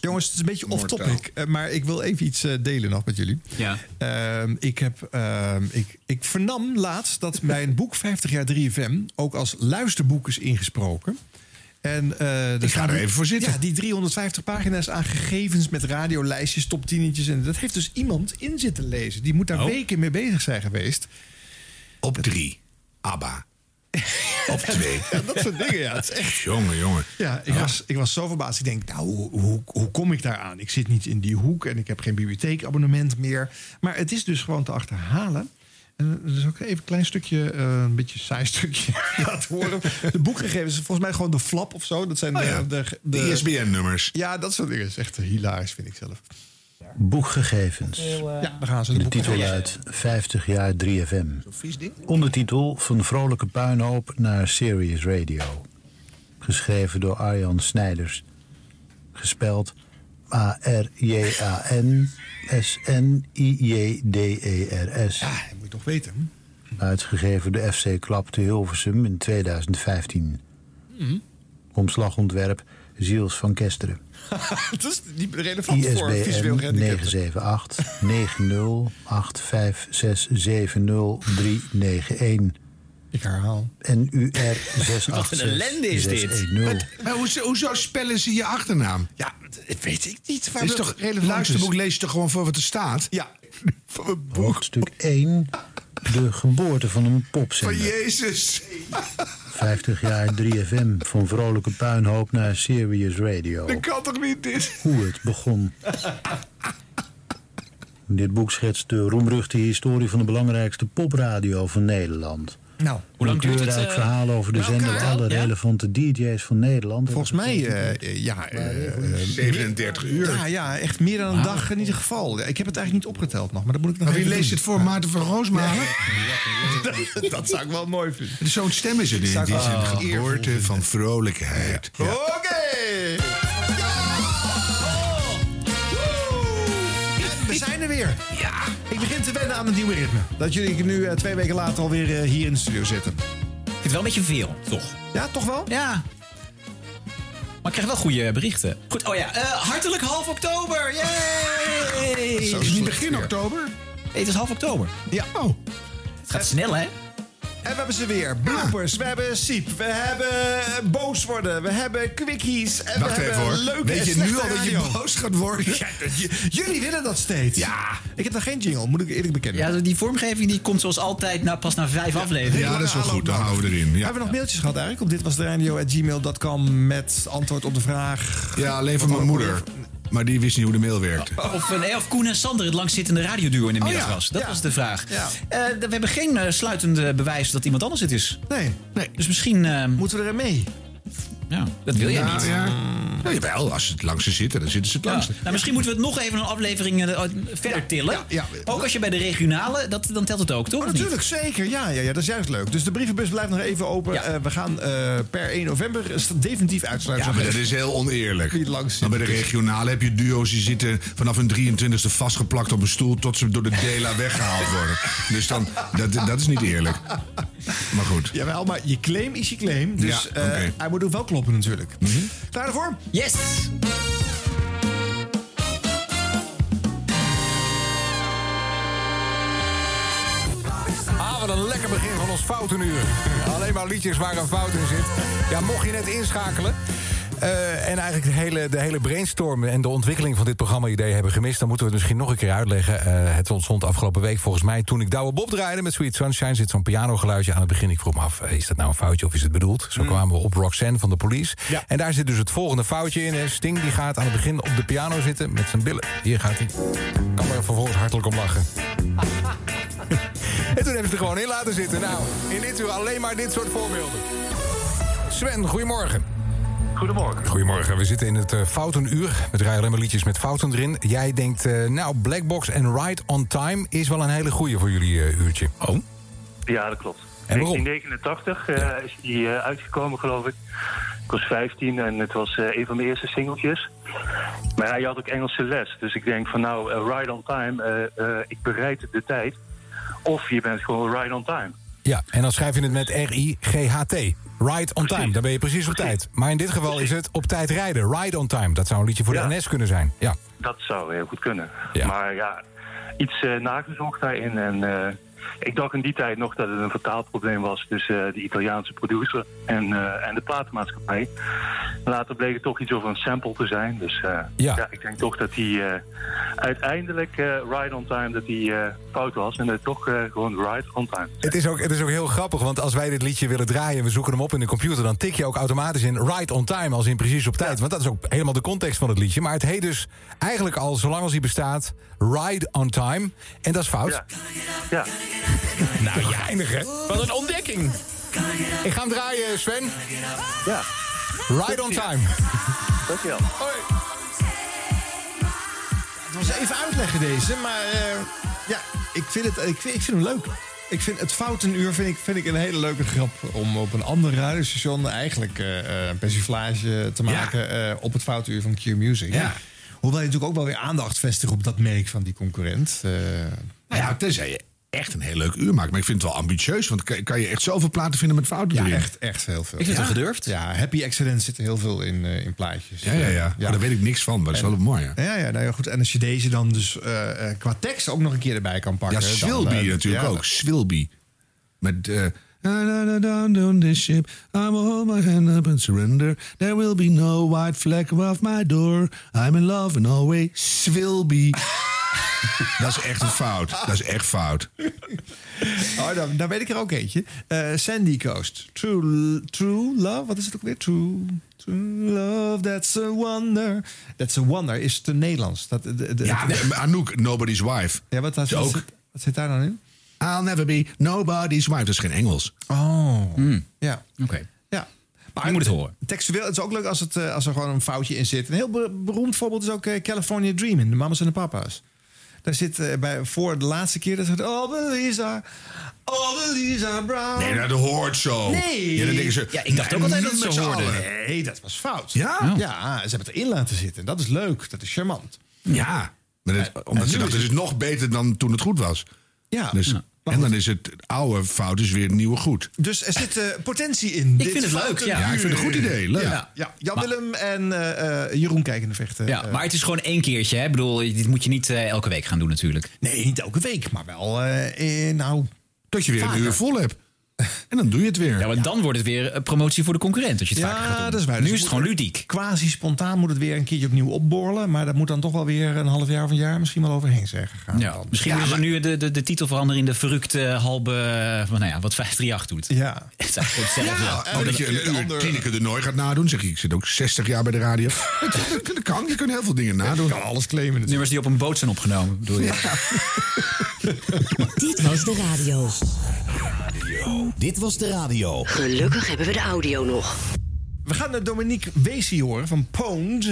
Jongens, het is een beetje Mortaal. off-topic, eh, maar ik wil even iets eh, delen nog met jullie. Ja. Ehm, ik, heb, ehm, ik, ik vernam laatst dat mijn boek 50 jaar 3FM ook als luisterboek is ingesproken. En, eh, Ik ga er even voor zitten. Ja, die 350 pagina's aan gegevens met radiolijstjes, top 10'tjes. En dat heeft dus iemand in zitten lezen. Die moet daar Oh. weken mee bezig zijn geweest. Op drie. ABBA. Op twee. Ja, dat soort dingen, ja. Het is echt Jongen, jongen. Ja, ik, Was, ik was zo verbaasd. Ik denk, nou, hoe, hoe, hoe kom ik daar aan? Ik zit niet in die hoek en ik heb geen bibliotheekabonnement meer. Maar het is dus gewoon te achterhalen. En dus ook even een klein stukje, eh, een beetje saai stukje laten horen. De boekgegevens, volgens mij gewoon de flap of zo. Dat zijn Oh ja, de, de, De de- ISBN-nummers. Ja, dat soort dingen. is echt hilarisch, vind ik zelf. Boekgegevens. Ja, daar gaan ze. De De titel luidt 50 jaar 3FM. Vies ding. Ondertitel Van vrolijke puinhoop naar Serious Radio. Geschreven door Arjan Snijders. Gespeld A-R-J-A-N-S-N-I-J-D-E-R-S. Ja, dat moet je toch weten. Uitgegeven door FC Klap te Hilversum in 2015. Omslagontwerp Ziels van Kesteren. dat is niet relevant voor visueel ISBN gehandicapten. 978 9085670 Ik herhaal. NUR 686 Wat een ellende is dit. 610. Maar hoezo, hoezo spellen ze je achternaam? Ja, dat weet ik niet. Waar Het is toch, relevant is. luisterboek lees je toch gewoon voor wat er staat? Ja, van boek. Hoofdstuk 1. De geboorte van een Van popzender. Jezus. 50 jaar 3FM. Van vrolijke puinhoop naar Serious Radio. Dat kan toch niet dit? Hoe het begon. Dit boek schetst de roemruchte historie van de belangrijkste popradio van Nederland. Nou, Hoe lang duurt het? kleurrijk eh, verhaal over de zender elkaar? alle Ja? relevante DJ's van Nederland. volgens mij, eh, eh, ja, eh, eh, 37 uur. Ja, ja, echt meer dan een dag in ieder geval. Ik heb het eigenlijk niet opgeteld nog, maar dat moet ik nog Maar wie leest het voor? Maarten van Roosmalen? Dat zou ik wel mooi vinden. Zo'n stem is het in. Ik Die is een geboorte van vrolijkheid. Oké! We zijn er weer. Ja. Ik begin te wennen aan het nieuwe ritme. Dat jullie nu eh, twee weken later alweer eh, hier in de studio zitten. Ik vind het wel een beetje veel, toch? Ja, toch wel? Ja. Maar ik krijg wel goede berichten. Goed, oh ja. eh, hartelijk half oktober. Yay! Zo Is het niet begin weer. oktober? Nee, het is half oktober. Ja. Oh. Het gaat snel, hè? En we hebben ze weer. Bloopers, we hebben Siep, we hebben eh, boos worden, we hebben quickies. En Wacht we even hebben hoor. leuke Weet je nu al dat je radio. boos gaat worden? Ja, j- jullie willen dat steeds. Ja. Ik heb nog geen jingle, moet ik eerlijk bekennen. Ja, die vormgeving die komt zoals altijd nou, pas na vijf afleveringen. Ja, dat is wel goed. Dan houden we erin. Ja. Hebben we nog mailtjes gehad eigenlijk op dit was de radio@gmail.com met antwoord op de vraag. Ja, alleen van mijn moeder. Maar die wist niet hoe de mail werkte. Of, eh, nee, of Koen en Sander het langzittende radioduo in de middag Oh ja, was. Dat was de vraag. Eh, we hebben geen eh, sluitende bewijs dat iemand anders het is. Nee, Nee. Dus misschien... moeten we er mee? ja, dat wil jij Ja, niet. ja. Ja, jawel, als ze het langs ze zitten, dan zitten ze het Ja. langs. Nou, misschien moeten we het nog even een aflevering eh, verder tillen. ja, ja. Ook als je bij de regionale, dat, dan telt het ook, toch? Oh, Of niet? natuurlijk, zeker. Ja, ja, ja, dat is juist leuk. Dus de brievenbus blijft nog even open. Ja. Eh, we gaan eh, per 1 november is definitief uitsluiten. Ja, maar dat is heel oneerlijk. Langs Maar bij de regionale heb je duo's die zitten vanaf hun 23e vastgeplakt op een stoel tot ze door de Dela weggehaald worden. Dus dan, dat, dat is niet eerlijk. Maar goed. Jawel, maar je claim is je claim. Dus Ja, eh, oké. hij moet ook wel kloppen natuurlijk. Klaar ervoor? Yes! Ah, wat een lekker begin van ons foutenuur. Alleen maar liedjes waar een fout in zit. Ja, mocht je net inschakelen... eh, en eigenlijk de hele, de hele brainstorm en de ontwikkeling van dit programma-idee hebben gemist... dan moeten we het misschien nog een keer uitleggen. Eh, het ontstond afgelopen week volgens mij toen ik Douwe Bob draaide met Sweet Sunshine. Zit zo'n pianogeluidje aan het begin. Ik vroeg me af, eh, is dat nou een foutje of is het bedoeld? Zo kwamen we op Roxanne van de Police. Ja. En daar zit dus het volgende foutje in. Sting die gaat aan het begin op de piano zitten met zijn billen. Hier gaat hij. Kan er vervolgens hartelijk om lachen. En toen hebben ze er gewoon in laten zitten. Nou, in dit uur alleen maar dit soort voorbeelden. Sven, goedemorgen. Goedemorgen. Goedemorgen, we zitten in het eh, Foutenuur. We draaien alleen maar liedjes met fouten erin. Jij denkt, eh, nou, Blackbox en Ride on Time... is wel een hele goeie voor jullie eh, uurtje. Oh? Ja, dat klopt. En waarom? 1989 eh, is die eh, uitgekomen, geloof ik. Ik was 15 en het was eh, een van mijn eerste singeltjes. Maar hij had ook Engelse les. Dus ik denk van nou, Ride on Time, eh, eh, ik bereid de tijd. Of je bent gewoon Ride on Time. Ja, en dan schrijf je het met R-I-G-H-T. Ride on time, dan ben je precies op tijd. Maar in dit geval is het op tijd rijden. Ride on time, dat zou een liedje voor de NS kunnen zijn. Ja. Dat zou heel goed kunnen. Maar ja, iets eh, nagezocht daarin. En eh, ik dacht in die tijd nog dat het een vertaalprobleem was tussen eh, de Italiaanse producer en, eh, en de platenmaatschappij. Later bleek het toch iets over een sample te zijn. Dus eh, Ja. ja. ik denk toch dat die uiteindelijk Ride on Time dat die fout was. En dat toch gewoon Ride on Time. Het is, ook, het is ook heel grappig, want als wij dit liedje willen draaien... en we zoeken hem op in de computer, dan tik je ook automatisch in right on time... als in precies op tijd, want dat is ook helemaal de context van het liedje. Maar het heet dus eigenlijk al, zolang als hij bestaat, ride on time. En dat is fout. Ja. ja. Nou, ja, eindig hè? Wat een ontdekking. Ik ga hem draaien, Sven. ja. Ride on time. Dankjewel. Het was even uitleggen deze, maar eh, ja, ik vind, het, ik, vind, ik vind hem leuk. Ik vind het Foutenuur vind ik, vind ik een hele leuke grap om op een ander radiostation eigenlijk eh, eh, een persiflage te maken eh, op het Foutenuur van Q Music. Ja. Hoewel je natuurlijk ook wel weer aandacht vestigt op dat merk van die concurrent. Eh, Nou ja, tenzij je echt een heel leuk uur maakt. Maar ik vind het wel ambitieus, want kan, kan je echt zoveel platen vinden met fouten ja, erin. echt, echt heel veel. Ik vind ja. het wel gedurfd. Ja, Happy Excellence zit er heel veel in, eh, in plaatjes. Ja, ja, ja. ja. Maar daar weet ik niks van, maar dat is wel mooi. Ja, Ja, ja, nou ja, goed. En als je deze dan dus eh, eh, qua tekst ook nog een keer erbij kan pakken. ja dan, Swilby natuurlijk ja, ook. Swilby. Met... eh Down on this ship, I will hold my hand up and surrender. There will be no white flag above my door. I'm in love and always Swilby. dat is echt een fout. Dat is echt fout. Oh, dan, dan weet ik er ook eentje. Eh, Sandy Coast. True, true Love. Wat is het ook weer? True, true Love, that's a wonder. That's a wonder is te Nederlands. Dat, de, de, Ja, de- Anouk, Nobody's Wife. ja wat, ook. wat, zit, wat zit daar dan in? I'll never be nobody's wife. Dat is geen Engels. Oh, ja. Oké. ja. Maar Je moet het horen. Textueel, het is ook leuk als, het, eh, als er gewoon een foutje in zit. Een heel be- beroemd voorbeeld is ook eh, California Dreaming. De mamas en de papa's. Daar zit eh, bij, voor de laatste keer... Dat zegt, oh, Belisa, oh, Belisa Brown. Nee, dat hoort zo. Nee. Ja, dan denken ze, Ja, ik dacht ook altijd dat het met zo z'n hoorde. Nee, dat was fout. Ja? Ja, ze hebben het erin laten zitten. Dat is leuk. Dat is charmant. Ja. Maar dat, En- omdat ze dachten, is het is nog beter dan toen het goed was. Ja. Dus, Maar en goed. dan is het oude fout is weer het nieuwe goed. Dus er zit eh, potentie in. Ik vind het leuk, ja. Ja, ik vind het een goed idee. Leuk. Ja, ja. Jan Willem en eh, eh, Jeroen kijken de vechten. Ja, maar het is gewoon één keertje. Hè? Ik bedoel, dit moet je niet eh, elke week gaan doen natuurlijk. nee, niet elke week, maar wel. eh, eh, nou, Dat je weer Vaker. een uur vol hebt. En dan doe je het weer. Ja, maar dan wordt het weer een promotie voor de concurrent. Als je het vaker gaat ja, doen. dat is waar. Nu Dus is het gewoon ludiek. Quasi spontaan moet het weer een keertje opnieuw opborrelen. Maar dat moet dan toch wel weer een half jaar of een jaar misschien wel overheen zijn gegaan. Ja, dan. misschien moeten ze nu de, de, de titel veranderen in de verrukte halbe... eh, nou ja, wat 538 doet. Ja. Het is eigenlijk hetzelfde. Ja, oh, dat je een uur Tineke de Nooi gaat nadoen. Zeg ik, ik zit ook 60 jaar bij de radio. dat, kan, je kunt heel veel dingen nadoen. kan alles claimen natuurlijk. Nummers die op een boot zijn opgenomen, bedoel je? Dit was de radio. Dit was de radio. Gelukkig hebben we de audio nog. We gaan naar Dominique Weesie horen van Pound.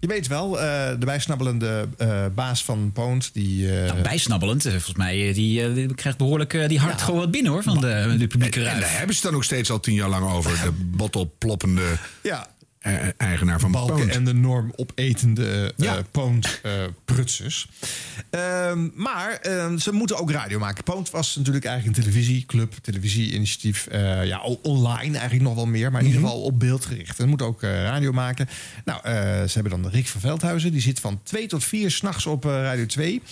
Je weet wel, eh, de bijsnabbelende eh, baas van Pound. Die, eh, Nou, bijsnabbelend. Volgens mij die, die krijgt behoorlijk die hart gewoon wat binnen hoor. Van de, de publieke En ruimte. daar hebben ze het dan ook steeds al tien jaar lang over. De bottelploppende ja, eigenaar van balken Pound. en de norm opetende eh Ja. Pound eh, prutsers. Ehm, maar ehm, ze moeten ook radio maken. Pound was natuurlijk eigenlijk een televisieclub, televisieinitiatief. eh, ja, online eigenlijk nog wel meer, maar in ieder geval op beeld gericht. En moeten ook eh, radio maken. Nou, eh, ze hebben dan Rick van Veldhuizen. Die zit van 2 tot 4 s'nachts op eh, Radio 2.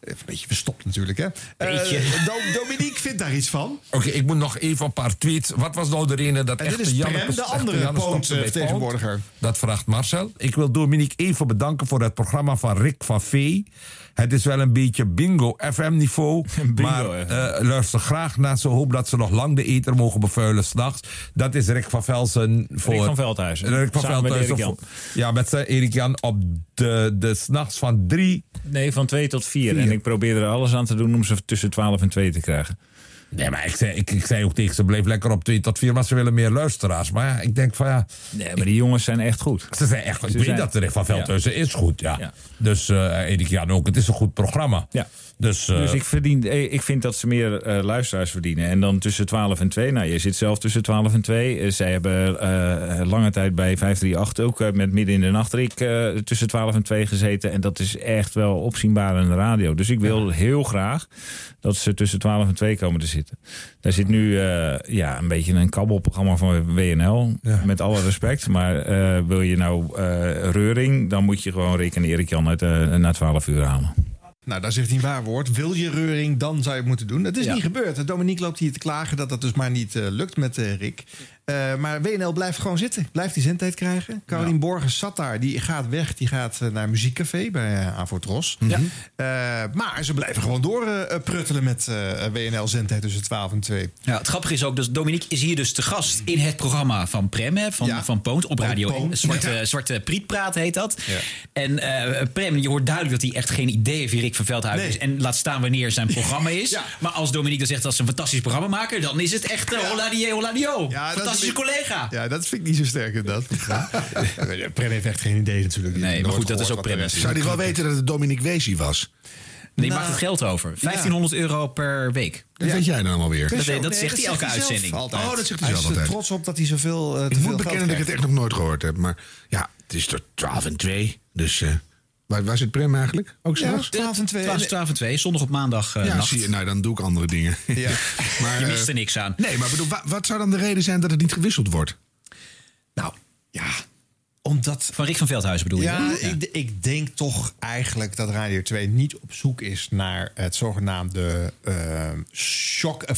Even een beetje verstopt natuurlijk, hè? Eh, Beetje. Do- Dominique vindt daar iets van. Oké, ik moet nog even een paar tweets. Wat was nou de reden dat En echt de andere Pound-vertegenwoordiger. Dat vraagt Marcel. Ik wil Dominique even bedanken voor het programma van Rick van Vee. Het is wel een beetje bingo FM-niveau. maar eh, luister graag naar ze. Hoop dat ze nog lang de eter mogen bevuilen s'nachts. Dat is Rick van Velsen. Voor, Rick van Veldhuizen. Rick van Samen Veldhuizen. Ja, met zijn Erik Jan op de, de s'nachts van drie. Nee, van 2 tot 4. Vier. En ik probeer er alles aan te doen om ze tussen 12 en 2 te krijgen. Nee, maar ik zei, ik, ik zei ook tegen ze, bleef lekker op 2 tot 4, maar ze willen meer luisteraars. Maar ja, ik denk van ja, Nee, maar die jongens zijn echt goed. ze zijn echt, ik Ze weet dat Rick van Veldhuizen is goed, ja. Ja. Dus eh Erik Jan ook, het is een goed programma. Ja. Dus, eh, Dus ik, verdien, eh, ik vind dat ze meer eh, luisteraars verdienen. En dan tussen 12 en 2. Nou, je zit zelf tussen 12 en 2. Eh, zij hebben lange tijd bij 538 ook met midden in de nacht Rick, tussen 12 en 2 gezeten. En dat is echt wel opzienbaar in de radio. Dus ik wil heel graag dat ze tussen 12 en 2 komen te zitten. Daar zit nu ja, een beetje een kabbelprogramma van WNL. Met alle respect. Maar wil je nou reuring, dan moet je gewoon rekenen Erik Jan uit na 12 uur halen. Nou, daar zegt hij een waar woord. Wil je reuring, dan zou je het moeten doen. Het is Ja. niet gebeurd. Dominique loopt hier te klagen dat dat dus maar niet eh, lukt met eh, Rick. Eh, maar WNL blijft gewoon zitten. Blijft die zendtijd krijgen. Carolien Borges zat daar. Die gaat weg. Die gaat eh, naar Muziekcafé bij uh, Avotros. Ja. maar ze blijven gewoon door eh, pruttelen met eh, WNL zendtijd tussen 12 en 2. Ja, het grappige is ook, dus Dominique is hier dus te gast in het programma van Prem, hè, van, Ja. van Poont op Radio Poont, 1. Zwarte, zwarte Prietpraat heet dat. Ja. En eh, Prem, je hoort duidelijk dat hij echt geen idee heeft wie Rick van Veldhuizen Nee. is. En laat staan wanneer zijn programma is. Maar als Dominique dan zegt dat ze een fantastisch programma maken, dan is het echt uh, hola die, hola die, oh. Ja, dat Fantastische collega. Ja, dat vind ik niet zo sterk inderdaad. Ja. Prem heeft echt geen idee natuurlijk. Nee, maar goed, dat is ook er Prem. Zou die wel weten dat het Dominique Wezi was? Die Nou, maakt het geld over. 1500 euro per week. Dat weet jij dan allemaal weer. Dat, dat Nee, zegt hij elke uitzending. altijd. Oh, dat zegt hij hij zelf er altijd. trots op dat hij zoveel eh, te Ik veel moet bekennen dat ik het echt nog nooit gehoord heb. Maar ja, het is tot 12 en 2. Dus eh, waar, waar zit Prem eigenlijk? Ook Ja, s'nachts? 12 en 2. 12, 12 en 2, zondag op maandag eh, Ja, nacht. zie je, nou dan doe ik andere dingen. Ja. maar, Je eh, mist er niks aan. nee, maar bedoel, wa- wat zou dan de reden zijn dat het niet gewisseld wordt? Nou, ja, omdat... Van Rick van Veldhuizen bedoel je? Ja, hè? ik, ik denk toch eigenlijk dat Radio 2 niet op zoek is naar het zogenaamde eh er ook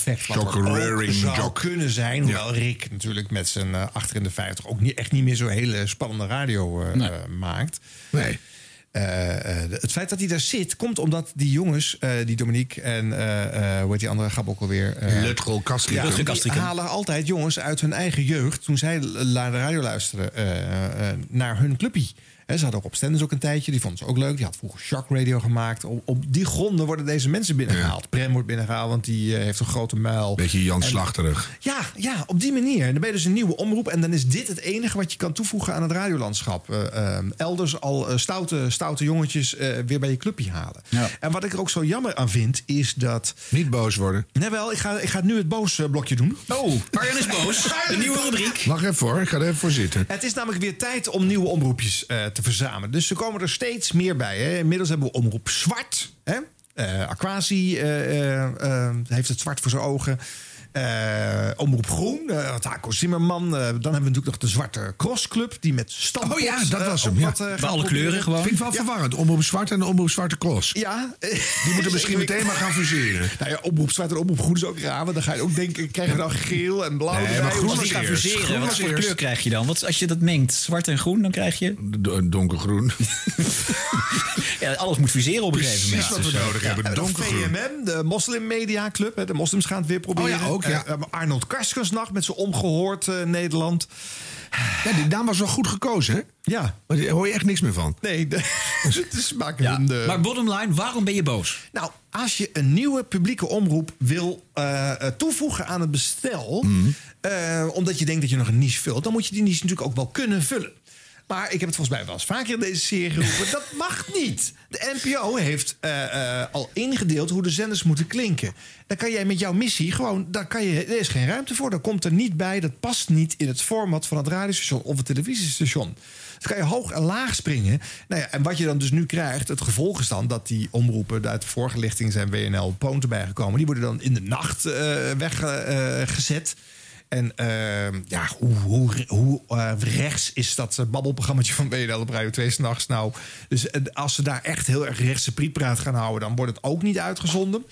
Shock-rearing zou jock. kunnen zijn. Hoewel Rick natuurlijk met zijn eh, achter in de 50 ook niet, echt niet meer zo'n hele spannende radio eh, Nee. eh, maakt. Nee. Eh, eh, het feit dat hij daar zit, komt omdat die jongens, eh, die Dominique en hoe heet die andere grap ook alweer? Eh, Lutgel Kastrikum. ja, Rutger die halen altijd jongens uit hun eigen jeugd, toen zij naar de radio luisterden, naar hun clubpie. Ze hadden ook op Stenders ook een tijdje, die vonden ze ook leuk. Die had vroeger Shock Radio gemaakt. Op, op die gronden worden deze mensen binnengehaald. Prem wordt binnengehaald, want die eh, heeft een grote muil. Beetje Jan En- Slachterig. Ja, ja, op die manier. En dan ben je dus een nieuwe omroep. En dan is dit het enige wat je kan toevoegen aan het radiolandschap. Eh, eh, elders al eh, stoute, stoute jongetjes eh, weer bij je clubje halen. Ja. En wat ik er ook zo jammer aan vind, is dat... Niet boos worden. Nee, wel, ik ga, ik ga nu het boos blokje doen. Oh, Arjan is boos. De nieuwe rubriek. Wacht even hoor, ik ga er even voor zitten. Het is namelijk weer tijd om nieuwe omroepjes eh, verzamelen. Dus er komen er steeds meer bij. Hè. Inmiddels hebben we omroep zwart. Hè. Eh, Aquasi eh, eh, heeft het zwart voor zijn ogen. Eh, omroep groen, uh, Taco Zimmerman. Eh, dan hebben we natuurlijk nog de Zwarte Crossclub. Die met standpot, Oh ja, dat was hem, ja. wat, eh, alle proberen. kleuren gewoon. Vind ik wel verwarrend. Omroep Zwart en de Omroep Zwarte Klos. Ja. Die moeten misschien meteen maar gaan fuseren. Nou ja, omroep zwart en omroep groen is ook raar. Want dan ga je ook denken, krijgen we dan geel en blauw Nee, erbij? maar groen Als die gaan fuseren, Groen wat voor kleur krijg je dan? Want als je dat mengt, zwart en groen, dan krijg je... D- Donkergroen. Ja, alles moet fuseren op een gegeven moment. Precies wat we nodig hebben. Donkergroen. VMM, de Moslim Media Club. hè, De moslims gaan het weer proberen. Oh ja, ook, ja. Eh, Arnold Karskensnacht met zijn omgehoord eh, Nederland. Ja, die naam was wel goed gekozen, hè? Ja, Maar daar hoor je echt niks meer van. nee. De, dus maken Ja. hun de- Maar bottom line, waarom ben je boos? Nou, als je een nieuwe publieke omroep wil eh, eh, toevoegen aan het bestel... Mhm. eh, omdat je denkt dat je nog een niche vult... dan moet je die niche natuurlijk ook wel kunnen vullen. Maar ik heb het volgens mij wel eens vaker in deze serie geroepen. dat mag niet. De NPO heeft eh, eh, al ingedeeld hoe de zenders moeten klinken. Dan kan jij met jouw missie gewoon... Daar kan je, er is geen ruimte voor. Dat komt er niet bij. Dat past niet in het format van het radiostation of het televisiestation. Dus kan je hoog en laag springen. Nou ja, en wat je dan dus nu krijgt, het gevolg is dan dat die omroepen uit de vorige zijn WNL Poont erbij gekomen. Die worden dan in de nacht weggezet. En eh, ja, hoe, hoe, hoe eh, rechts is dat uh, babbelprogrammaatje van WNL op Radio 2 s'nachts nou? Dus eh, als ze daar echt heel erg rechtse prietpraat gaan houden, dan wordt het ook niet uitgezonden.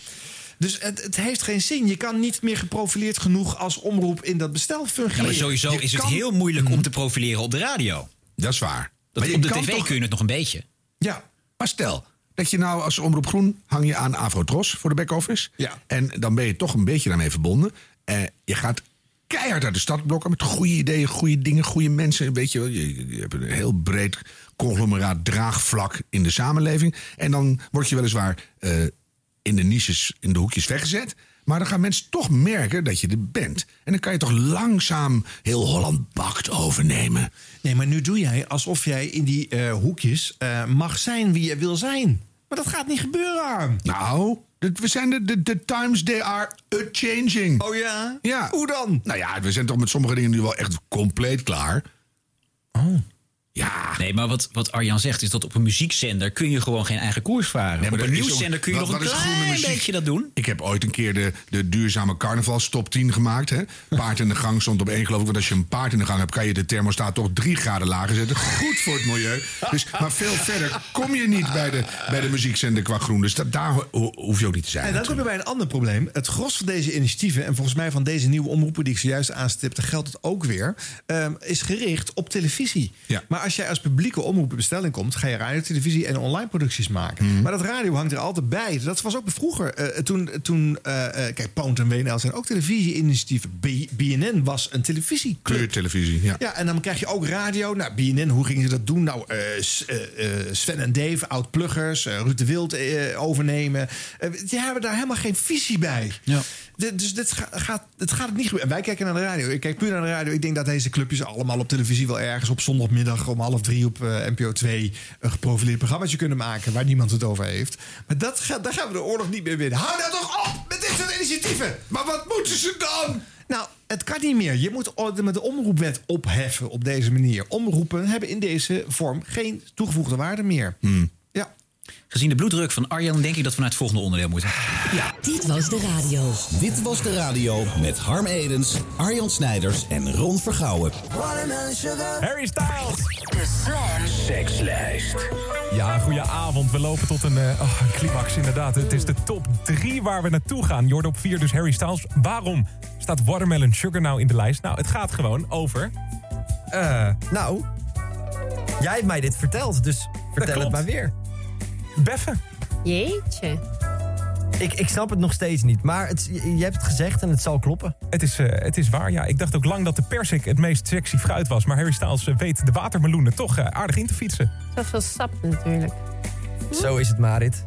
Dus het, het, heeft geen zin. Je kan niet meer geprofileerd genoeg als omroep in dat bestel fungeren. Ja, maar sowieso Je is het heel moeilijk om te profileren op de radio. Dat is waar. Dat, Maar op de tv toch- kun je het nog een beetje. Ja, Maar stel dat je nou als Omroep Groen hang je aan Avrotros voor de back-office. Ja. En dan ben je toch een beetje daarmee verbonden. Eh, je gaat keihard uit de stadblokken met goede ideeën, goede dingen, goede mensen. Weet je, wel. je, je hebt een heel breed conglomeraat draagvlak in de samenleving. En dan word je weliswaar eh, in de niches, in de hoekjes weggezet. Maar dan gaan mensen toch merken dat je er bent. En dan kan je toch langzaam heel Holland bakt overnemen. Nee, maar nu doe jij alsof jij in die eh, hoekjes eh, mag zijn wie je wil zijn. Maar dat gaat niet gebeuren. Nou, we zijn de, de, de times they are a-changing. Oh ja? Ja. Hoe dan? Nou ja, we zijn toch met sommige dingen nu wel echt compleet klaar. Oh. Ja. Nee, maar wat, wat Arjan zegt is dat op een muziekzender kun je gewoon geen eigen koers varen. Nee, maar op een nieuwszender kun je wat- nog een klein beetje dat doen. Ik heb ooit een keer de, de duurzame carnavalstop 10 gemaakt. Hè? Paard in de gang stond op één, geloof ik. Want als je een paard in de gang hebt, kan je de thermostaat toch drie graden lager zetten. Goed voor het milieu. Dus, maar veel verder kom je niet bij de, bij de muziekzender qua groen. Dus dat, daar ho- ho- hoef je ook niet te zijn. En dan kom je bij een ander probleem. Het gros van deze initiatieven, en volgens mij van deze nieuwe omroepen die ik zojuist aanstipte, geldt het ook weer, ehm, is gericht op televisie. Maar als jij als publieke omroep in bestelling komt, ga je radio, televisie en online producties maken. Maar dat radio hangt er altijd bij. Dat was ook vroeger. eh, toen, toen eh, eh, kijk, Poont en WNL zijn ook televisie-initiatieven. BNN was een televisieclub. Kleurtelevisie, ja. Ja, en dan krijg je ook radio. Nou, BNN, hoe gingen ze dat doen? Nou, Sven en Dave, oud-pluggers, Ruud de Wild overnemen. Die hebben daar helemaal geen visie bij. Ja. Dit- dus dit ga- gaat, het gaat het niet gebeuren. Wij kijken naar de radio. Ik kijk puur naar de radio. Ik denk dat deze clubjes allemaal op televisie wel ergens op zondagmiddag om half drie op eh, NPO 2 een geprofileerd programmaatje kunnen maken waar niemand het over heeft. Maar dat gaat, daar gaan we de oorlog niet meer winnen. Hou nou toch op met dit soort initiatieven! Maar wat moeten ze dan? Nou, het kan niet meer. Je moet met de omroepwet opheffen op deze manier. Omroepen hebben in deze vorm geen toegevoegde waarde meer. Ja. Gezien de bloeddruk van Arjan denk ik dat we naar het volgende onderdeel moeten. Ja. Dit was de radio. Dit was de radio met Harm Edens, Arjan Snijders en Ron Vergouwen. Harry Styles. De Slam Sekslijst. Ja, goeie avond. We lopen tot een, eh, oh, een climax inderdaad. Het is de top 3 waar we naartoe gaan. Jord op 4 dus Harry Styles. Waarom staat Watermelon Sugar nou in de lijst? Nou, het gaat gewoon over... Eh, nou, jij hebt mij dit verteld, dus vertel het maar weer. Beffen. Jeetje. Ik, ik snap het nog steeds niet, maar het, je hebt het gezegd en het zal kloppen. Het is, eh, het is waar, ja. Ik dacht ook lang dat de persik het meest sexy fruit was. Maar Harry Styles eh, weet de watermeloenen toch eh, aardig in te fietsen. Zoveel sap natuurlijk. Zo is het, Marit.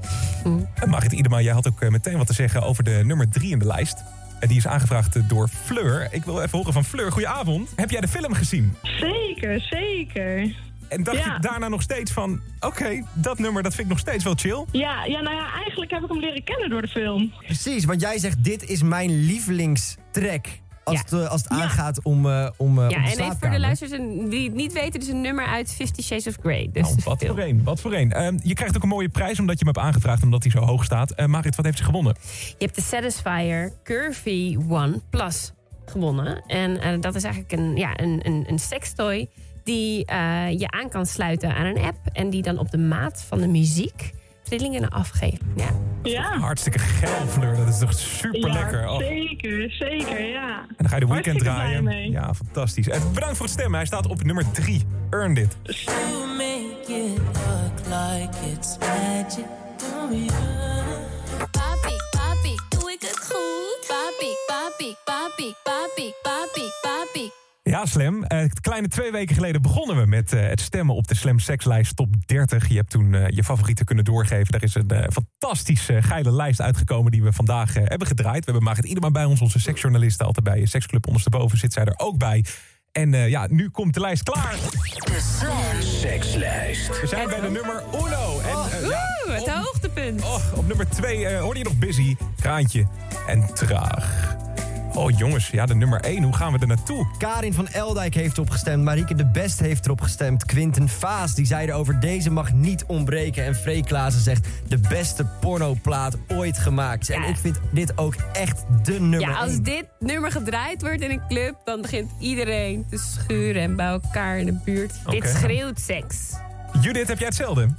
En Marit Idema, jij had ook meteen wat te zeggen over de nummer 3 in de lijst. En die is aangevraagd door Fleur. Ik wil even horen van Fleur. Goedenavond. Heb jij de film gezien? Zeker, zeker. En dacht Ja. je daarna nog steeds van... Oké, dat nummer dat vind ik nog steeds wel chill. Ja, ja, nou ja, eigenlijk heb ik hem leren kennen door de film. Precies, want jij zegt dit is mijn lievelingstrack. Als Ja. het, eh, als het aangaat om, eh om, eh, Ja, om de dus en even voor de luisteraars die het niet weten, is een nummer uit Fifty Shades of Grey. Dus Nou, wat voor een, wat voor een. Ehm, je krijgt ook een mooie prijs omdat je hem hebt aangevraagd... omdat hij zo hoog staat. Eh, Marit, wat heeft ze gewonnen? Je hebt de Satisfyer Curvy One Plus gewonnen. En eh, dat is eigenlijk een, ja, een, een, een sextoy die eh, je aan kan sluiten aan een app. En die dan op de maat van de muziek trillingen afgeeft. Ja. Ja. Hartstikke geil, Fleur. Dat is toch super lekker. Ja, zeker, zeker, ja. En dan ga je de weekend Hartstikke draaien. mee. Ja, fantastisch. En bedankt voor het stemmen. Hij staat op nummer 3. Earned it. You make it look like it's magic. Oh yeah. Papi, papi, doe ik het goed? Papi, papi, papi, papi, papi, papi. Ja, Slam. Eh, kleine twee weken geleden begonnen we met eh, het stemmen op de Slam Sekslijst Top 30. Je hebt toen eh, je favorieten kunnen doorgeven. Er is een fantastische geile lijst uitgekomen die we vandaag eh, hebben gedraaid. We hebben Margit Iederman bij ons, onze seksjournalisten. Altijd bij Seksclub ondersteboven zit zij er ook bij. En eh, ja, nu komt de lijst klaar. De Slam Sekslijst. We zijn bij de nummer uno. En, eh, ja, Oeh, het hoogtepunt. Oh, op nummer 2 hoorde je nog Busy, Kraantje en Traag. Oh jongens, ja, de nummer 1. Hoe gaan we er naartoe? Karin van Eldijk heeft erop gestemd. Marieke de Best heeft erop gestemd. Quinten Vaas die zei erover... deze mag niet ontbreken. En Klaassen zegt... de beste pornoplaat ooit gemaakt. En ik vind dit ook echt de nummer Ja, als één. dit nummer gedraaid wordt in een club, dan begint iedereen te schuren en bij elkaar in de buurt. Dit schreeuwt seks. Judith, heb jij hetzelfde?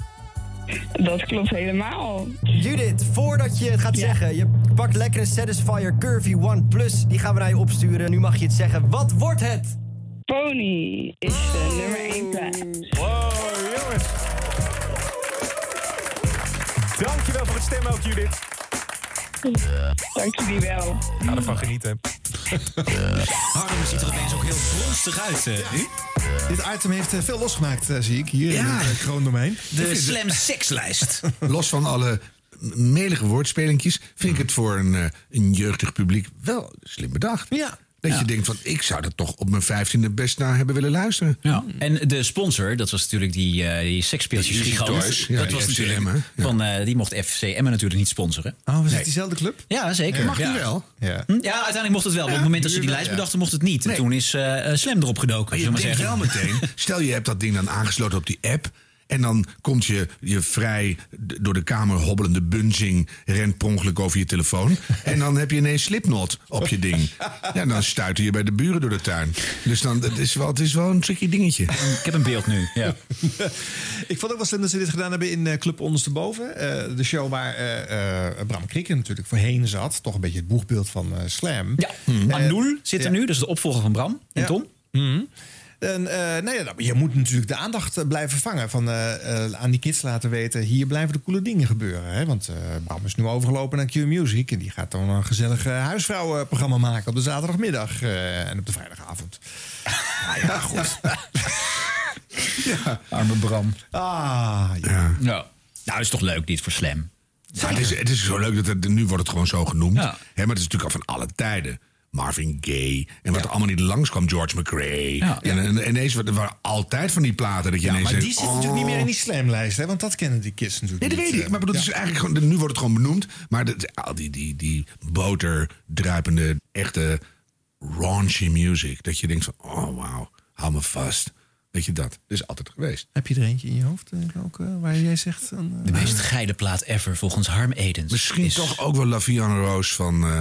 Dat klopt helemaal. Judith, voordat je het gaat Ja. zeggen... je pakt lekker een Satisfyer Curvy One Plus. Die gaan we naar je opsturen. Nu mag je het zeggen. Wat wordt het? Pony is de nummer 1 plaats. Wow, jongens. Dankjewel voor het stemmen ook, Judith. Dank jullie wel. Ga ervan genieten. Harm ziet er opeens ook heel bronstig uit eh, nu. Dit item heeft eh, veel losgemaakt, eh, zie ik, hier in het uh, kroondomein. De Slam Sekslijst. Los van alle melige woordspelingjes vind ik het voor een, eh, een jeugdig publiek wel slim bedacht. Ja. Dat Ja. je denkt van, ik zou er toch op mijn vijftiende best naar hebben willen luisteren. Ja. En de sponsor, dat was natuurlijk die, eh die Easy gigant. Toys, ja, dat was FC natuurlijk Emmen, ja. van, eh, die mocht FC Emmen natuurlijk niet sponsoren. Oh, was Nee. het diezelfde club? Ja, zeker. Mag die wel? Ja. Hm? Ja, uiteindelijk mocht het wel. Maar op het moment dat ze die lijst bedachten, mocht het niet. En Nee. toen is eh, eh, Slam erop gedoken. Maar je wel meteen, stel je hebt dat ding dan aangesloten op die app... en dan komt je, je vrij door de kamer hobbelende bunzing... rent per ongeluk over je telefoon. En dan heb je ineens slipknot op je ding. Ja, dan stuiter je bij de buren door de tuin. Dus dan, het, is wel, het is wel een tricky dingetje. Ik heb een beeld nu, ja. Ik vond ook wel slim dat ze dit gedaan hebben in eh, Club Ondersteboven. Eh de show waar eh, eh, Bram Krikken natuurlijk voorheen zat. Toch een beetje het boegbeeld van eh, Slam. Ja, Anul zit er nu, dus de opvolger van Bram en Ja. Tom. Mhm. En, eh, nou ja, nou, je moet natuurlijk de aandacht eh, blijven vangen. Van, eh, eh, aan die kids laten weten, hier blijven de coole dingen gebeuren. Hè? Want eh, Bram is nu overgelopen naar Q-Music. En die gaat dan een gezellig huisvrouwenprogramma maken op de zaterdagmiddag eh, en op de vrijdagavond. nou ja, goed. Arme Bram. Ah, ja. Ja. Ja. Nou, is toch leuk dit voor Slam. Ja, het, is, het is zo leuk dat het, nu wordt het gewoon zo genoemd. Ja. Hè, maar het is natuurlijk al van alle tijden. Marvin Gaye. En wat er allemaal niet langskwam, George McRae. Ja. En, en ineens er waren altijd van die platen dat je Ja, ineens maar die zit natuurlijk niet oh. meer in die slamlijst, hè? Want dat kennen die kids natuurlijk Nee, dat niet. weet ik. eh. Maar bedoel, het is eigenlijk gewoon, nu wordt het gewoon benoemd. Maar dat, al die, die, die boterdruipende, echte raunchy music. Dat je denkt van, oh wauw, hou me vast. Weet je dat? Dat is altijd geweest. Heb je er eentje in je hoofd ook, eh, waar jij zegt... eh, De meest geile plaat ever volgens Harm Edens. Misschien is- toch ook wel La Vie en Rose van... eh,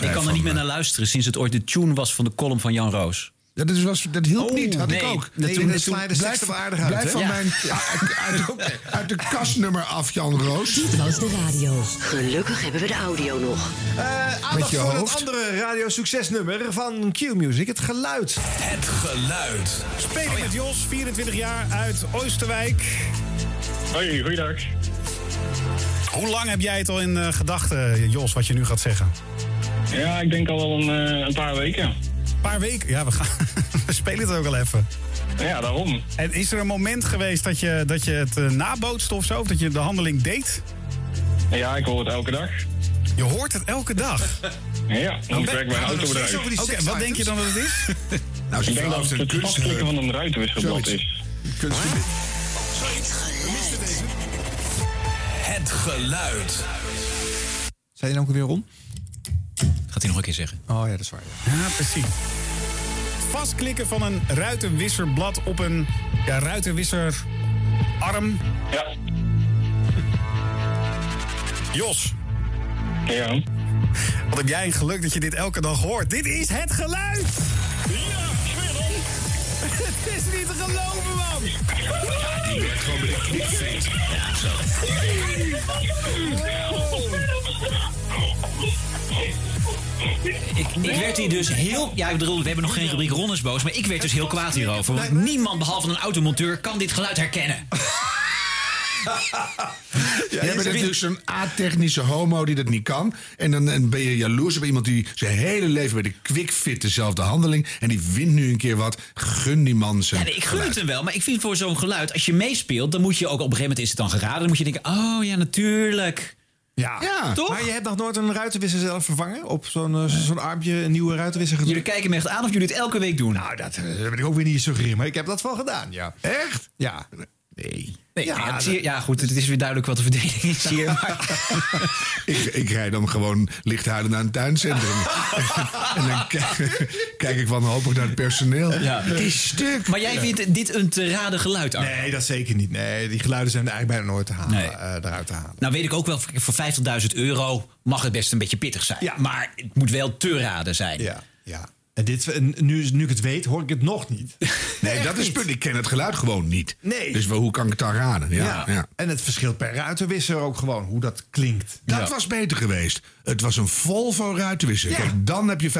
Ik kan er niet meer naar luisteren sinds het ooit de tune was van de column van Jan Roos. Ja, dat, is, was, dat hielp Oh, niet, had ik ook. Nee, toen- dat de blijf- seks er wel aardig uit, Blijf hè? van Ja. mijn, ja, uit, uit, de- uit de kastnummer af, Jan Roos. Dit was de radio. Gelukkig hebben we de audio nog. Eh, Met aandacht je voor hoofd. het andere radio-succesnummer van Q-Music. Het geluid. Het geluid. Spelen met Jos, 24 jaar, uit Oosterwijk. Hoi, goeiedag. Hoe lang heb jij het al in eh, gedachten, Jos, wat je nu gaat zeggen? Ja, ik denk al wel een, eh, een paar weken. Een paar weken? Ja, we, gaan, we spelen het ook al even. Ja, daarom. En is er een moment geweest dat je, dat je het eh, nabootste of zo? Of dat je de handeling deed? Ja, ik hoor het elke dag. Je hoort het elke dag. Ja, ik werk bij een autobedrijf. Oké, wat denk je dan dat het is? Nou, Ik denk dat het het vastklikken van een ruitenwisselblad is. Het geluid. Zei je nou ook weer Ron? Gaat hij nog een keer zeggen. Oh ja, dat is waar. Ja, precies. Vastklikken van een ruitenwisserblad op een ja, ruitenwisserarm. Ja. Jos, Ja. wat heb jij een geluk dat je dit elke dag hoort. Dit is het geluid! Ja, Het is niet te geloven, man! Die werd gewoon met een. Ik, ik werd hier dus heel... Ja, ik bedoel, we hebben nog geen rubriek Ron is boos... maar ik werd dus heel kwaad hierover. Want niemand behalve een automonteur kan dit geluid herkennen. Jij bent natuurlijk zo'n a-technische homo die dat niet kan. En dan en ben je jaloers op iemand die zijn hele leven bij de quickfit dezelfde handeling. En die wint nu een keer wat. Gun die man zijn. Ja, nee, ik gun het hem wel, maar ik vind voor zo'n geluid... als je meespeelt, dan moet je ook op een gegeven moment is het dan geraden... dan moet je denken, oh ja, natuurlijk. Ja. Ja. Toch? Maar je hebt nog nooit een ruitenwisser zelf vervangen? Op zo'n eh, zo'n armpje een nieuwe ruitenwisser gedaan? Jullie kijken me echt aan of jullie het elke week doen. Nou, dat eh, wil ik ook weer niet suggereren. Maar ik heb dat wel gedaan, ja. Echt? Ja. Nee. Nee, Ja, ja, goed, het is weer duidelijk wat de verdeling is hier. Maar, Ik, ik rijd dan gewoon licht huilen naar een tuincentrum. en dan kijk, kijk ik wanhopig naar het personeel. Ja. Het is stuk. maar jij vindt dit een te raden geluid, Arno? Nee, dat zeker niet. Nee, die geluiden zijn er eigenlijk bijna nooit te halen, Nee. eh, eruit te halen. Nou weet ik ook wel, voor 50.000 euro mag het best een beetje pittig zijn. Ja. Maar het moet wel te raden zijn. Ja, ja. En dit, nu, nu ik het weet, hoor ik het nog niet. Nee, Echt dat is het punt. Ik ken het geluid gewoon niet. Nee. Dus wel, hoe kan ik het dan raden? Ja, Ja. ja. En het verschilt per ruitenwisser ook gewoon, hoe dat klinkt. Dat was beter geweest. Het was een Volvo ruitenwisser. Ja. Kijk, dan heb je 50.000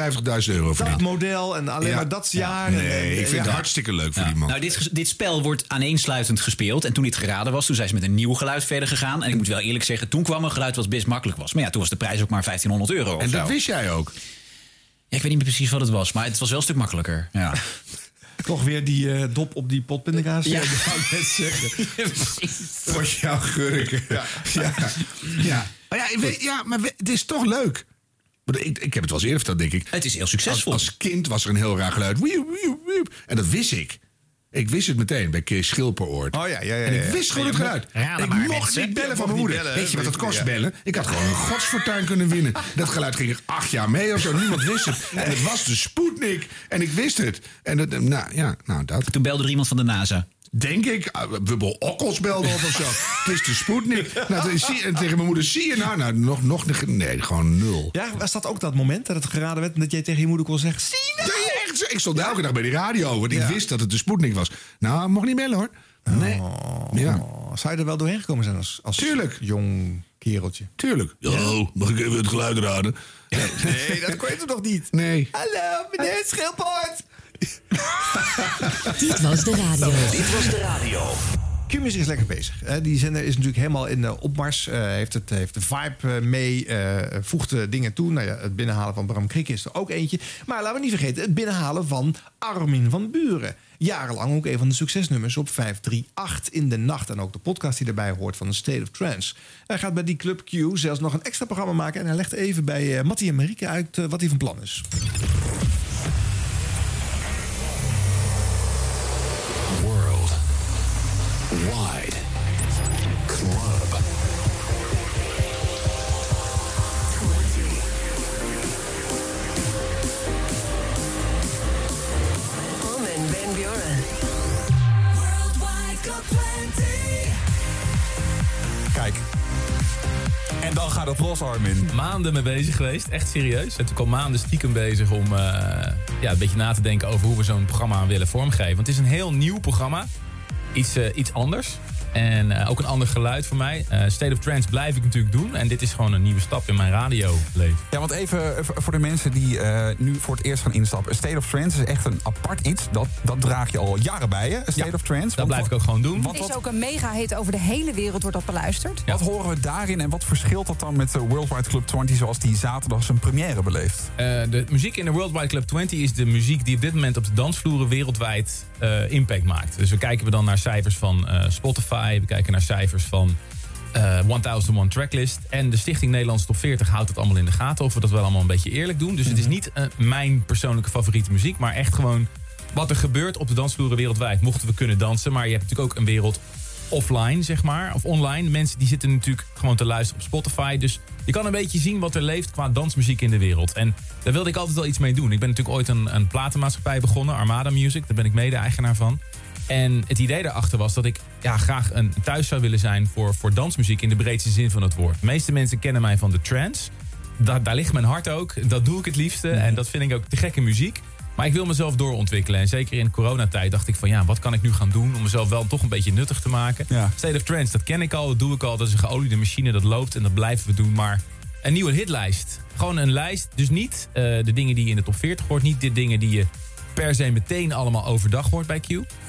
euro Dat verdiend. model en alleen Ja. maar dat jaar. Nee, en- ik vind ja. het hartstikke leuk voor Ja. die man. Nou, dit, dit spel wordt aaneensluitend gespeeld. En toen dit geraden was, toen zijn ze met een nieuw geluid verder gegaan. En ik moet wel eerlijk zeggen, toen kwam een geluid wat best makkelijk was. Maar ja, toen was de prijs ook maar 1500 euro. En dat zo. wist jij ook. Ik weet niet meer precies wat het was, maar het was wel een stuk makkelijker. Ja. Toch weer die eh, dop op die potpindakaas. Ja. Dat wou ik net zeggen. Voor jouw gurken. Ja. Ja. ja. Maar ja, ik weet- ja, maar we- het is toch leuk. Ik, ik heb het wel eens eerder verteld, denk ik. Het is heel succesvol. Als, als kind was er een heel raar geluid. Wiep, wiep, wiep. En dat wist ik. Ik wist het meteen bij Kees Schilperoord. Oh ja, ja, ja. En ik wist gewoon het je geluid. ik mocht niet bellen Je van mijn moeder. Weet je wat het kost bellen? Ik had gewoon een godsfortuin kunnen winnen. Dat geluid ging er acht jaar mee of zo. Niemand wist het. En het was de Sputnik. En ik wist het. En dat, nou ja, nou dat. Toen belde er iemand van de NASA. Denk ik. Ah, Wubbel Okkels belde of zo. Het is de Sputnik. Nou, en tegen mijn moeder, zie je nou? Nou, nog, nog, nee, gewoon nul. Ja, was dat ook dat moment dat het geraden werd... en dat jij tegen je moeder kon zeggen... Zie nou! Nee, echt, zo. ik stond elke dag bij die radio, want ik wist dat het de Sputnik was. Nou, mocht niet bellen hoor. Nee. Ja. Oh, zou je er wel doorheen gekomen zijn als, als Tuurlijk. jong kereltje? Tuurlijk. Hallo, mag ik even het geluid raden? Nee, dat kon je toch nog niet? Nee. Hallo, meneer Schilpoort. Dit was de radio. Dit was de radio. Q-Music is lekker bezig. die zender is natuurlijk helemaal in de opmars. eh, heeft, het, heeft de vibe eh, mee. eh, voegt dingen toe. Nou ja, het binnenhalen van Bram Krikke is er ook eentje. Maar laten we niet vergeten het binnenhalen van Armin van Buren. Jarenlang ook een van de succesnummers op 538 in de nacht. En ook de podcast die erbij hoort van de State of Trance. Hij gaat bij die Club Q zelfs nog een extra programma maken. En hij legt even bij Mattie en Marieke uit wat hij van plan is. Wide Club. Buren. Kijk. En dan gaat het los, Armin. Maanden mee bezig geweest, echt serieus. En toen kwam maanden stiekem bezig om eh, ja, een beetje na te denken over hoe we zo'n programma willen vormgeven. Want het is een heel nieuw programma. Iets, eh, iets anders. En eh, ook een ander geluid voor mij. Eh, State of Trance blijf ik natuurlijk doen. En dit is gewoon een nieuwe stap in mijn radioleven. Ja, want even eh, voor de mensen die eh, nu voor het eerst gaan instappen. State of Trance is echt een apart iets. Dat, dat draag je al jaren bij je, State of Trance. Dat blijf ik ook gewoon doen. Het is ook een mega hit over de hele wereld wordt dat beluisterd. Wat horen we daarin en wat verschilt dat dan met de Worldwide Club 20 zoals die zaterdag zijn première beleeft? Eh, de muziek in de Worldwide Club 20 is de muziek die op dit moment op de dansvloeren wereldwijd eh, impact maakt. Dus we kijken we dan naar cijfers van eh, Spotify, we kijken naar cijfers van eh 1001 Tracklist. En de Stichting Nederlands Top 40 houdt het allemaal in de gaten of we dat wel allemaal een beetje eerlijk doen. Dus het is niet eh, mijn persoonlijke favoriete muziek, maar echt gewoon wat er gebeurt op de dansvloeren wereldwijd. Mochten we kunnen dansen, maar je hebt natuurlijk ook een wereld offline, zeg maar, of online. Mensen die zitten natuurlijk gewoon te luisteren op Spotify. Dus je kan een beetje zien wat er leeft qua dansmuziek in de wereld. En daar wilde ik altijd wel iets mee doen. Ik ben natuurlijk ooit een, een platenmaatschappij begonnen, Armada Music. Daar ben ik mede-eigenaar van. En het idee daarachter was dat ik ja, graag een thuis zou willen zijn voor, voor dansmuziek in de breedste zin van het woord. De meeste mensen kennen mij van de trance. Daar, daar ligt mijn hart ook. Dat doe ik het liefste. En dat vind ik ook te gekke muziek. Maar ik wil mezelf doorontwikkelen. En zeker in coronatijd dacht ik van ja, wat kan ik nu gaan doen om mezelf wel toch een beetje nuttig te maken. State of Trance, dat ken ik al, dat doe ik al. Dat is een geoliede machine, dat loopt en dat blijven we doen. Maar een nieuwe hitlijst. Gewoon een lijst. Dus niet eh, de dingen die je in de top 40 hoort. Niet de dingen die je per se meteen allemaal overdag hoort bij Q.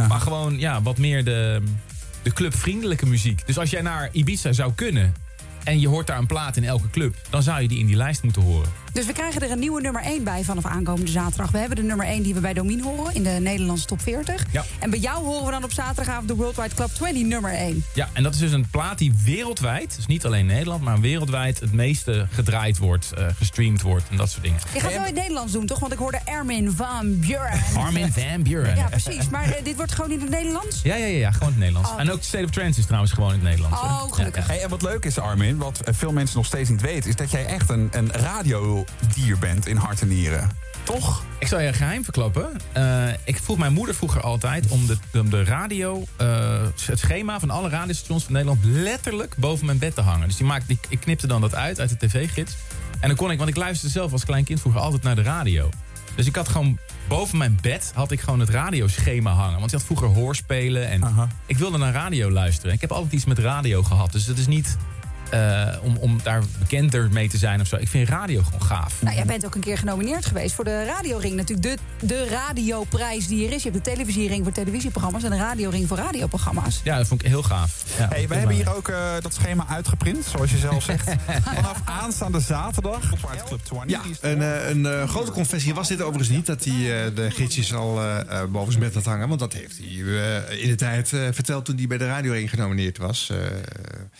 Maar gewoon ja, wat meer de, de clubvriendelijke muziek. Dus als jij naar Ibiza zou kunnen en je hoort daar een plaat in elke club... dan zou je die in die lijst moeten horen. Dus we krijgen er een nieuwe nummer 1 bij vanaf aankomende zaterdag. We hebben de nummer 1 die we bij Domien horen in de Nederlandse top 40. Ja. En bij jou horen we dan op zaterdagavond de Worldwide Club 20 nummer 1. Ja, en dat is dus een plaat die wereldwijd, dus niet alleen Nederland... maar wereldwijd het meeste gedraaid wordt, eh, gestreamd wordt en dat soort dingen. Je gaat wel in het Nederlands doen, toch? Want ik hoorde Armin van Buren. Armin van Buren. Ja, precies. Maar eh, dit wordt gewoon in het Nederlands? Ja, ja, ja, ja, gewoon in het Nederlands. Oh. En ook State of Trance is trouwens gewoon in het Nederlands. Oh, gelukkig. Ja, ja. Hey, en wat leuk is, Armin, wat veel mensen nog steeds niet weten... is dat jij echt een, een radiodier bent in hart en nieren. Toch? Ik zal je een geheim verklappen. Eh, ik vroeg mijn moeder vroeger altijd om de, om de radio, eh, het schema van alle radiostations van Nederland letterlijk boven mijn bed te hangen. Dus die maakte, ik, ik knipte dan dat uit uit de tv-gids. En dan kon ik, want ik luisterde zelf als klein kind vroeger altijd naar de radio. Dus ik had gewoon boven mijn bed had ik gewoon het radioschema hangen. Want je had vroeger hoorspelen en ik wilde naar radio luisteren. Ik heb altijd iets met radio gehad. Dus het is niet eh, om, om daar bekender mee te zijn of zo. Ik vind radio gewoon gaaf. Nou, jij bent ook een keer genomineerd geweest voor de Radioring. Natuurlijk de, de radioprijs die er is. Je hebt de televisiering voor televisieprogramma's... en de radioring voor radioprogramma's. Ja, dat vond ik heel gaaf. Ja, Hey, wij hebben hier ook eh, dat schema uitgeprint, zoals je zelf zegt. Vanaf aanstaande zaterdag. Worldwide Club 20. Ja, een, eh, een eh, grote confessie was dit overigens niet... dat hij eh, de gidsjes al boven zijn bed had hangen. Want dat heeft hij eh, in de tijd eh, verteld toen hij bij de Radio 1 genomineerd was. eh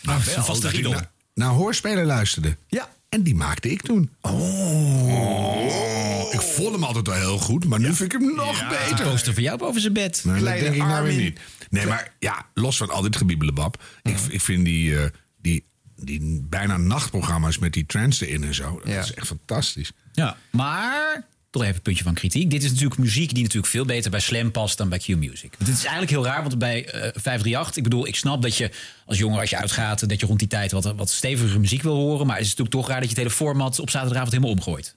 Nou, wel, riedel. Naar, hoorspelen luisterde. Ja. En die maakte ik toen. Oh. Ik vond hem altijd wel heel goed, maar nu vind ik hem nog beter. poster van jou boven zijn bed. Nee, dat Kleine denk ik nou weer Armin. niet. Nee, maar ja, los van al dit gebiebelebab. Ik, ik vind die, eh, die, die bijna nachtprogramma's met die trance erin en zo. Dat is echt fantastisch. Ja, maar toch even een puntje van kritiek. Dit is natuurlijk muziek die natuurlijk veel beter bij Slam past dan bij Q-Music. Het is eigenlijk heel raar, want bij eh 538... ik bedoel, ik snap dat je als jongen, als je uitgaat... dat je rond die tijd wat, wat stevigere muziek wil horen... maar het is natuurlijk toch raar dat je het hele format op zaterdagavond helemaal omgooit.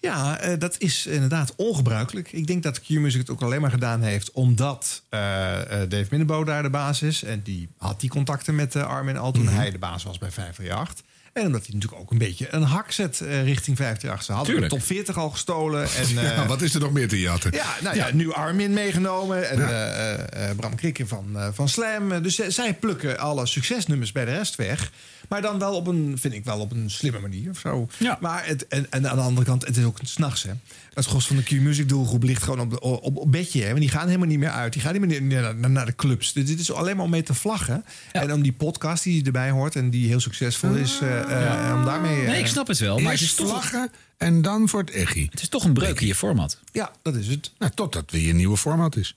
Ja, eh, dat is inderdaad ongebruikelijk. Ik denk dat Q-Music het ook alleen maar gedaan heeft... omdat eh, eh, Dave Minnebo daar de baas is. En die had die contacten met eh, Armin al toen Mhm. hij de baas was bij 538. En omdat hij natuurlijk ook een beetje een hak zet eh, richting 538. Ze hadden de top 40 al gestolen. En, eh, Ja, wat is er nog meer te jatten? Ja, nou ja, nu Armin meegenomen en eh, eh, eh, Bram Krikke van, eh, van Slam. Eh, Dus zij- plukken alle succesnummers bij de rest weg. Maar dan wel op een, vind ik wel op een slimme manier of zo. Maar het, en, en aan de andere kant, het is ook s'nachts. Het gros van de Q-Music doelgroep ligt gewoon op, op, op bedje. Hè? Want die gaan helemaal niet meer uit. Die gaan niet meer naar, naar, naar de clubs. Dus dit is alleen maar om mee te vlaggen. En om die podcast die erbij hoort en die heel succesvol is, eh, eh, om daarmee... eh, Nee, ik snap het wel. Maar het is toch, en dan voor het echi. het is toch een breuk in je format. Ja, dat is het. Nou, totdat weer een nieuwe format is.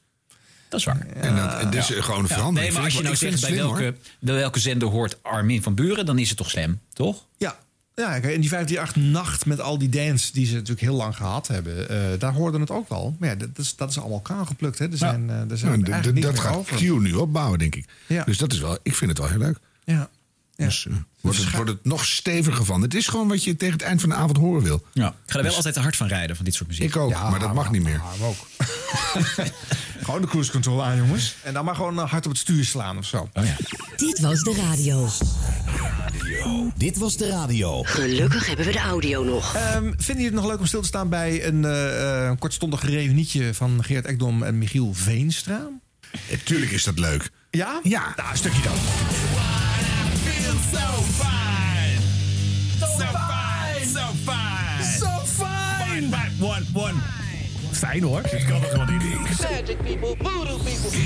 Dat is waar. En dat, en dus Ja. gewoon een Ja, verandering. Nee, maar als je nou zegt bij slim, welke, bij welke zender hoort Armin van Buren... dan is het toch Slam, toch? Ja. Ja, kijk, en die 538-nacht met al die dance die ze natuurlijk heel lang gehad hebben, eh, daar hoorde het ook wel. Maar ja, dat is, dat is allemaal kraan Hè. Er zijn, eh, er zijn Ja, dat meer gaat over. Q nu opbouwen, denk ik. Ja. Dus dat is wel, ik vind het wel heel leuk. Ja. Dus eh, wordt, het, wordt het nog steviger van. Het is gewoon wat je tegen het eind van de avond horen wil. Ja. Ik ga er wel Dus- altijd te hard van rijden, van dit soort muziek. Ik ook, maar dat mag niet meer. ook. gewoon de cruise control aan, jongens. En dan maar gewoon eh, hard op het stuur slaan of zo. Oh ja. Dit was de radio. Dit was de radio. Gelukkig hebben we de audio nog. Ehm, vinden jullie het nog leuk om stil te staan bij een eh, eh, kortstondig reunietje van Geert Ekdom en Michiel Veenstra? Tuurlijk is dat leuk. Ja? Ja. Nou, een stukje dan. One, one. Fijn hoor. Ik kan het gewoon niet. Magic people, voodoo people.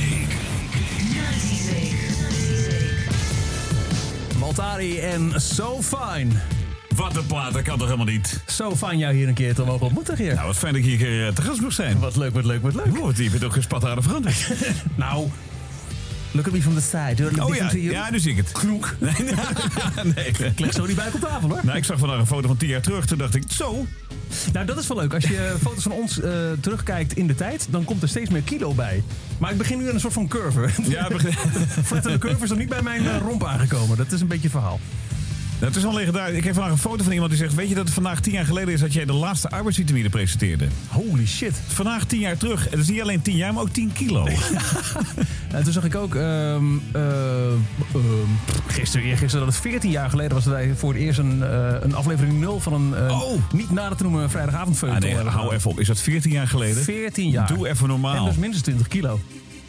Maltari en So Fine. Wat een plaat, dat kan toch helemaal niet? So fijn jou hier een keer te mogen ontmoeten, Geert. Nou, wat fijn dat ik hier eh, te gast mag zijn. Wat leuk, wat leuk, wat leuk. Oh, je bent ook gespat aan de veranderd. nou, look at me from the side. Oh ja, ja, nu zie ik het. Knoek. Nee, nee. Ik leg zo die buik op tafel hoor. Nou, ik zag vandaag een foto van tien jaar terug. Toen dacht ik, zo. Nou, dat is wel leuk. Als je foto's van ons eh, terugkijkt in de tijd, dan komt er steeds meer kilo bij. Maar ik begin nu aan een soort van curve. Ja, begin... Flattende curve is nog niet bij mijn eh, romp aangekomen. Dat is een beetje het verhaal. Nou, het is wel legendarisch. Ik heb vandaag een foto van iemand die zegt... weet je dat het vandaag tien jaar geleden is dat jij de laatste arbeidsvitamine presenteerde? Holy shit. Vandaag tien jaar terug. En dat is niet alleen tien jaar, maar ook tien kilo. En toen zag ik ook eh, ehm, gisteren, eergisteren, dat het 14 jaar geleden was dat wij voor het eerst een, eh, een aflevering 0 van een eh, niet nader te noemen vrijdagavond Ah, nee, hou even op. Is dat 14 jaar geleden? 14 jaar. Doe even normaal. En dus minstens 20 kilo.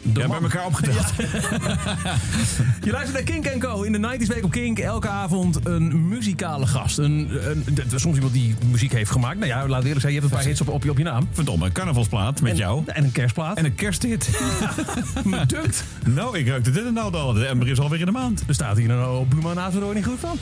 De Ja, man. bij elkaar opgeteld. Je luistert naar Kink Co. In de 90s Week op Kink. Elke avond een muzikale gast. Een, een, soms iemand die muziek heeft gemaakt. Nou ja, laat eerlijk zijn, je hebt een paar hits op, op, je, op je naam. Verdomme, een carnavalsplaat met En- jou. En een kerstplaat. En een kersthit. Me dunkt. nou, ik ruikte dit en nou al. De ember is alweer in de maand. Er staat hier een hoop Buma je niet goed van.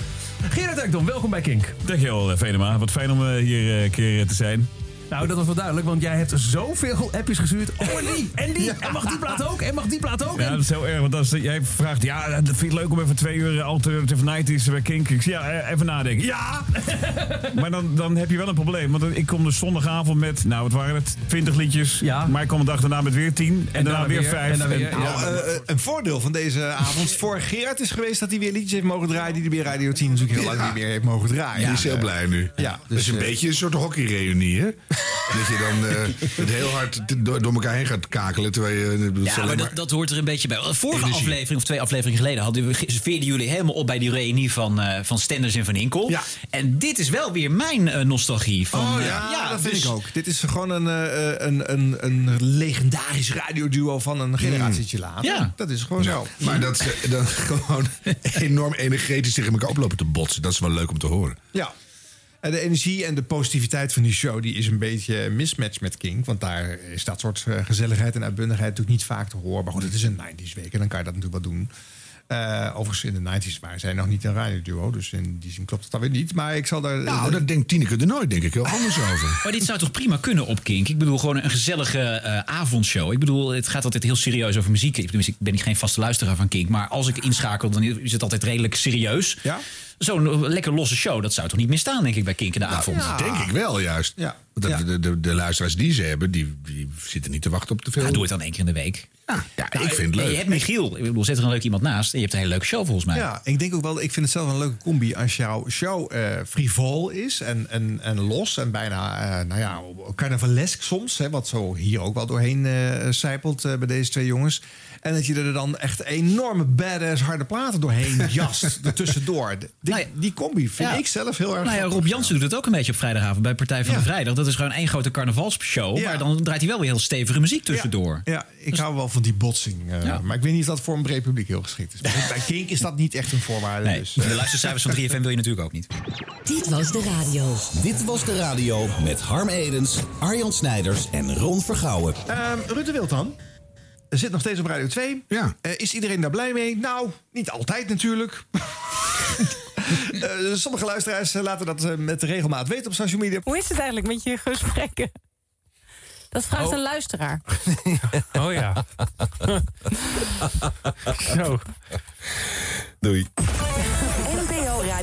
Gerard Ekdom, welkom bij Kink. Dankjewel, eh, Venema. Wat fijn om eh, hier eh, een keer te zijn. Nou, dat was wel duidelijk, want jij hebt zoveel appjes gestuurd. Oh, en die, en die, en mag die plaat ook, en mag die plaat ook. Ja, dat is heel erg. Want als jij vraagt, ja, dat vind ik leuk om even twee uur alternative nighties bij Kink. Ik zeg, ja, eh, even nadenken. Ja! maar dan, dan heb je wel een probleem. Want ik kom dus zondagavond met, nou, wat waren het? 20 liedjes. Ja. Maar ik kom de dag daarna met weer 10. En, daarna weer 5. en dan weer- ja. Nou, eh, eh, een voordeel van deze avond voor Geert is geweest dat hij weer liedjes heeft mogen draaien die hij bij Radio 10 natuurlijk heel lang niet meer heeft mogen draaien. Die is heel blij nu. Ja, dat dus, is een eh, beetje een soort hockeyreunie, hè? Dat je dan eh, het heel hard door, door elkaar heen gaat kakelen. Terwijl je, eh, Ja, maar maar- dat, dat hoort er een beetje bij. De vorige Energie. aflevering, of twee afleveringen geleden, hadden we, veerden jullie helemaal op bij die reunie van, eh van Stenders en Van Inkel. Ja. En dit is wel weer mijn eh, nostalgie. Van, Oh eh, ja, dat vind dus- ik ook. Dit is gewoon een, eh, een, een, een legendarisch radioduo van een generatietje later. Ja. Dat is gewoon Ja, zo. Maar dat ze dan gewoon enorm energetisch tegen elkaar oplopen te botsen. Dat is wel leuk om te horen. Ja. En de energie en de positiviteit van die show die is een beetje mismatch met King. Want daar is dat soort eh, gezelligheid en uitbundigheid natuurlijk niet vaak te horen. Maar goed, het is een 90s week en dan kan je dat natuurlijk wel doen. Eh, overigens in de 90s waren zij nog niet een radioduo. Dus in die zin klopt het dan weer niet. Maar ik zal daar... Nou, dat denkt Tineke de Nooit, denk ik, heel anders over. Maar dit zou toch prima kunnen op Kink? Ik bedoel, gewoon een gezellige eh, avondshow. Ik bedoel, het gaat altijd heel serieus over muziek. Ik ben niet geen vaste luisteraar van Kink. Maar als ik inschakel, dan is het altijd redelijk serieus. Ja? Zo'n lekker losse show, dat zou toch niet meer staan, denk ik, bij Kink in de avond? Denk ik wel, juist. Ja. Want dat- de, de, de luisteraars die ze hebben, die, die zitten niet te wachten op te veel. Ja, doe het dan één keer in de week. Ja, ja ik vind het Nee, leuk. je hebt Michiel. Ik bedoel, zet er een leuk iemand naast. En je hebt een hele leuke show volgens mij. Ja, ik denk ook wel, ik vind het zelf een leuke combi als jouw show eh frivol is en, en, en los en bijna, eh, nou ja, carnavalesk soms, hè, wat zo hier ook wel doorheen eh zijpelt eh, bij deze twee jongens. En dat je er dan echt enorme badass harde platen doorheen jast, ertussendoor. Die, die combi vind Ja. ik zelf heel erg Nou ja. Rob Jansen doet het ook een beetje op vrijdagavond bij Partij van Ja. de Vrijdag. Dat is gewoon één grote carnavalsshow. Ja. Maar dan draait hij wel weer heel stevige muziek tussendoor. Ja, ik hou wel van die botsing. eh, Ja. Maar ik weet niet of dat voor een breed publiek heel geschikt is. Bij Kink is dat niet echt een voorwaarde. Nee, Dus, eh, de luistercijfers van 3FM wil je natuurlijk ook niet. Dit was de radio. Dit was de radio met Harm Edens, Arjan Snijders en Ron Vergouwen. Ehm Rutte Wild dan. Zit nog steeds op Radio 2. Ja. Eh, is iedereen daar blij mee? Nou, niet altijd natuurlijk. Eh, sommige luisteraars eh, laten dat met regelmaat weten op social media. Hoe is het eigenlijk met je gesprekken? Dat vraagt Oh. een luisteraar. Oh ja. Zo. Doei.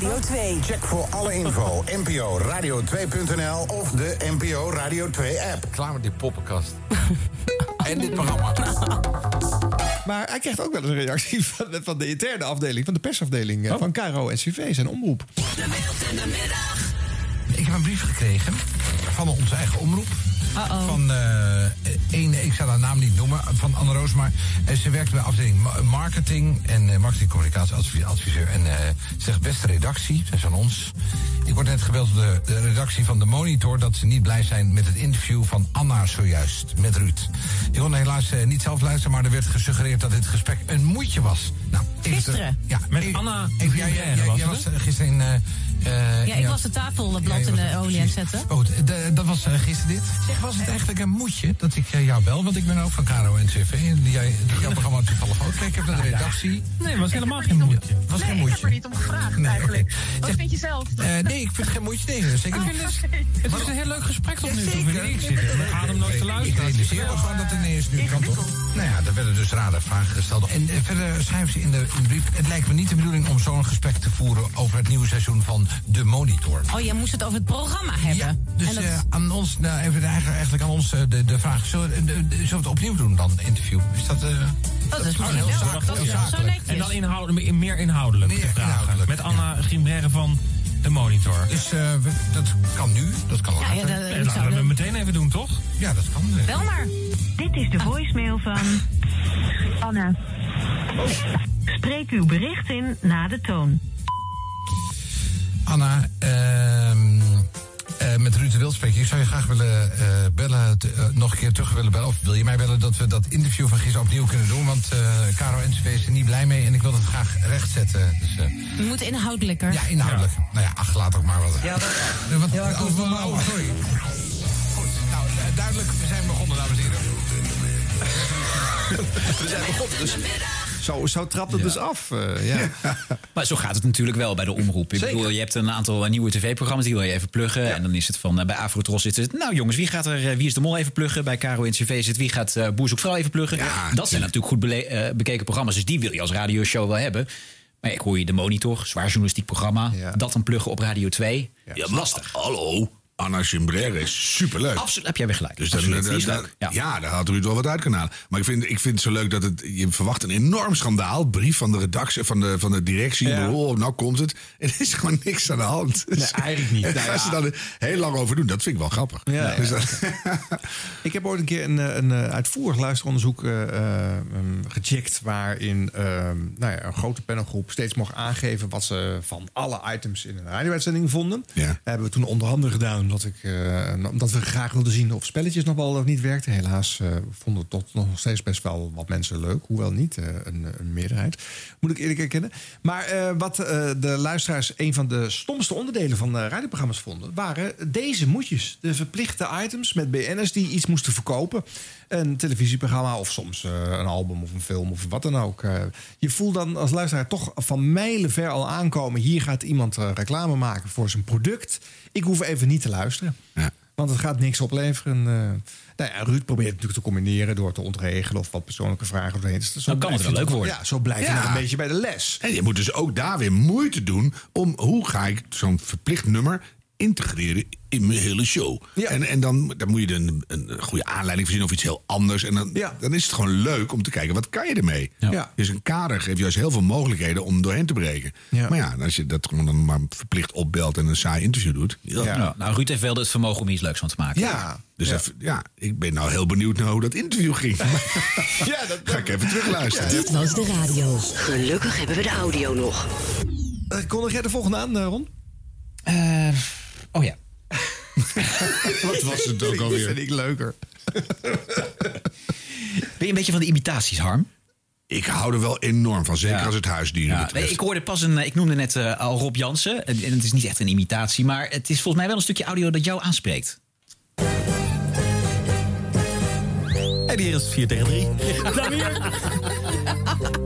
Radio 2. Check voor alle info NPO Radio2.nl of de NPO Radio 2 app. Klaar met die poppenkast. en dit programma. Maar hij krijgt ook wel eens een reactie van, van de interne afdeling, van de persafdeling eh, van Caro SCV, zijn omroep. Ik heb een brief gekregen van onze eigen omroep. Van eh een, ik zal haar naam niet noemen, van Anne Roos, maar eh, ze werkt bij afdeling ma- marketing en eh, marketingcommunicatieadviseur. En eh, ze zegt, beste redactie, dat is van ons. Ik word net gebeld door de, de redactie van de Monitor dat ze niet blij zijn met het interview van Anna zojuist met Ruud. Ik kon helaas eh, niet zelf luisteren, maar er werd gesuggereerd dat dit gesprek een moeitje was. Nou, even- Gisteren? Ja, Met even- Anna even- ja, was jij het, was eh, gisteren in... eh, Ja, ik was de tafelblad in de olie aan het zetten. de- dat was eh, gisteren dit. Zeg, was het eigenlijk een moedje dat ik eh, jou bel? Want ik ben ook van Caro en CV. En jij, jouw programma toevallig ook. Kijk, ik heb naar de redactie. Nee, het was helemaal geen moeite. was geen Nee, ik moedje. heb er niet om gevraagd Nee, eigenlijk. Wat vind je zelf? eh, nee, ik vind het geen moedje. Nee, zeker Oh, niet. Het is een heel leuk gesprek tot nu toe. Ik. Ik zit met adem nooit te Ik luisteren. realiseer me gewoon dat het ineens nu kan toch? Nou ja, er werden dus rare vragen gesteld. En verder schrijven ze in de, in de brief... Het lijkt me niet de bedoeling om zo'n gesprek te voeren... over het nieuwe seizoen van De Monitor. Oh, je moest het over het programma hebben. Dus En dat- eh, aan ons, nou, even eigenlijk, eigenlijk aan ons eh, de, de vraag: zullen, we- de- de- zullen we het opnieuw doen dan, interview? Is dat. eh dat is heel Dat zo netjes. En dan inhoudelijk, meer inhoudelijk Meer te vragen. inhoudelijk, Met Anna Gimberre van de Monitor. Dus eh, we- dat kan nu, dat kan Ja, later. ja, dat- Nee, laten we het meteen even doen, toch? Ja, dat kan. Wel maar. Dit is de voicemail van Anna. Spreek uw bericht in na de toon. Anna, ehm, eh, met Ruud de Wild spreek ik. Ik zou je graag willen eh, bellen, te- eh, nog een keer terug willen bellen. Of wil je mij bellen dat we dat interview van gisteren opnieuw kunnen doen? Want eh Caro NCV is er niet blij mee en ik wil het graag rechtzetten. Dus, eh, We moeten inhoudelijker. ja, inhoudelijk. Nou ja, ach, laat ook maar wat. Ja, dat- wat, Ja, oh, oh, oh, sorry. Goed, nou, duidelijk, we zijn begonnen, dames en heren. We zijn begonnen, dus zo, zo trapt het dus af. eh, ja. Maar zo gaat het natuurlijk wel bij de omroep. Ik Zeker. bedoel, je hebt een aantal eh, nieuwe tv-programma's, die wil je even pluggen. En dan is het van, eh, bij Afrotros zit het... Nou jongens, wie gaat er, wie is de mol even pluggen? Bij Caro NCV zit, wie gaat Boer vrouw even pluggen? dat zijn natuurlijk goed bekeken programma's, dus die wil je als radioshow wel hebben. Maar ik hoor je de Monitor, zwaar journalistiek programma. Dat dan pluggen op Radio 2. Ja, lastig. Hallo, Anna Gimbrère is superleuk. Absoluut, heb jij weer gelijk. Dus dat, Absoluut, dat- die is. Ja. ja. daar had Ruud wel wat uit kunnen halen. Maar ik vind, ik vind het zo leuk dat het. Je verwacht een enorm schandaal. Brief van de redactie, van de, van de directie. Ja. Oh, nou komt het. En er is gewoon niks aan de hand. Nee, eigenlijk niet. En daar ja. ze dan heel lang over doen. Dat vind ik wel grappig. Ja, Dus ja. dat- Ik heb ooit een keer een, eh, een, eh, uitvoerig luisteronderzoek eh, um, gecheckt... waarin eh, nou ja, een grote panelgroep steeds mocht aangeven... wat ze van alle items in een radio-uitzending vonden. Hebben we toen onder andere gedaan omdat, ik, eh, omdat we graag wilden zien of spelletjes nog wel of niet werkten. Helaas eh, vonden tot nog steeds best wel wat mensen leuk. Hoewel niet eh, een, een meerderheid, moet ik eerlijk erkennen. Maar wat de luisteraars een van de stomste onderdelen van radioprogramma's vonden... waren deze moedjes. De verplichte items met BN'ers die iets moesten verkopen. Een televisieprogramma of soms een album of een film of wat dan ook. Je voelt dan als luisteraar toch van mijlen ver al aankomen... hier gaat iemand reclame maken voor zijn product. Ik hoef even niet te luisteren. Want het gaat niks opleveren. Eh, nou ja, Ruud probeert het natuurlijk te combineren door te ontregelen of wat persoonlijke vragen doorheen. Dus zo Dan kan het wel leuk worden. Ja, zo blijf je Ja. nog een beetje bij de les. En je moet dus ook daar weer moeite doen om hoe ga ik zo'n verplicht nummer integreren in mijn hele show. En, en dan, dan moet je er een, een goede aanleiding voorzien of iets heel anders. En dan, dan is het gewoon leuk om te kijken, wat kan je ermee? Ja. Dus een kader geeft juist heel veel mogelijkheden om doorheen te breken. Ja. Maar ja, als je dat gewoon dan maar verplicht opbelt en een saai interview doet. Ja. Ja. Nou, Ruud heeft wel het vermogen om iets leuks van te maken. Ja, dus Even, ja, ik ben nou heel benieuwd naar hoe dat interview ging. ja, dat ga ik even terugluisteren. Dit was de radio. Gelukkig hebben we de audio nog. Uh, kondig jij de volgende aan, eh, Ron? Oh ja. Wat was het ook Dat alweer? vind ik leuker. Ben je een beetje van de imitaties, Harm? Ik hou er wel enorm van, zeker als het huisdieren Ja, betreft. nee, ik hoorde pas een. Ik noemde net eh, al Rob Jansen. En en het is niet echt een imitatie, maar het is volgens mij wel een stukje audio dat jou aanspreekt. En hier is het 4 tegen 3. Dan hier.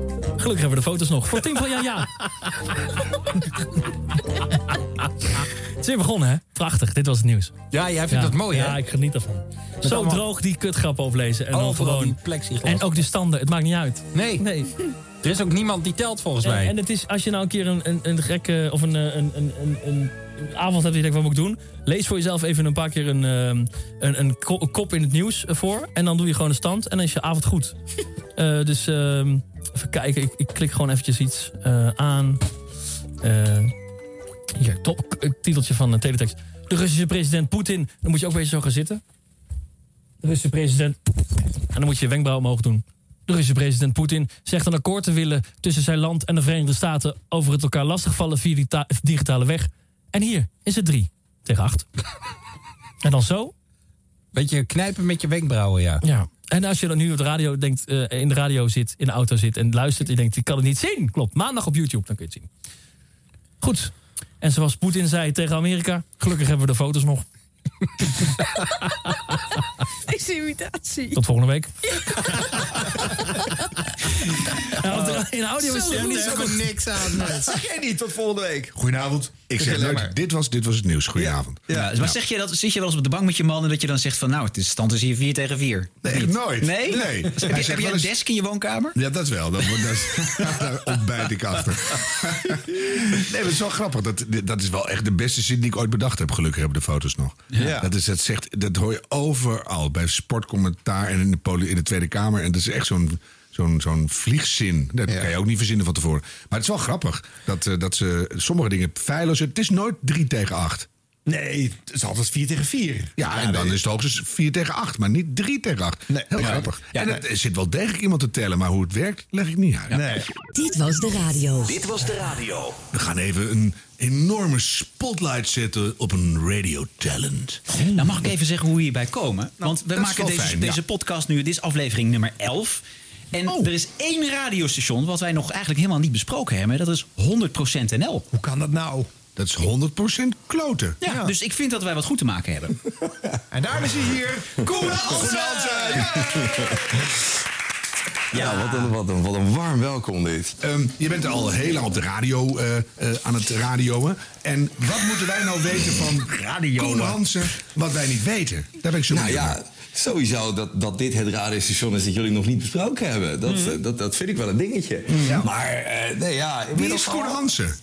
Gelukkig hebben we de foto's nog. Voor Tim van Ja Ja. Het is weer begonnen, hè? Prachtig, dit was het nieuws. Ja, jij vindt dat mooi, hè? Ja, ik geniet ervan. Zo allemaal- droog die kutgrap overlezen. En dan Overal gewoon... plexiglas. En ook de standen, het maakt niet uit. Nee. nee. Er is ook niemand die telt volgens En, mij. en het is, als je nou een keer een, een, een gekke of een, eh, een, een, een, een avond hebt die je denkt, wat moet ik doen? Lees voor jezelf even een paar keer een, ehm, een, een ko- een kop in het nieuws voor. En dan doe je gewoon een stand en dan is je avond goed. Eh, dus ehm, even kijken, ik, ik klik gewoon eventjes iets eh, aan. Eh, hier, top, het titeltje van de teletext. De Russische president Poetin. Dan moet je ook beetje zo gaan zitten. De Russische president. En dan moet je je wenkbrauw omhoog doen. De Russische president Poetin zegt een akkoord te willen tussen zijn land en de Verenigde Staten over het elkaar lastigvallen via die ta- digitale weg. En hier is het 3 tegen 8. en dan zo. Beetje knijpen met je wenkbrauwen, ja. Ja. En als je dan nu op de radio denkt, eh, in de radio zit, in de auto zit en luistert, en je denkt, ik kan het niet zien. Klopt, maandag op YouTube, dan kun je het zien. Goed. En zoals Poetin zei tegen Amerika, gelukkig hebben we de foto's nog. Deze imitatie. Tot volgende week. Ja, in audio is het niet zo niks aan. Dat zeg jij niet tot volgende week. Goedenavond. Ik zeg nooit, dit was, dit was het nieuws. Goedenavond. Ja, maar zeg je dat, zit je wel eens op de bank met je man en dat je dan zegt van nou, het is stand is hier 4 tegen je Nee, echt nooit. Nee? Nee. Heb je, heb een eens- desk in je woonkamer? Ja, dat wel. Dat, dat, is- daar ontbijt ik achter. nee, maar het is wel grappig. Dat, dat is wel echt de beste zin die ik ooit bedacht heb. Gelukkig hebben de foto's nog. Ja. Dat, is, dat, zegt, dat hoor je overal. Bij sportcommentaar en in de, poli- in de Tweede Kamer. En dat is echt zo'n zo'n zo'n vliegzin. Dat kan je ook niet verzinnen van tevoren. Maar het is wel grappig dat, eh, dat ze sommige dingen feilloos... Het is nooit 3 tegen 8. Nee, het is altijd 4 tegen 4. Ja, en dan is het hoogstens 4 tegen 8, maar niet 3 tegen 8. Heel Ja. grappig. Ja, en nee. het, er zit wel degelijk iemand te tellen, maar hoe het werkt, leg ik niet uit. Nee. Dit was de radio. Dit was de radio. We gaan even een enorme spotlight zetten op een radio talent. Nou, mag ik even zeggen hoe we hierbij komen? Want we dat maken deze, fijn, deze ja. podcast nu, dit is aflevering nummer 11. En er is één radiostation wat wij nog eigenlijk helemaal niet besproken hebben. Dat is 100% NL. Hoe kan dat nou? Dat is 100% kloten. Ja, dus ik vind dat wij wat goed te maken hebben. En daar is hij hier. Koen Hansen! Ja, wat een, wat, een, wat een warm welkom dit. Ehm, je bent al heel lang op de radio eh, eh, aan het radioen. En wat moeten wij nou weten van Koen Hansen wat wij niet weten? Daar ben ik zo Nou ja, sowieso dat, dat dit het radiostation is dat jullie nog niet besproken hebben. Dat, Mhm. eh, dat, dat vind ik wel een dingetje. Maar eh, nee, ja... Wie is Koen al- Hansen?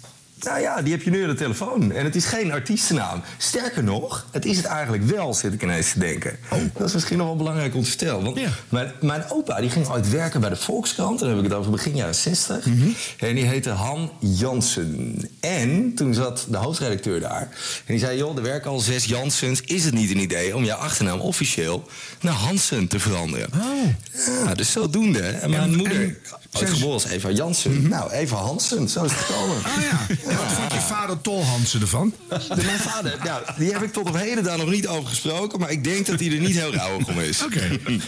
Nou ja, die heb je nu aan de telefoon. En het is geen artiestennaam. Sterker nog, het is het eigenlijk wel, zit ik ineens te denken. Dat is misschien nog wel belangrijk om te vertellen. Want mijn, mijn opa die ging ooit werken bij de Volkskrant. Dan heb ik het over begin jaren 60. En die heette Han Jansen. En toen zat de hoofdredacteur daar. En die zei, joh, er werken al zes Jansens. Is het niet een idee om jouw achternaam officieel naar Hansen te veranderen? Ja, dus zodoende. En mijn moeder, ooit geboren als Eva Jansen. Nou, Eva Hansen, zo is het gekomen. Ah ja. Wat vond je vader Tolhansen ervan? De, mijn vader, nou, die heb ik tot op heden daar nog niet over gesproken. Maar ik denk dat hij er niet heel rauwig om is. Oké.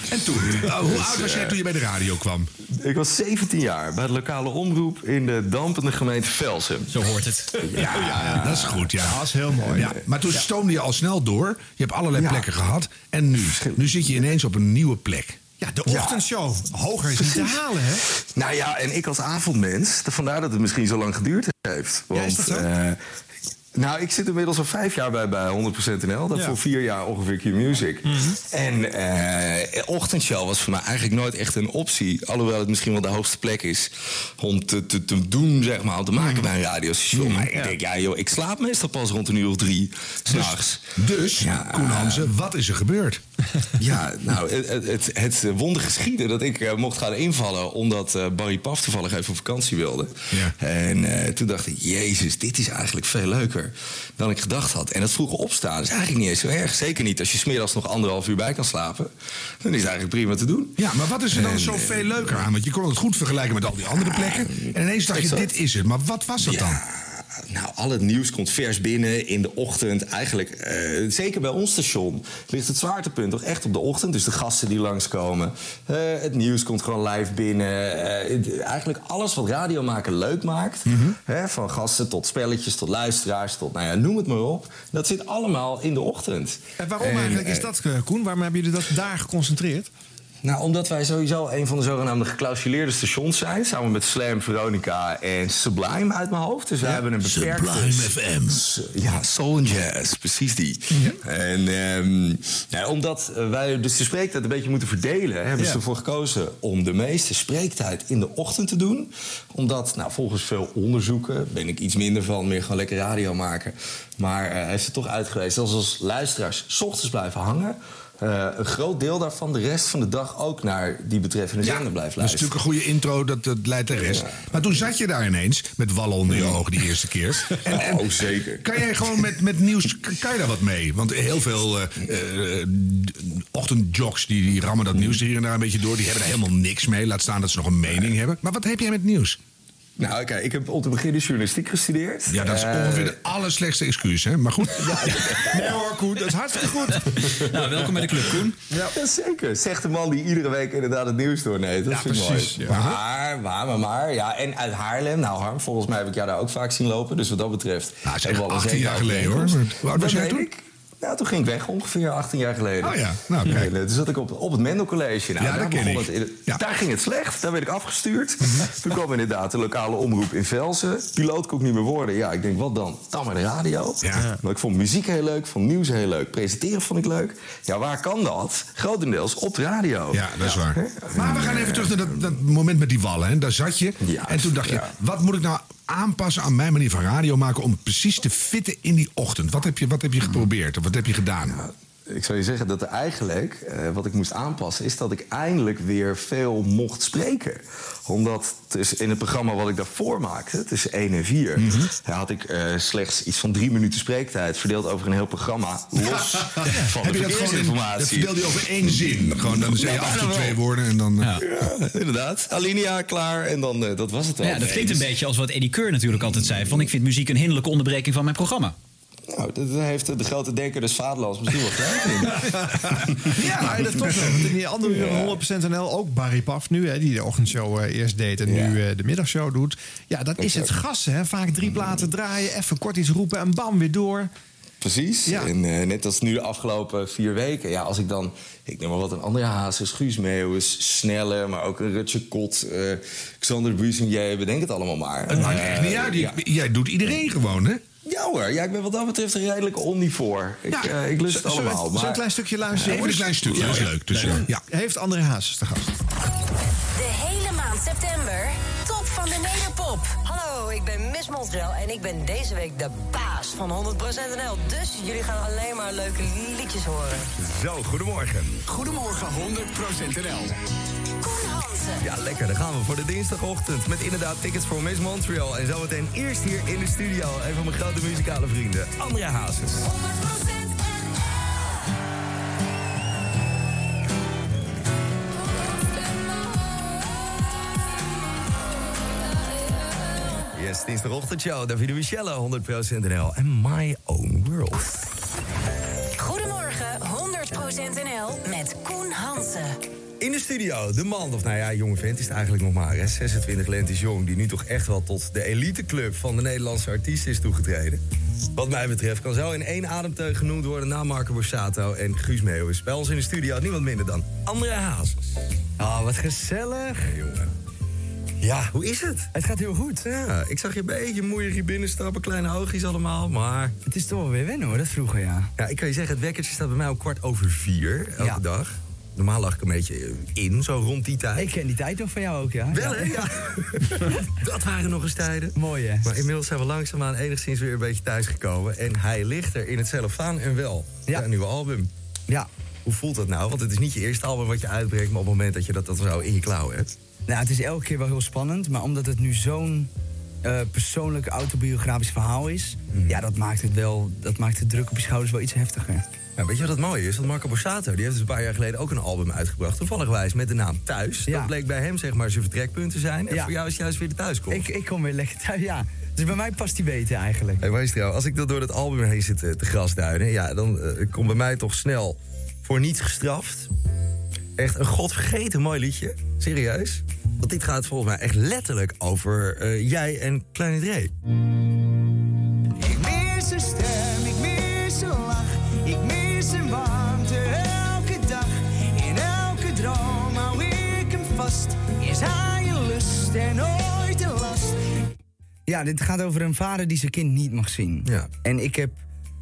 En toen? Oh, hoe oud was jij toen je bij de radio kwam? Ik was 17 jaar bij de lokale omroep in de dampende gemeente Velsen. Zo hoort het. Ja, dat is goed. Ja, dat is heel mooi. Ja, maar toen stoomde je al snel door. Je hebt allerlei Ja. plekken gehad. En nu? Nu zit je ineens op een nieuwe plek. Ja, de ochtendshow. Hoger is niet te halen, hè? Nou ja, en ik als avondmens, vandaar dat het misschien zo lang geduurd heeft. Want, is dat zo? eh, nou, ik zit inmiddels al vijf jaar bij, bij 100% NL. Dat Ja. voor vier jaar ongeveer Q-Music. En eh ochtendshow was voor mij eigenlijk nooit echt een optie. Alhoewel het misschien wel de hoogste plek is om te, te, te doen, zeg maar, om te maken bij een radiostation. Maar ik denk, ja joh, ik slaap meestal pas rond een uur of drie, s'nachts. Dus, Koen Hansen, wat is er gebeurd? Ja, nou, het, het, het, wonder geschieden dat ik eh, mocht gaan invallen... omdat eh, Barry Paf toevallig even op vakantie wilde. En eh, toen dacht ik, jezus, dit is eigenlijk veel leuker dan ik gedacht had. En dat vroege opstaan is eigenlijk niet eens zo erg. Zeker niet als je smiddags nog anderhalf uur bij kan slapen. Dan is het eigenlijk prima te doen. Ja, maar wat is er dan En, zo eh, veel leuker aan? Want je kon het goed vergelijken met al die andere plekken. En ineens dacht je, dit is het. Maar wat was het dan? Nou, al het nieuws komt vers binnen in de ochtend. Eigenlijk, eh, zeker bij ons station, ligt het zwaartepunt toch echt op de ochtend. Dus de gasten die langskomen. Eh, het nieuws komt gewoon live binnen. Eh, eigenlijk alles wat radio maken leuk maakt. Hè, van gasten tot spelletjes, tot luisteraars, tot nou ja, noem het maar op. Dat zit allemaal in de ochtend. En waarom En, eigenlijk is dat, Koen? Waarom hebben jullie dat daar geconcentreerd? Nou, omdat wij sowieso een van de zogenaamde geclausuleerde stations zijn. Samen met Slam, Veronica en Sublime uit mijn hoofd. Dus wij hebben een beperkte... Sublime FM. Ja, Soul and Jazz, precies die. En ehm, ja, omdat eh, wij dus de spreektijd een beetje moeten verdelen... hebben ze ervoor gekozen om de meeste spreektijd in de ochtend te doen. Omdat, nou, volgens veel onderzoeken... ben ik iets minder van, meer gewoon lekker radio maken. Maar eh, heeft het toch uitgewezen dat als luisteraars... s ochtends blijven hangen... eh, een groot deel daarvan de rest van de dag ook naar die betreffende zender blijft Dat is luisteren. natuurlijk een goede intro, dat, dat leidt de rest. Maar toen zat je daar ineens, met wallen onder je ogen die eerste keer. En, en Oh, zeker. Kan jij gewoon met, met nieuws, kan je daar wat mee? Want heel veel eh, ochtendjogs die, die rammen dat nieuws er hier en daar een beetje door. Die hebben er helemaal niks mee. Laat staan dat ze nog een mening hebben. Maar wat heb jij met nieuws? Nou, kijk, ik heb om te beginnen journalistiek gestudeerd. Ja, dat is Eh, ongeveer de allerslechtste excuus, hè? Maar goed. Nee hoor, Koen, dat is hartstikke goed. Nou, welkom bij de club, Koen. Ja, zeker. Zegt de man die iedere week inderdaad het nieuws doorneemt. Dat Ja, vind ik precies, mooi. ja. Maar, maar, maar, maar. Ja, en uit Haarlem. Nou, Harm, volgens mij heb ik jou daar ook vaak zien lopen. Dus wat dat betreft... Nou, het is hebben echt we al een 18 jaar geleden, hoor. Hoe oud was Dat jij toen? ik. Nou, toen ging ik weg, ongeveer 18 jaar geleden. Oh ja, nou, kijk. En, toen zat ik op, op het Mendel College. Nou, Ja, daar begon. Het, in- Ja. Mhm. Daar ging het slecht, daar werd ik afgestuurd. Toen kwam inderdaad de lokale omroep in Velsen. Piloot kon ik niet meer worden. Ja, ik denk, wat dan? Dan maar de radio. Ja. Maar ik vond muziek heel leuk, vond nieuws heel leuk. Presenteren vond ik leuk. Ja, waar kan dat? Grotendeels op de radio. Ja, dat is waar. Maar we gaan even terug naar dat, dat moment met die wallen. Hè. Daar zat je. Ja, en toen dacht je, ja. wat moet ik nou aanpassen aan mijn manier van radio maken... om precies te fitten in die ochtend? Wat heb je, wat heb je geprobeerd? Of wat heb je gedaan? Ik zou je zeggen dat er eigenlijk, eh, wat ik moest aanpassen... is dat ik eindelijk weer veel mocht spreken. Omdat dus in het programma wat ik daarvoor maakte, tussen 1 en 4... Mhm. had ik eh, slechts iets van drie minuten spreektijd... verdeeld over een heel programma, los van heb de je dat gewoon in, dat verkeersinformatie. verdeelde je over één zin? Gewoon, dan zei je Ja, af en twee woorden en dan... eh, Ja, inderdaad. Alinea, klaar. En dan, eh, dat was het wel. Ja, dat klinkt een beetje als wat Eddie Keur natuurlijk altijd zei. Van ik vind muziek een hinderlijke onderbreking van mijn programma. Nou, dat heeft de grote denker des vaderlands misschien wel gelijk in. Ja, dat klopt wel. Want in die andere uren 100% NL ook Barry Paf nu, hè, die de ochtendshow eh, eerst deed en nu eh, de middagshow doet. Ja, dat is het gassen. Hè. Vaak drie platen draaien, even kort iets roepen en bam, weer door. Precies. Ja. En eh, net als nu de afgelopen vier weken. Ja, als ik dan, ik noem maar wat, een andere Hazes, Guus Meeuwis, Snelle, maar ook een Rutje Kot, eh Xander Buissonnier, bedenk het allemaal maar. Het maakt echt niet uit. Je- ja. Jij doet iedereen gewoon, hè? Ja hoor, ja, ik ben wat dat betreft een redelijk omnivoor. Ik, Ja. eh, ik lust het allemaal. zullen we Maar... een klein stukje luisteren? Even een klein stukje, dat is leuk. Dus, ja. ja. Heeft André Hazes de gast. De hele maand september. Top van de Nederpop. Hallo, ik ben Miss Montreal en ik ben deze week de baas van 100% NL. Dus jullie gaan alleen maar leuke liedjes horen. Zo, goedemorgen. Goedemorgen 100% NL. Ja, lekker. Dan gaan we voor de dinsdagochtend. Met inderdaad tickets voor Miss Montreal. En zometeen eerst hier in de studio. Een van mijn grote muzikale vrienden, Andrea Hazes. Yes, dinsdagochtendshow. Davide Michelle, 100% NL en My Own World. Goedemorgen, 100% NL met Koen Hansen. In de studio, de man, of nou ja, jonge vent is het eigenlijk nog maar, hè, 26 lentes jong... die nu toch echt wel tot de eliteclub van de Nederlandse artiesten is toegetreden. Wat mij betreft kan zo in één ademteug genoemd worden... na Marco Borsato en Guus Meeuwis. Bij ons in de studio niemand minder dan André Hazes. Oh, wat gezellig. jongen. Ja, hoe is het? Het gaat heel goed. Ja, ik zag je een beetje moeilijk hier binnenstappen, kleine oogjes allemaal, maar... Het is toch wel weer wennen hoor, dat vroeger ja. Ja, ik kan je zeggen, het wekkertje staat bij mij om kwart over vier elke Ja. dag. Normaal lag ik een beetje in, zo rond die tijd. Ik ken die tijd nog van jou ook, ja. Wel, hè? Ja. dat waren nog eens tijden. Mooi, hè? Maar inmiddels zijn we langzaamaan enigszins weer een beetje thuisgekomen. En hij ligt er in het cellofaan en wel. Ja. Een nieuwe album. Ja. Hoe voelt dat nou? Want het is niet je eerste album wat je uitbrengt... maar op het moment dat je dat, dat zo in je klauwen hebt. Nou, het is elke keer wel heel spannend, maar omdat het nu zo'n eh, persoonlijk autobiografisch verhaal is, Mhm. ja, dat maakt het wel, dat maakt de druk op je schouders wel iets heftiger. Ja, weet je wat het mooie is? Want Marco Borsato die heeft dus een paar jaar geleden ook een album uitgebracht. Toevallig wijs met de naam Thuis. Dat bleek bij hem zeg maar zijn vertrekpunt te zijn. En Ja. voor jou is juist weer de thuiskomst. Ik, ik kom weer lekker thuis, ja. Dus bij mij past die beter eigenlijk. Hey, Maestro, als ik door dat album heen zit eh, te grasduinen... Ja, dan eh, komt bij mij toch snel voor niets gestraft. Echt een godvergeten mooi liedje. Serieus. Want dit gaat volgens mij echt letterlijk over eh, jij en Kleine Dre. Vast. Is hij een lust en nooit een last. Ja, dit gaat over een vader die zijn kind niet mag zien. Ja. En ik heb,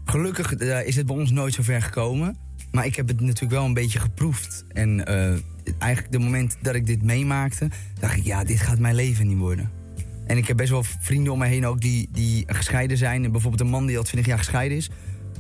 gelukkig eh, is het bij ons nooit zo ver gekomen. Maar ik heb het natuurlijk wel een beetje geproefd. En eh, eigenlijk de moment dat ik dit meemaakte, dacht ik, ja, dit gaat mijn leven niet worden. En ik heb best wel vrienden om me heen ook die, die gescheiden zijn. En bijvoorbeeld een man die al 20 jaar gescheiden is.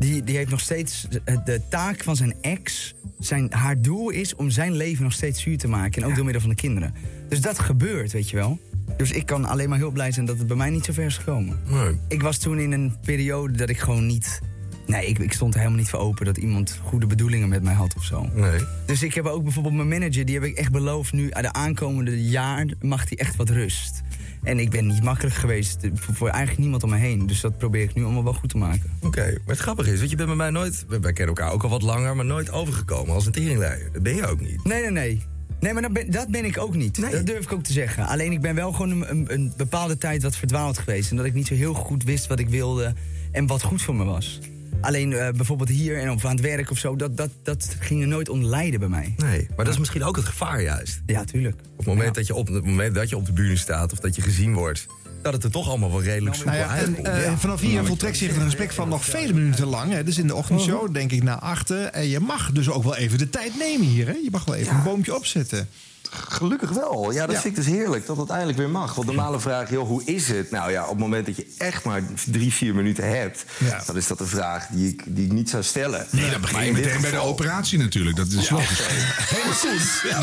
Die, die heeft nog steeds de taak van zijn ex. Zijn, haar doel is om zijn leven nog steeds zuur te maken. En ook door middel van de kinderen. Dus dat gebeurt, weet je wel. Dus ik kan alleen maar heel blij zijn dat het bij mij niet zo ver is gekomen. Ik was toen in een periode dat ik gewoon niet... Nee, ik, ik stond er helemaal niet voor open dat iemand goede bedoelingen met mij had of zo. Nee. Dus ik heb ook bijvoorbeeld mijn manager, die heb ik echt beloofd... nu de aankomende jaar mag hij echt wat rust. En ik ben niet makkelijk geweest voor, eigenlijk niemand om me heen. Dus dat probeer ik nu allemaal wel goed te maken. Oké, maar het grappige is, want je bent bij mij nooit... we- Wij kennen elkaar ook al wat langer, maar nooit overgekomen als een teringleier. Dat ben je ook niet. Nee, nee, nee. Nee, maar dat ben, dat ben ik ook niet. Dat durf ik ook te zeggen. Alleen ik ben wel gewoon een, een, een bepaalde tijd wat verdwaald geweest. En dat ik niet zo heel goed wist wat ik wilde en wat goed voor me was. Alleen eh, bijvoorbeeld hier en of aan het werk of zo, dat, dat, dat ging er nooit onder lijden bij mij. Nee, maar dat is misschien ook het gevaar juist. Ja, tuurlijk. Op het moment, dat, je op, op het moment dat je op de bühne staat of dat je gezien wordt... dat het er toch allemaal wel redelijk soepel Nou ja, en, vanaf hier voltrekt zich een gesprek van nog vele minuten lang. Hè. Dus in de ochtendshow, denk ik, naar achten. En je mag dus ook wel even de tijd nemen hier. Hè. Je mag wel even een boompje opzetten. Gelukkig wel. Ja, dat Ja. vind ik dus heerlijk dat dat eindelijk weer mag. Want normale vraag, joh, hoe is het? Nou ja, op het moment dat je echt maar drie, vier minuten hebt... dan is dat een vraag die ik, die ik niet zou stellen. Nee, dan begin je meteen bij de operatie natuurlijk. Dat is logisch. Hey, maar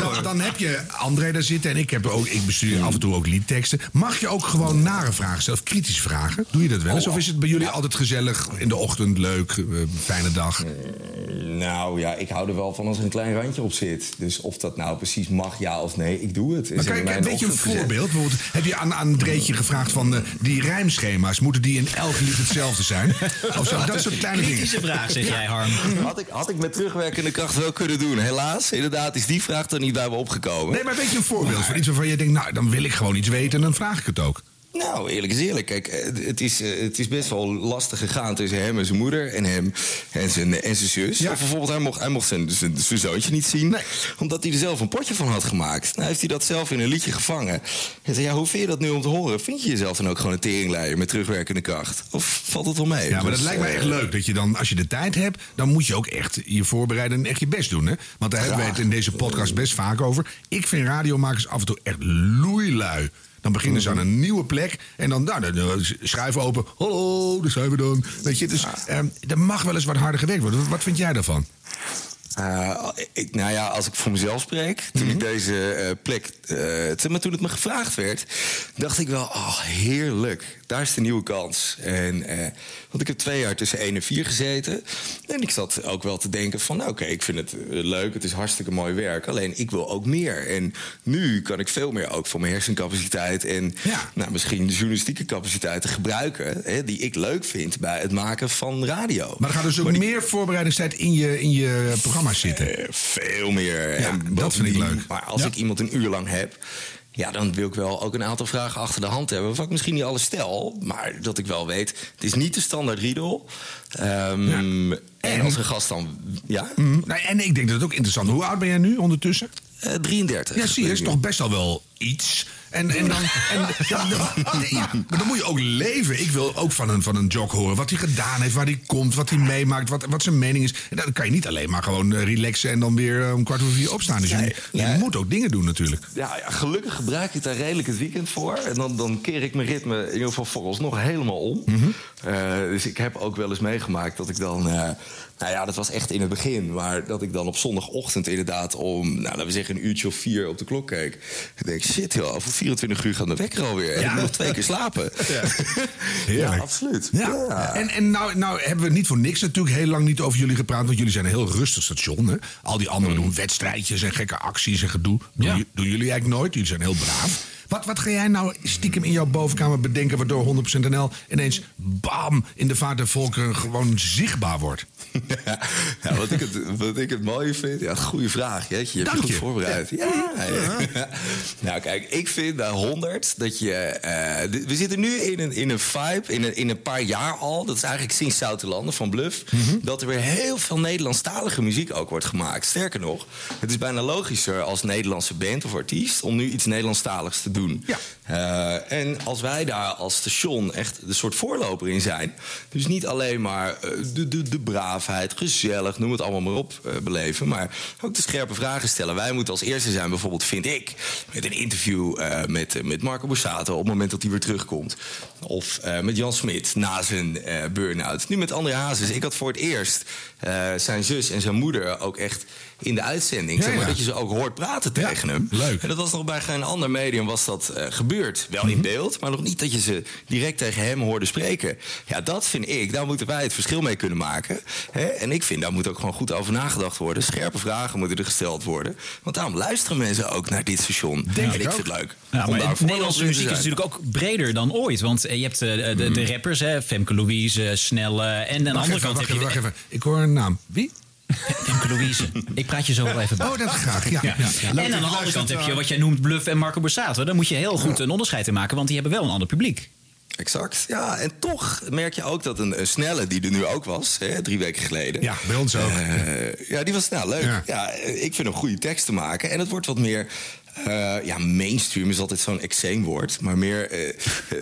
goed, dan, dan heb je André daar zitten en ik, heb ook, ik bestuur af en toe ook liedteksten. Mag je ook gewoon nare vragen stellen, of kritisch vragen? Doe je dat wel eens? Oh. Of is het bij jullie altijd gezellig, in de ochtend leuk, eh, fijne dag? Nou ja, ik hou er wel van als er een klein randje op zit. Dus of dat nou precies mag, ja of nee, ik doe het. Maar Ze kijk, hebben mij een voorbeeld. Bijvoorbeeld, heb je aan, aan Dreetje gevraagd van eh, die rijmschema's, moeten die in elk lied hetzelfde zijn? Of zo, dat soort kleine dingen. Kritische vraag, zeg jij, Harm. Had ik, had ik met terugwerkende kracht wel kunnen doen. Helaas, inderdaad, is die vraag er niet bij me opgekomen. Nee, maar weet je een voorbeeld van iets waarvan je denkt, nou, dan wil ik gewoon iets weten en dan vraag ik het ook. Nou, eerlijk is eerlijk. Kijk, eh, het is, eh, het is best wel lastig gegaan tussen hem en zijn moeder... en hem en zijn, en zijn zus. Of bijvoorbeeld, hij mocht, hij mocht zijn, zijn, zijn zoontje niet zien... omdat hij er zelf een potje van had gemaakt. Nou heeft hij dat zelf in een liedje gevangen. Hij zei, ja, hoe vind je dat nu om te horen? Vind je jezelf dan ook gewoon een teringleier met terugwerkende kracht? Of valt het wel mee? Ja, maar dat Dus, lijkt me eh, echt leuk. Dat je dan, als je de tijd hebt, dan moet je ook echt je voorbereiden en echt je best doen. Hè? Want daar hebben wij het in deze podcast best vaak over. Ik vind radiomakers af en toe echt loeilui. Dan beginnen ze aan een nieuwe plek en dan, nou, dan, schuif open. Hallo, daar zijn we dan. Weet je, dus ehm, er mag wel eens wat harder gewerkt worden. Wat, wat vind jij daarvan? Eh, ik, nou ja, als ik voor mezelf spreek, toen ik deze eh, plek, eh, maar toen het me gevraagd werd, dacht ik wel, oh heerlijk. Daar is de nieuwe kans. En, eh, want ik heb twee jaar tussen 1 en 4 gezeten. En ik zat ook wel te denken van, nou, oké, ik vind het eh, leuk. Het is hartstikke mooi werk. Alleen, ik wil ook meer. En nu kan ik veel meer ook voor mijn hersencapaciteit... en nou, misschien de journalistieke capaciteiten gebruiken... Hè, die ik leuk vind bij het maken van radio. Maar er gaat dus ook meer voorbereidingstijd in je, in je programma's zitten. Eh, veel meer. Ja, En dat vind ik leuk. Maar als Ja. ik iemand een uur lang heb... Ja, dan wil ik wel ook een aantal vragen achter de hand hebben. Waarvan ik misschien niet alles stel, maar dat ik wel weet... het is niet de standaard riedel. Ehm, En als een gast dan... Ja? Mm, nou, en ik denk dat het ook interessant is. Hoe oud ben jij nu ondertussen? 33. Ja, zie je, is toch best al wel iets. En, en dan, en, ja, dan- ja, maar dan moet je ook leven. Ik wil ook van een, van een jog horen wat hij gedaan heeft, waar hij komt, wat hij meemaakt, wat, wat zijn mening is. En dan kan je niet alleen maar gewoon eh, relaxen en dan weer eh, om kwart over vier opstaan. Dus je, je moet ook dingen doen natuurlijk. Ja, ja, gelukkig gebruik ik daar redelijk het weekend voor. En dan, dan keer ik mijn ritme in ieder geval vooralsnog helemaal om. Eh, dus ik heb ook wel eens meegemaakt dat ik dan... nou ja, dat was echt in het begin. Maar dat ik dan op zondagochtend inderdaad om... Nou, laten we zeggen een uurtje of vier op de klok keek. Ik denk, shit joh, over 24 uur gaat de wekker alweer. En ik moet nog twee keer slapen. Heerlijk. Ja, absoluut. Ja. En, en nou, nou hebben we niet voor niks natuurlijk heel lang niet over jullie gepraat. Want jullie zijn een heel rustig station. Hè? Al die anderen doen wedstrijdjes en gekke acties en gedoe. Doen, doen jullie eigenlijk nooit. Jullie zijn heel braaf. Wat, wat ga jij nou stiekem in jouw bovenkamer bedenken... waardoor 100% NL ineens bam in de vaart der volkeren gewoon zichtbaar wordt? Ja, wat, ik het, wat ik het mooie vind, ja, goede vraag. Jeetje, je hebt je goed voorbereid. Ja. ja. nou, kijk, ik vind bij 100 dat je. eh, we zitten nu in een, in een vibe, in een, in een paar jaar al. Dat is eigenlijk sinds Zoutelanden van Bluff. Dat er weer heel veel Nederlandstalige muziek ook wordt gemaakt. Sterker nog, het is bijna logischer als Nederlandse band of artiest om nu iets Nederlandstaligs te doen. Eh, en als wij daar als station echt de soort voorloper in zijn. Dus niet alleen maar eh, de, de, de gezellig, noem het allemaal maar op, eh, beleven. Maar ook de scherpe vragen stellen. Wij moeten als eerste zijn, bijvoorbeeld, vind ik, met een interview eh, met, eh, met Marco Borsato op het moment dat hij weer terugkomt. Of met Jan Smit na zijn burn-out. Nu met André Hazes. Ik had voor het eerst zijn zus en zijn moeder ook echt in de uitzending. Ja, zeg maar, ja. Dat je ze ook hoort praten tegen hem. leuk. En dat was nog bij geen ander medium was dat eh, gebeurd. Wel in beeld, maar nog niet dat je ze direct tegen hem hoorde spreken. Ja, dat vind ik, daar moeten wij het verschil mee kunnen maken. Hè? En ik vind, daar moet ook gewoon goed over nagedacht worden. Scherpe vragen moeten er gesteld worden. Want daarom luisteren mensen ook naar dit station. en ik vind het leuk. Ja, maar het Nederlandse muziek is natuurlijk ook breder dan ooit. Want eh, je hebt eh, de, de, de rappers, hè, Femke Louise, Snelle. En aan de andere kant wacht heb je... wacht even. Ik hoor een naam. Wie? Femke Louise. Ik praat je zo wel even bij. Oh, dat graag. Ja, ja. En aan de andere kant heb je wat jij noemt Bluff en Marco Borsato. Daar moet je heel goed een onderscheid in maken, want die hebben wel een ander publiek. Exact. Ja, en toch merk je ook dat een, een snelle, die er nu ook was, hè, drie weken geleden. Ja, bij ons ook. Eh, ja, die was nou leuk. Ja. Ja. ik vind hem goede teksten maken. En het wordt wat meer. Eh, ja, mainstream is altijd zo'n exeemwoord. Maar meer eh, eh,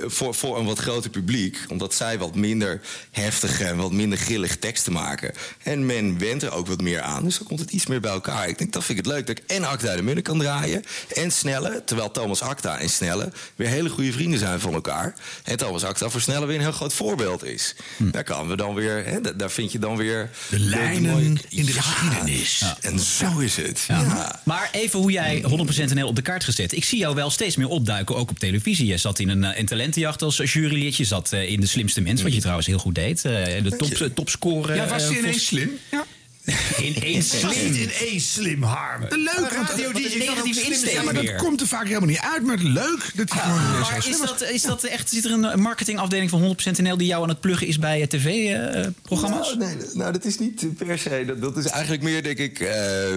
voor, voor een wat groter publiek. Omdat zij wat minder heftige en wat minder grillig teksten maken. En men went er ook wat meer aan. Dus dan komt het iets meer bij elkaar. Ik denk, dat vind ik het leuk. Dat ik en Acta de Munnik kan draaien. En Snelle. Terwijl Thomas Acta en Snelle weer hele goede vrienden zijn van elkaar. En Thomas Acta voor Snelle weer een heel groot voorbeeld is. Daar kan we dan weer. Hè, da- daar vind je dan weer. De lijnen mooie- in de Ja, geschiedenis. En zo is het. Ja. Ja. Maar even hoe jij 100% Op de kaart gezet. Ik zie jou wel steeds meer opduiken, ook op televisie. Je zat in een, eh, een talentenjacht als jurylid. Je zat eh, in De Slimste Mens, wat je trouwens heel goed deed. Eh, de top, topscorer. Ja, was eh, hij ineens slim? Ja. Was niet slim. ineens slim, Harm. Leuk, Een want- radio ook negatieve slim insteek. Ja, maar dat komt er vaak helemaal niet uit, maar leuk. Dat hij gewoon Maar is dat, is dat echt, zit er een marketingafdeling van 100% NL die jou aan het pluggen is bij eh, tv-programma's? Nou, nee, nou, dat is niet per se. Dat, dat is eigenlijk meer, denk ik, eh,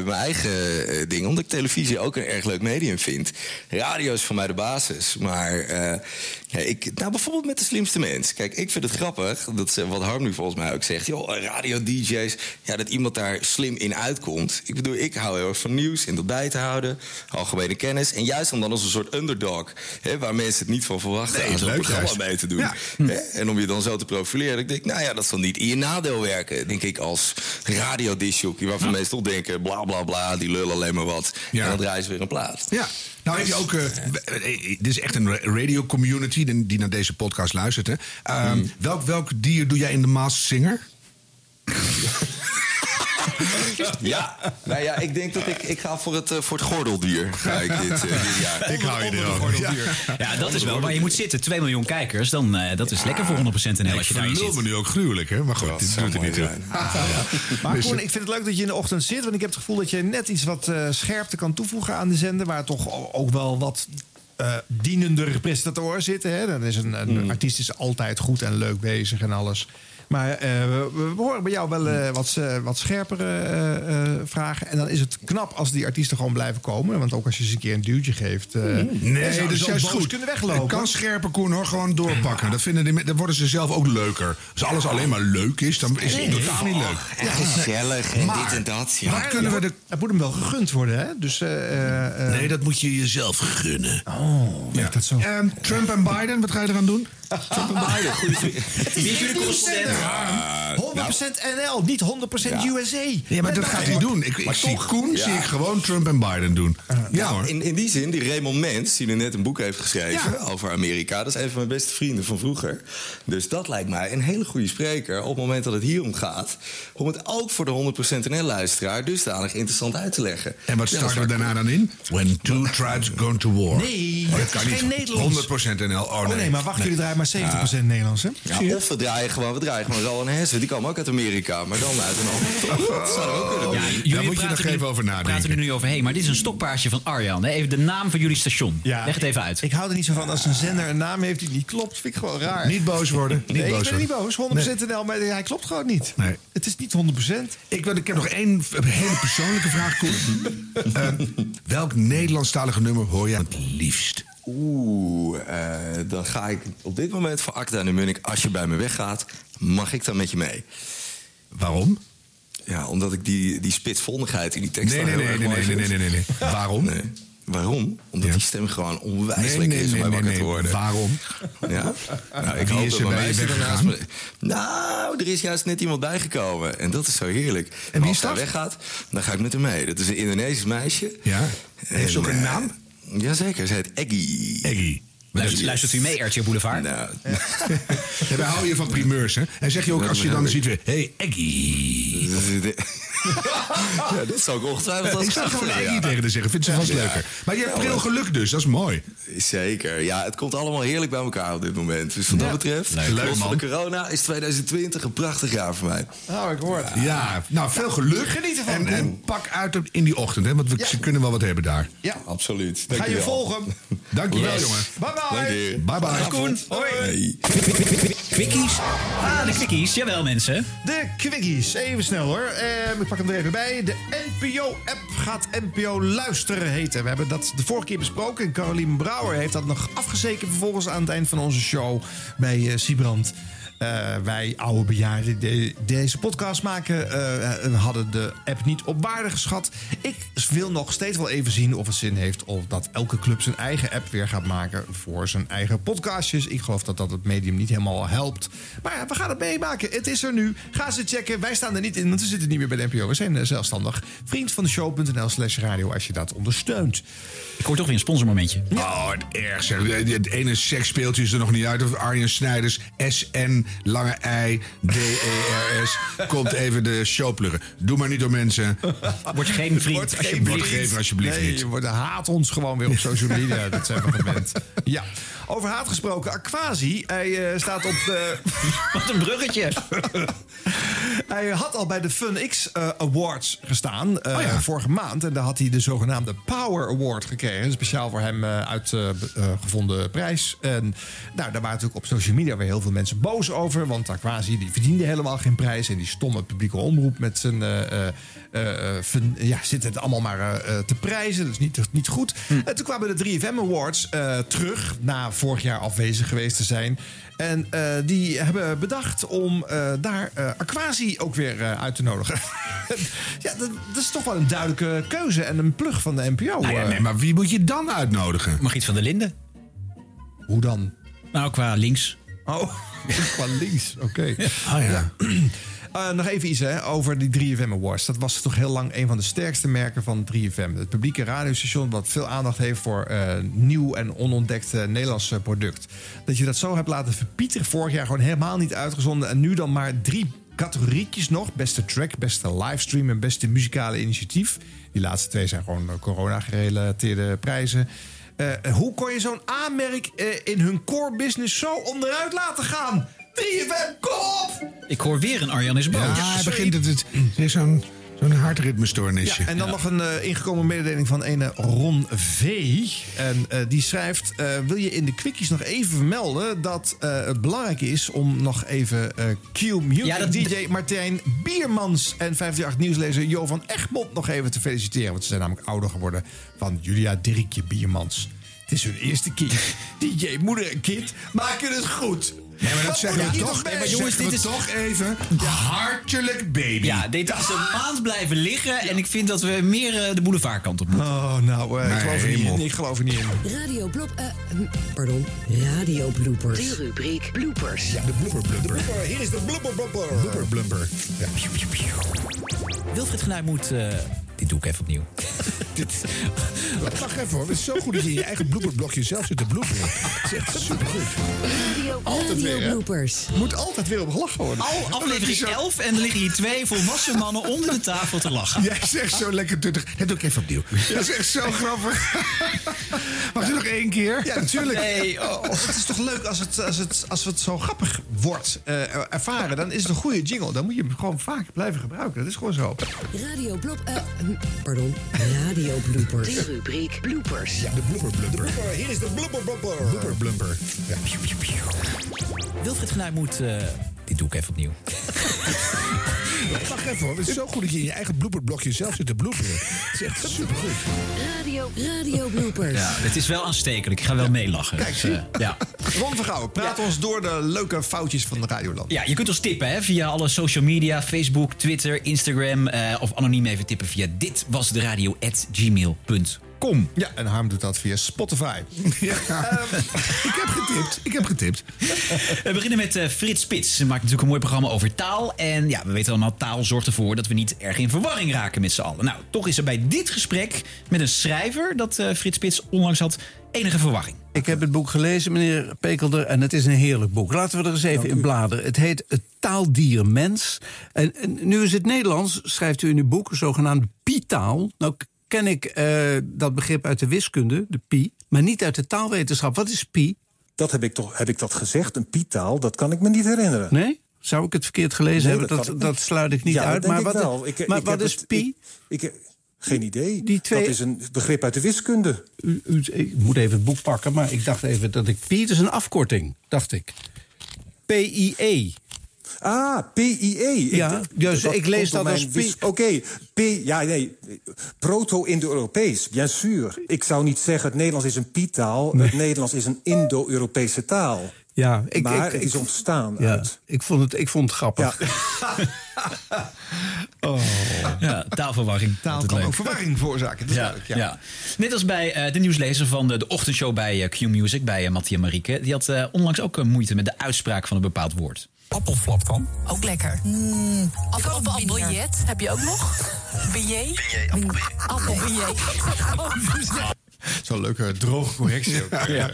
mijn eigen eh, ding. Omdat ik televisie ook een erg leuk medium vind. Radio is voor mij de basis. Maar eh, ja, ik, nou, bijvoorbeeld met de slimste mens. Kijk, ik vind het grappig, dat wat Harm nu volgens mij ook zegt. Joh, radio-dj's, ja, dat iemand daar slim in uitkomt. Ik bedoel, ik hou heel erg van nieuws en dat bij te houden. Algemene kennis. En juist om dan als een soort underdog, hè, waar mensen het niet van verwachten, Nee, aan zo'n programma juist. mee te doen. Ja. Hè? En om je dan zo te profileren. Ik denk, nou ja, dat zal niet in je nadeel werken. Denk ik als radiodisjockey. Waarvan mensen toch denken, bla bla bla, die lullen alleen maar wat. Ja. En dan draaien ze weer een plaat. Ja. Nou heb je ook, eh, eh, dit is echt een radio community die, naar deze podcast luistert. Hè. Ehm, welk, welk dier doe jij in de Masked Singer? Ja, nou ja, ik denk dat ik, ik ga voor het, eh, voor het gordeldier. Ga ik dit, dit jaar. Ik hou je er ook. Ja. Ja, dat is wel waar je moet zitten. 2 miljoen kijkers, dan eh, dat is lekker voor 100% NL als je daarin me nu ook gruwelijk, hè? Maar goed, dit doet er niet toe. Maar Koen, ik vind het leuk dat je in de ochtend zit. Want ik heb het gevoel dat je net iets wat eh, scherpte kan toevoegen aan de zender. Waar toch ook wel wat eh, dienender presentatoren zitten. Hè? Dan is een, een Hmm. artiest is altijd goed en leuk bezig en alles. Maar eh, we, we horen bij jou wel eh, wat, eh, wat scherpere eh, eh, vragen. En dan is het knap als die artiesten gewoon blijven komen. Want ook als je ze een keer een duwtje geeft. eh, dan Nee, zouden dat is juist goed. kunnen weglopen. Het kan scherper, Koen, hoor. Gewoon doorpakken. Dat vinden die, dan worden ze zelf ook leuker. Als alles alleen maar leuk is, dan is het Nee. totaal niet leuk. En gezellig en Maar dit en dat. Ja. Wat kunnen we de... Het moet hem wel gegund worden, hè? Dus, eh, eh, eh, Nee, dat moet je jezelf gunnen. Oh, werkt dat zo? Ehm, Trump en Biden, wat ga je eraan doen? Trump en Biden, goede Wie is jullie correspondent? 100% NL, niet 100% USA. Ja, maar dat gaat hij doen. Ik, zie toch, Koen zie ik gewoon Trump en Biden doen. Ja hoor. In, in die zin, die Raymond Mens, die nu net een boek heeft geschreven over Amerika, dat is een van mijn beste vrienden van vroeger. Dus dat lijkt mij een hele goede spreker op het moment dat het hier om gaat. Om het ook voor de 100% NL-luisteraar dusdanig interessant uit te leggen. En wat starten we daarna dan in? When two tribes go to war. Nee, Oh, dat kan geen niet. Nederlands. 100% NL. Oh Oh nee. nee, maar wacht, jullie draaien maar 70% Nederlands, hè? Ja, of we draaien gewoon, we draaien gewoon Rowan Hessen. Die komen ook uit Amerika, maar dan uit een ander. Dat zou ook kunnen. Ja, jullie Daar moet je nog even over nadenken. praten er nu overheen. Maar dit is een stokpaardje van Arjan. hè. Even de naam van jullie station. Leg het even uit. Ik hou er niet zo van als een zender een naam heeft die niet klopt. Vind ik gewoon raar. Niet boos worden. Niet nee, boos ik ben niet boos. 100% NL, maar hij klopt gewoon niet. Nee. Het is niet 100%. Ik, wil- ik heb nog één hele persoonlijke vraag, Koen. Ehm, welk Nederlandstalige nummer hoor jij het liefst? Oeh, eh, dan ga ik op dit moment voor en de Munnik. Als je bij me weggaat, mag ik dan met je mee? Waarom? Ja, omdat ik die, die spitsvondigheid in die tekst Nee, nee, nee, nee, nee, nee, nee, nee, nee. Waarom? Nee. Waarom? Omdat die stem gewoon nee, is om bij wakker te worden. Waarom? Ja? Nou, ik Wie hoop is er bij je me- Nou, er is juist net iemand bijgekomen. En dat is zo heerlijk. En Maar wie als hij weggaat, dan ga ik met hem mee. Dat is een Indonesisch meisje. Ja. Heeft ze ook En, een eh, naam? Jazeker, ze heet Eggy. Eggy. Luistert, luistert u mee, RTL Boulevard? Nou, Ja, wij houden je van primeurs, hè? En zeg je ook als je dan ziet weer... Hey, Eggy. ja, dit zou ik ongetwijfeld als Ik zou gewoon Eggy tegen haar zeggen. Vindt ze vast Ja. leuker. Maar je hebt pril maar- geluk dus. Dat is mooi. Zeker. Ja, het komt allemaal heerlijk bij elkaar op dit moment. Dus wat dat betreft, Leuk. Leuk, man. de corona, is 2020 een prachtig jaar voor mij. Nou, ik hoor het. Ja, nou, veel geluk. Geniet ervan. En, en pak uit op- in die ochtend, hè? Want we, kunnen wel wat hebben daar. Ja, Absoluut. ga je Dankjewel. volgen. Dankjewel, Yes. jongen. Bye bye. Dank je. Bye bye. Koen, hoi. Quickies. Ah, de quickies. Jawel, mensen. De quickies. Even snel hoor. Eh, ik pak hem er even bij. De NPO-app gaat NPO Luisteren heten. We hebben dat de vorige keer besproken. En Carolien Brouwer heeft dat nog afgezeken vervolgens aan het eind van onze show bij Siebrand. Eh, wij oude bejaarden die deze podcast maken eh, hadden de app niet op waarde geschat. Ik wil nog steeds wel even zien of het zin heeft of dat elke club zijn eigen app weer gaat maken voor zijn eigen podcastjes. Ik geloof dat dat het medium niet helemaal helpt. Maar ja, we gaan het meemaken. Het is er nu. Ga ze checken. Wij staan er niet in, want we zitten niet meer bij de NPO. We zijn eh, zelfstandig. Vriend van de show.nl slash radio als je dat ondersteunt. Ik hoor toch weer een sponsormomentje. Oh, het erg zeg. Het ene seksspeeltje is er nog niet uit. Of Arjen Snijders, SN, lange I, D-E-R-S. Komt even de show pluggen. Doe maar niet door mensen. Word geen vriend, geen alsjeblieft. Word geven alsjeblieft nee, niet. je wordt- haat ons gewoon weer op social media. dat zijn we gewend. Ja. Over haat gesproken, Aquasi. Hij eh, staat op de... Wat een bruggetje. Hij had al bij de FunX eh, Awards gestaan Oh ja. vorige maand. En daar had hij de zogenaamde Power Award gekregen. Een speciaal voor hem uitgevonden prijs. En nou, daar waren natuurlijk op social media weer heel veel mensen boos over. Want Aquasi die verdiende helemaal geen prijs. En die stomme publieke omroep met zijn... eh, eh, ja, zit het allemaal maar eh, te prijzen. Dat is niet, niet goed. En toen kwamen de 3FM Awards eh, terug. Na vorig jaar afwezig geweest te zijn. En eh, die hebben bedacht om eh, daar eh Aquasi ook weer eh, uit te nodigen. ja, dat, dat is toch wel een duidelijke keuze en een plug van de NPO. Nou ja, nee, maar wie moet je dan uitnodigen? Margriet van der Linden. Hoe dan? Nou, qua links. Oh, qua links. Oké. Ah ja. Eh, nog even iets hè, over die 3FM Awards. Dat was toch heel lang een van de sterkste merken van 3FM. Het publieke radiostation dat veel aandacht heeft voor eh, nieuw en onontdekt Nederlands product. Dat je dat zo hebt laten verpieteren vorig jaar gewoon helemaal niet uitgezonden. En nu dan maar drie categoriekjes nog. Beste track, beste livestream en beste muzikale initiatief. Die laatste twee zijn gewoon eh, corona-gerelateerde prijzen. Hoe kon je zo'n aanmerk in hun core business zo onderuit laten gaan? 3FM, kom op! Ik hoor weer een Arjan is boos. Ja, hij begint het. Het is zo'n zo'n hartritmestoornisje. Ja, en dan nog een eh, ingekomen mededeling van ene Ron V. En eh, die schrijft: eh, Wil je in de quickies nog even vermelden dat eh, het belangrijk is om nog even eh, Q Music Ja, dat- DJ Martijn Biermans en 538 nieuwslezer Jo van Egmond nog even te feliciteren? Want ze zijn namelijk ouder geworden van Julia Dirkje Biermans. Het is hun eerste kind. DJ, moeder en kind maken het goed. Nee, maar dat zeggen we toch, nee, maar zeggen? jongens, dit is toch even hartelijk baby. Ja, dit is een maand blijven liggen. En ik vind dat we meer eh, de boulevardkant op moeten. Oh, nou, eh, ik, geloof er niet in. ik geloof er niet in. Radio Blop... eh, hm, pardon, Radio Bloopers. De rubriek Bloopers. Ja, de blooper blumper. Hier is de blooper blumper. Blooper blumper. Ja. Wilfried Genuij moet... dit doe ik even opnieuw. Wacht even hoor, het is zo goed dat je in je eigen blooperblokje zelf zit te bloeperen. Het is echt supergoed. Radio, Altijd Radio weer, hè? Bloopers. Moet altijd weer op gelachen worden. Al aflevering 11 en er liggen hier twee volwassen mannen onder de tafel te lachen. Jij zegt zo lekker tuttig. Dat doe ik even opnieuw. Dat is echt zo grappig. Mag je nog één keer? Ja, natuurlijk. Nee, oh. Het is toch leuk als het, als het, als het zo grappig wordt eh, ervaren. Dan is het een goede jingle. Dan moet je hem gewoon vaak blijven gebruiken. Dat is gewoon zo. Radio Blop... eh, pardon, Radio Bloopers. De rubriek Bloopers. Ja, de blooper blumper. Hier is de blooper blumper. Blooper blumper. Ja. Wilfried Genuij moet... eh, dit doe ik even opnieuw. Wacht even hoor, het is zo goed dat je in je eigen blooperblokje zelf zit te bloeperen. Het is echt supergoed. Radio, Radio Bloopers. Ja, het is wel aanstekelijk. Ik ga wel meelachen. Kijk, Dus, zie. eh, ja. Ron Vergouwen, praat ons door de leuke foutjes van de Radioland. Ja, je kunt ons tippen hè, via alle social media, Facebook, Twitter, Instagram eh, of anoniem even tippen via dit was de radio gmail.com. Ja, en Harm doet dat via Spotify. Ja. ik heb getipt. Ik heb getipt. We beginnen met eh, Frits Spits. Hij maakt natuurlijk een mooi programma over taal. En ja, we weten allemaal, taal zorgt ervoor dat we niet erg in verwarring raken met z'n allen. Nou, toch is er bij dit gesprek met een schrijver dat eh, Frits Spits onlangs had enige verwarring. Ik heb het boek gelezen, meneer Pekelder, en het is een heerlijk boek. Laten we er eens even in bladeren. Het heet Het taaldier mens. En, en nu is het Nederlands, schrijft u in uw boek, zogenaamde pi-taal. Nou ken ik eh, dat begrip uit de wiskunde, de pi, maar niet uit de taalwetenschap. Wat is pi? Dat heb ik toch heb ik dat gezegd, een pietaal, dat kan ik me niet herinneren. Nee? Zou ik het verkeerd gelezen Nee, hebben? dat Dat, sluit ik niet Ja, uit. Maar wat, ik maar ik wat is het- pi? Ik, geen idee. Die twee- Dat is een begrip uit de wiskunde. U, u- ik moet even het boek pakken, maar ik dacht even dat ik... Pi is een afkorting, dacht ik. P-I-E. Ah, PIE. Ja, dus ik lees dat als wis- Oké, P, ja, nee. Proto-Indo-Europees, bien sûr. Ik zou niet zeggen het Nederlands is een pietaal. Het Nederlands is een Indo-Europese taal. Ja, ik, maar ik, het is ik- ontstaan Ja, uit... ik vond het, ik vond het grappig. Oh. Ja, taalverwarring. Taal kan leuk. ook verwarring veroorzaken. Dat is Ja, ja. ja. Net als bij eh, de nieuwslezer van de, de ochtendshow bij eh, Q-Music, bij uh, Mattia Marieke. Die had onlangs ook moeite met de uitspraak van een bepaald woord. Appelflap dan? Ook lekker. Mm, Appelbiljet heb je ook nog? Billet? Appelbiljet. Zo'n leuke droge correctie ook. Ja.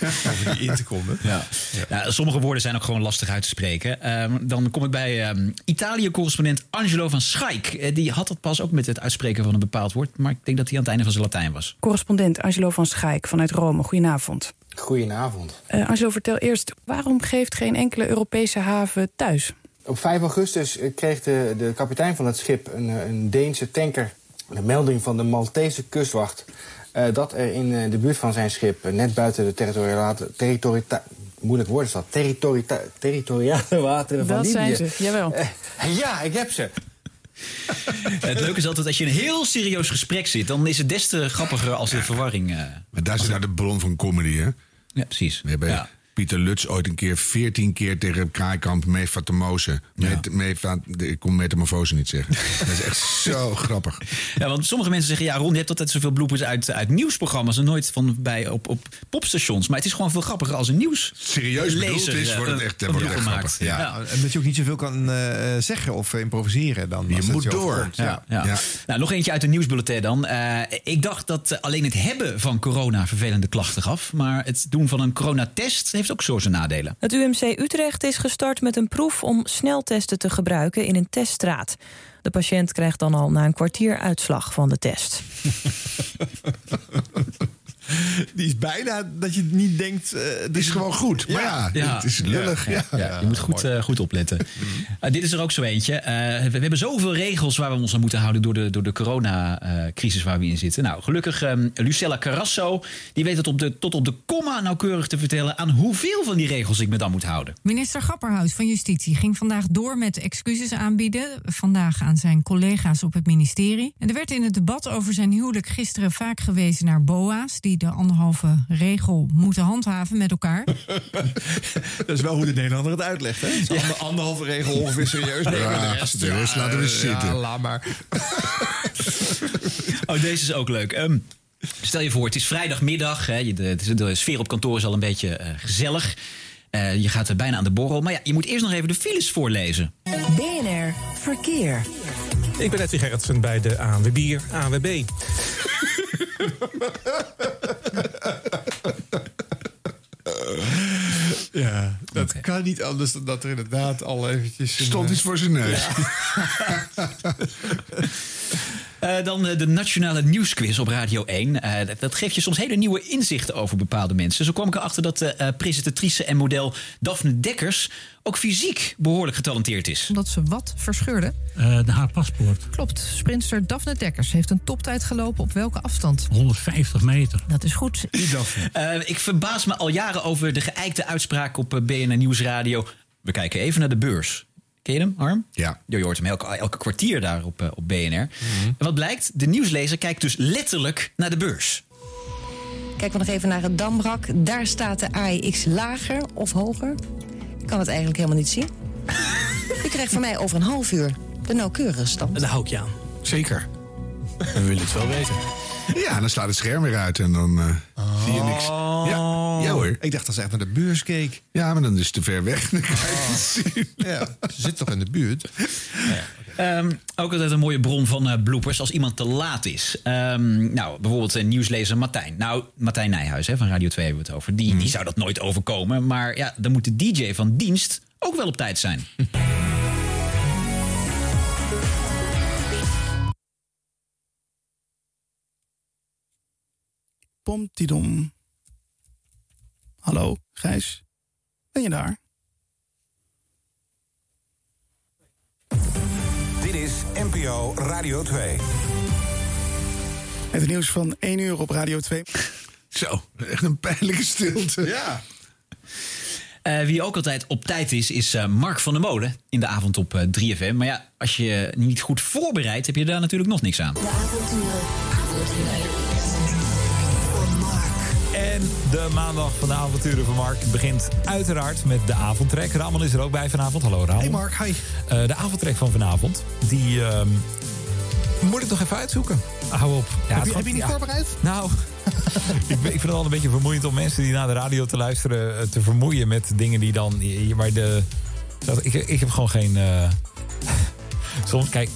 Over die in te komen. Ja. Ja, sommige woorden zijn ook gewoon lastig uit te spreken. Ehm, dan kom ik bij ehm, Italië-correspondent Angelo van Schaik. Eh, die had het pas ook met het uitspreken van een bepaald woord. Maar ik denk dat hij aan het einde van zijn Latijn was. Correspondent Angelo van Schaik vanuit Rome. Goedenavond. Goedenavond. Eh, Angelo, vertel eerst, waarom geeft geen enkele Europese haven thuis? Op 5 augustus eh, kreeg de, de kapitein van het schip, een, eh, een Deense tanker, een melding van de Maltese kustwacht. Eh, dat er in eh, de buurt van zijn schip, eh, net buiten de territoriale. Territori moeilijk woord is dat. Territoriale wateren van Dat Libië. zijn ze, jawel. Ja, ik heb ze. het leuke is altijd, als je in een heel serieus gesprek zit... dan is het des te grappiger als de verwarring... eh, Maar daar zit nou de bron van comedy, hè? Ja, precies. We hebben Pieter Lutz ooit een keer veertien keer tegen Kraaikamp meefatamose. Met, meefa- ik kon metamorfose niet zeggen. Dat is echt zo grappig. Ja, want sommige mensen zeggen, ja Ron, je hebt altijd zoveel bloepers uit, uit nieuwsprogramma's... en nooit van bij, op, op popstations. Maar het is gewoon veel grappiger als een nieuws. Serieus bedoeld is, eh, wordt het echt, wordt het echt grappig. Ja. Ja, en dat je ook niet zoveel kan eh, zeggen of eh, improviseren dan. Je moet je door. Ja, ja. Nou, nog eentje uit de nieuwsbulletin dan. Eh, ik dacht dat eh, alleen het hebben van corona vervelende klachten gaf. Maar het doen van een coronatest heeft heeft ook zo zijn nadelen. Het UMC Utrecht is gestart met een proef om sneltesten te gebruiken in een teststraat. De patiënt krijgt dan al na een kwartier uitslag van de test. Die is bijna dat je niet denkt... eh, het is gewoon goed. Maar ja, het is lullig. Ja, je moet goed, eh, goed opletten. Eh, dit is er ook zo eentje. Eh, we, we hebben zoveel regels waar we ons aan moeten houden... door de, door de coronacrisis waar we in zitten. Nou, gelukkig ehm, Lucella Carrasso... die weet het op de, tot op de komma nauwkeurig te vertellen... aan hoeveel van die regels ik me dan moet houden. Minister Grapperhaus van Justitie ging vandaag door met excuses aanbieden. Vandaag aan zijn collega's op het ministerie. En er werd in het debat over zijn huwelijk gisteren vaak gewezen naar BOA's... die de anderhalve regel moeten handhaven met elkaar. Dat is wel hoe de Nederlander het uitlegt. Hè? Anderhalve regel ongeveer serieus. Ja, de rest, de rest laten we zitten. Ja, laat maar. Oh, deze is ook leuk. Ehm, stel je voor, het is vrijdagmiddag. Hè, de sfeer op kantoor is al een beetje eh, gezellig. Eh, je gaat er bijna aan de borrel. Maar ja, je moet eerst nog even de files voorlezen. BNR Verkeer. Ik ben Edwin Gerritsen bij de ANWB. ANWB. Ja, dat kan niet anders dan dat er inderdaad al eventjes... Stond eh, iets voor zijn neus. Eh, dan eh, de Nationale Nieuwsquiz op Radio 1. Eh, dat, dat geeft je soms hele nieuwe inzichten over bepaalde mensen. Zo kwam ik erachter dat de eh, presentatrice en model Daphne Dekkers... ook fysiek behoorlijk getalenteerd is. Omdat ze wat verscheurde. de haar paspoort. Klopt, sprinter Daphne Dekkers heeft een toptijd gelopen op welke afstand? 150 meter. Dat is goed. Eh, ik verbaas me al jaren over de geëikte uitspraak op BNN Nieuwsradio. We kijken even naar de beurs. Ken je hem, Harm? Ja. Je hoort hem elke, elke kwartier daar op, eh, op BNR. En wat blijkt? De nieuwslezer kijkt dus letterlijk naar de beurs. Kijken we nog even naar het Dambrak. Daar staat de AIX lager of hoger. Ik kan het eigenlijk helemaal niet zien. U krijgt van mij over een half uur de nauwkeurige stand. Daar hou ik je aan. Zeker. We willen het wel weten. Ja, dan staat het scherm weer uit en dan eh, zie je niks. Ja, ja hoor. Ik dacht dat ze echt naar de beurs keek. Ja, maar dan is het te ver weg. Dan kan je het niet zien. Ja, ze zit toch in de buurt? Ehm, ook altijd een mooie bron van eh, bloopers als iemand te laat is. Ehm, nou, bijvoorbeeld een nieuwslezer Martijn. Nou, Martijn Nijhuis hè, van Radio 2 hebben we het over. Die, die zou dat nooit overkomen. Maar ja, dan moet de DJ van dienst ook wel op tijd zijn. Pomtidom. Hallo, Gijs. Ben je daar? Dit is NPO Radio 2. Het nieuws van 1 uur op Radio 2. Zo, echt een pijnlijke stilte. Ja. Eh, wie ook altijd op tijd is, is eh, Mark van der Molen in de avond op eh, 3FM. Maar ja, als je niet goed voorbereidt, heb je daar natuurlijk nog niks aan. En de maandag van de avonturen van Mark begint uiteraard met de avondtrek. Ramon is er ook bij vanavond. Hallo Ramon. Hey Mark, hi. Eh, de avondtrek van vanavond, die ehm, moet ik nog even uitzoeken. Hou op. Ja, heb, je, heb je niet ja. voorbereid? Nou, ik, ik vind het al een beetje vermoeiend om mensen die naar de radio te luisteren eh, te vermoeien met dingen die dan. Maar de. dat- Ik, ik heb gewoon geen. eh, soms, kijk.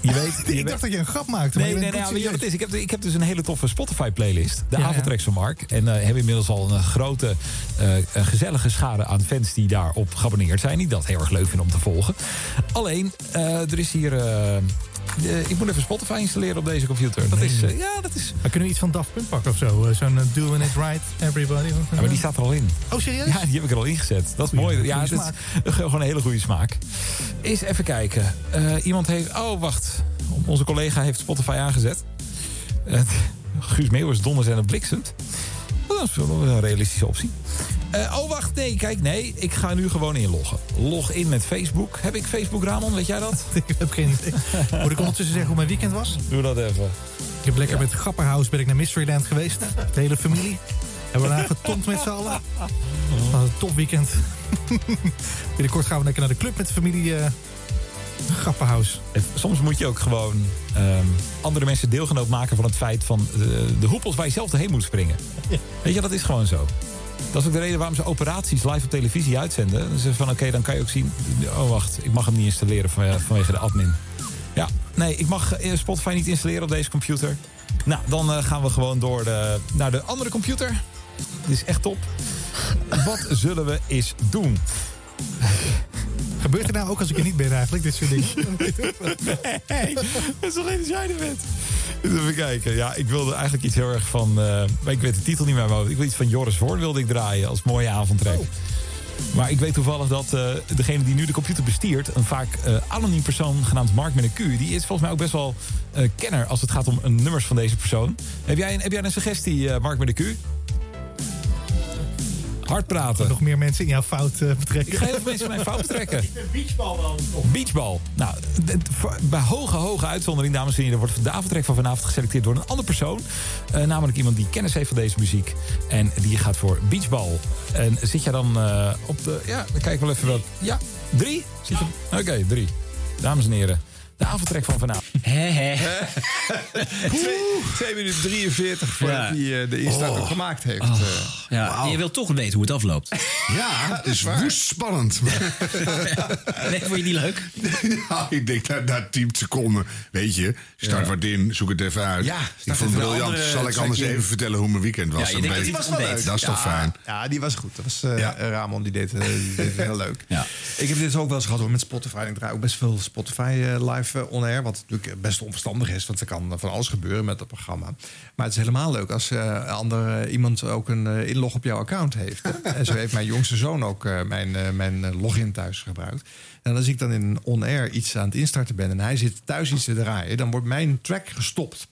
Je weet, je ik weet- dacht dat je een grap maakte. Nee, maar nee, nee. het is? Ik heb, ik heb dus een hele toffe Spotify-playlist. De Ja, ja. avondtreks van Mark. En eh hebben inmiddels al een grote, eh, een gezellige schade aan fans die daarop geabonneerd zijn. Die dat heel erg leuk vinden om te volgen. Alleen, eh, er is hier... eh, ik moet even Spotify installeren op deze computer. Dat is, eh, ja, dat is... Maar kunnen we iets van Daft Punk pakken of zo? Eh, Zo'n Doing It Right, Everybody. Ja, maar die staat er al in. Oh, serieus? Ja, die heb ik er al ingezet. Dat is Goeie- mooi. Ja, dat is gewoon een hele goede smaak. Eens even kijken. Iemand heeft... Oh, wacht. Onze collega heeft Spotify aangezet. Guus Meeuwis, donders en het bliksemt. Oh, Dat is wel een realistische optie. Eh, oh, wacht. Nee, kijk. Nee, ik ga nu gewoon inloggen. Log in met Facebook. Heb ik Facebook, Ramon? Weet jij dat? Ik heb geen idee. Moet ik ondertussen zeggen hoe mijn weekend was? Doe dat even. Ik heb lekker met Grapperhaus ben ik naar Mysteryland geweest. De hele familie. Hebben we daar getomd met z'n allen. Wat een top weekend. Binnenkort gaan we lekker naar de club met de familie eh Grapperhaus. Soms moet je ook gewoon ehm, andere mensen deelgenoot maken van het feit van eh, de hoepels waar je zelf doorheen moet springen. Weet je, dat is gewoon zo. Dat is ook de reden waarom ze operaties live op televisie uitzenden. Dan zeggen van oké, dan kan je ook zien. Oh wacht, ik mag hem niet installeren vanwege, de admin. Ja, nee, ik mag eh, Spotify niet installeren op deze computer. Nou, dan eh, gaan we gewoon door de, naar de andere computer. Dit is echt top. Wat zullen we eens doen? Gebeurt er nou ook als ik er niet ben eigenlijk, dit soort dingen? Nee, dat is alleen als jij er bent. Even kijken. Ja, ik wilde eigenlijk iets heel erg van... eh, ik weet de titel niet meer. Maar ik wil iets van Joris Voorn wilde ik draaien als mooie avondtrek. Maar ik weet toevallig dat eh, degene die nu de computer bestiert... een vaak eh, anoniem persoon genaamd Mark met een Q... die is volgens mij ook best wel kenner als het gaat om nummers van deze persoon. Heb jij een, heb jij een suggestie, Mark met een Q? Hard praten. Nog meer mensen in jouw fout eh, betrekken. Ik ga heel veel mensen in mijn fout betrekken. beachbal wel. Beachbal. Nou, bij hoge, hoge uitzondering, dames en heren... wordt de avondtrek van vanavond geselecteerd door een andere persoon. Eh, namelijk iemand die kennis heeft van deze muziek. En die gaat voor beachbal. En zit jij dan eh, op de... Ja, dan kijk ik wel even wat... Ja, drie? Zit je- Oké, drie. Dames en heren, de avondtrek van vanavond. Hè, Twee, twee minuten 43 voordat Ja. hij eh, de instart Oh. ook gemaakt heeft. Oh. eh. Ja, en je wilt toch weten hoe het afloopt. Ja, het is woest spannend. Nee, vond je niet leuk? nou, ik denk na, na 10 seconden, weet je, start Ja. wat in, zoek het even uit. Ja, ik vond het briljant. andere Zal ik anders even vertellen hoe mijn weekend was? Ja, denkt dat die was wel leuk. Dat is toch fijn. Ja, die was goed. Dat was, eh, Ja. Ramon, die deed, die deed het heel leuk. Ja. Ik heb dit ook wel eens gehad hoor, met Spotify. Ik draai ook best veel Spotify live eh, on-air. Wat natuurlijk best onverstandig is, want er kan van alles gebeuren met dat programma. Maar het is helemaal leuk als eh, ander, eh, iemand ook een eh, inlog op jouw account heeft. en zo heeft mijn jongste zoon ook mijn, mijn login thuis gebruikt. En als ik dan in on-air iets aan het instarten ben en hij zit thuis iets te draaien, dan wordt mijn track gestopt.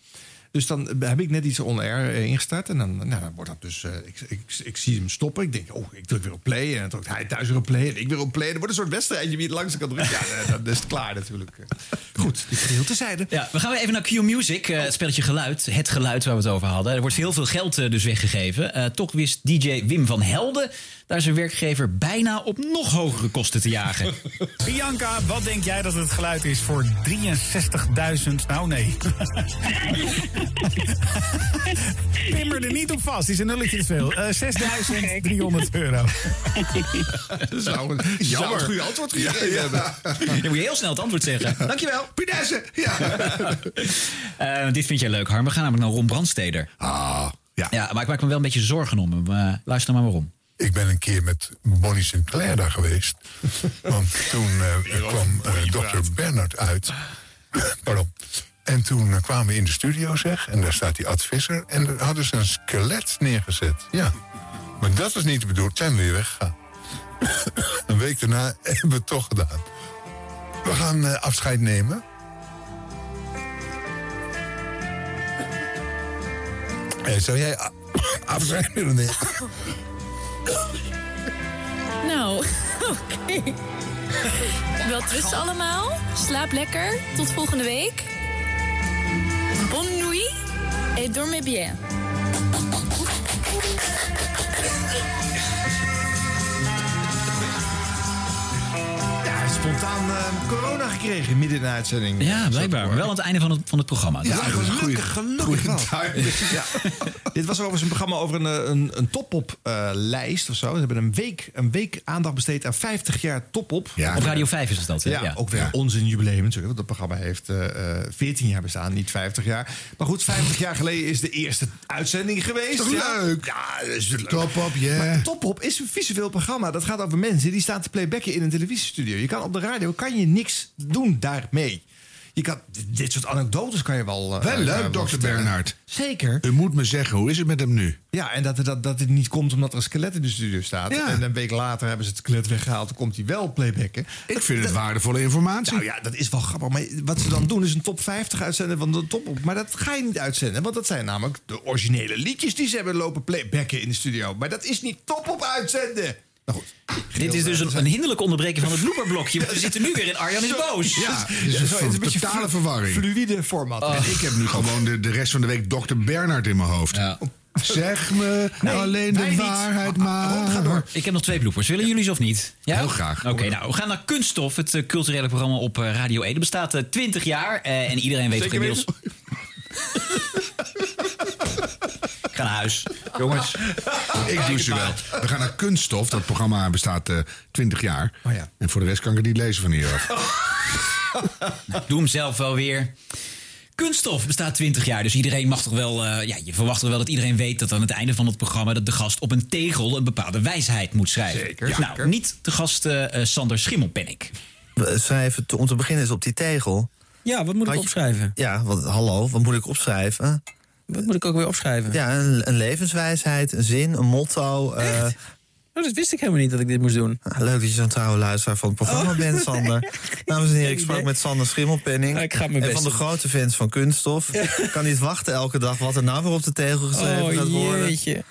Dus dan heb ik net iets on-air eh, ingestart. En dan, nou, dan wordt dat dus. eh, ik, ik, ik zie hem stoppen. Ik denk, oh, ik druk weer op play. En dan drukt hij thuis weer op play. En ik weer op play. En er wordt een soort wedstrijdje wie het langste kan drukken. Ja, eh, dan is het klaar natuurlijk. Goed, dit geheel tezijde. Ja, we gaan weer even naar Q Music, eh, het spelletje geluid. Het geluid waar we het over hadden. Er wordt heel veel geld dus weggegeven. Eh, toch wist DJ Wim van Helden daar zijn werkgever bijna op nog hogere kosten te jagen. Bianca, wat denk jij dat het geluid is voor 63.000? Nou, nee. Pimmer er niet op vast, is een nulletje te veel. Eh 6.300 euro. Zou een zou een goede antwoord gegeven hebben. Dan moet je heel snel het antwoord zeggen. Dankjewel. Pinesse, ja. Eh, dit vind jij leuk, Harm. We gaan namelijk naar Ron Brandsteder. Ah, ja. Ja, maar ik maak me wel een beetje zorgen om hem. Eh, luister maar waarom. Ik ben een keer met Bonnie Sinclair daar geweest. Want toen eh, kwam eh, dokter Bernard uit. Pardon. En toen eh, kwamen we in de studio, zeg. En daar staat die Ad Visser. En daar hadden ze een skelet neergezet. Ja. Maar dat was niet de bedoeling. Zijn we weer weggegaan. een week daarna hebben we het toch gedaan. We gaan afscheid nemen. Eh, zou jij afscheid willen nemen? Nou, oké. Wel rust allemaal. Slaap lekker. Tot volgende week. Bonne nuit. Et dormez bien. Spontaan eh, corona gekregen midden in de uitzending. Ja, blijkbaar. Wel aan het einde van het, van het programma. Ja, gelukkig, gelukkig wel. Ja. Dit was overigens een programma over een, eh, een, een top-op eh, lijst of zo. Ze hebben een week, een week aandacht besteed aan 50 jaar top-op. Op Radio 5 is het dat, hè? Ja, Ja. ook weer onze jubileum natuurlijk. Want het programma heeft eh, 14 jaar bestaan, niet 50 jaar. Maar goed, 50 jaar geleden is de eerste uitzending geweest. Toch ja. leuk? Ja, dat is leuk. Top-op, yeah. Maar Top-op is een visueel programma. Dat gaat over mensen die staan te playbacken in een televisiestudio. Je kan op de radio kan je niks doen daarmee. Je kan, dit soort anekdotes kan je wel... eh, Wel eh, leuk, wel dokter. Bernhard. Zeker. U moet me zeggen, hoe is het met hem nu? Ja, en dat, dat, dat het niet komt omdat er een skelet in de studio staat. Ja. En een week later hebben ze het skelet weggehaald. Dan komt hij wel playbacken. Ik vind het waardevolle informatie. Nou ja, dat is wel grappig. Maar wat ze dan doen is een top 50 uitzenden van de top op. Maar dat ga je niet uitzenden. Want dat zijn namelijk de originele liedjes die ze hebben lopen playbacken in de studio. Maar dat is niet top op uitzenden. Nou goed. Dit is dus een, een hinderlijke onderbreking van het blooperblokje. want We zitten nu weer in Arjan is boos. Ja, dus het is een beetje totale verwarring. Fluïde format. En ik heb nu gewoon de, de rest van de week dokter Bernhard in mijn hoofd. Zeg me alleen de waarheid maar. Ik heb nog twee bloepers. Willen jullie ze of niet? Ja? Heel graag. Oké, nou, we gaan naar Kunststof, het eh, culturele programma op eh, Radio 1. Dat bestaat eh, 20 jaar eh, en iedereen weet Zeker inmiddels... Ga naar huis. Jongens. Ik doe ze wel. We gaan naar Kunststof. Dat programma bestaat eh 20 jaar. Oh ja. En voor de rest kan ik het niet lezen van hieraf. Doe hem zelf wel weer. Kunststof bestaat 20 jaar, dus iedereen mag toch wel. eh, ja, je verwacht toch wel dat iedereen weet dat aan het einde van het programma dat de gast op een tegel een bepaalde wijsheid moet schrijven. Zeker, Nou, zeker. niet de gast eh, eh, Sander Schimmelpennik. Schrijven om te beginnen is op die tegel. Ja, wat moet ik opschrijven? Ja, wat, hallo, wat moet ik opschrijven? Wat moet ik ook weer opschrijven? Ja, een, een levenswijsheid, een zin, een motto. eh, Oh, dat wist ik helemaal niet dat ik dit moest doen. ah, leuk dat je zo'n trouwe luisteraar van het programma Oh. bent, Sander. Dames en heren, ik sprak met Sander Schimmelpenning. ik ga mijn en van de grote fans van kunststof. Ik kan niet wachten elke dag wat er nou weer op de tegel geschreven Oh, gaat worden. jeetje.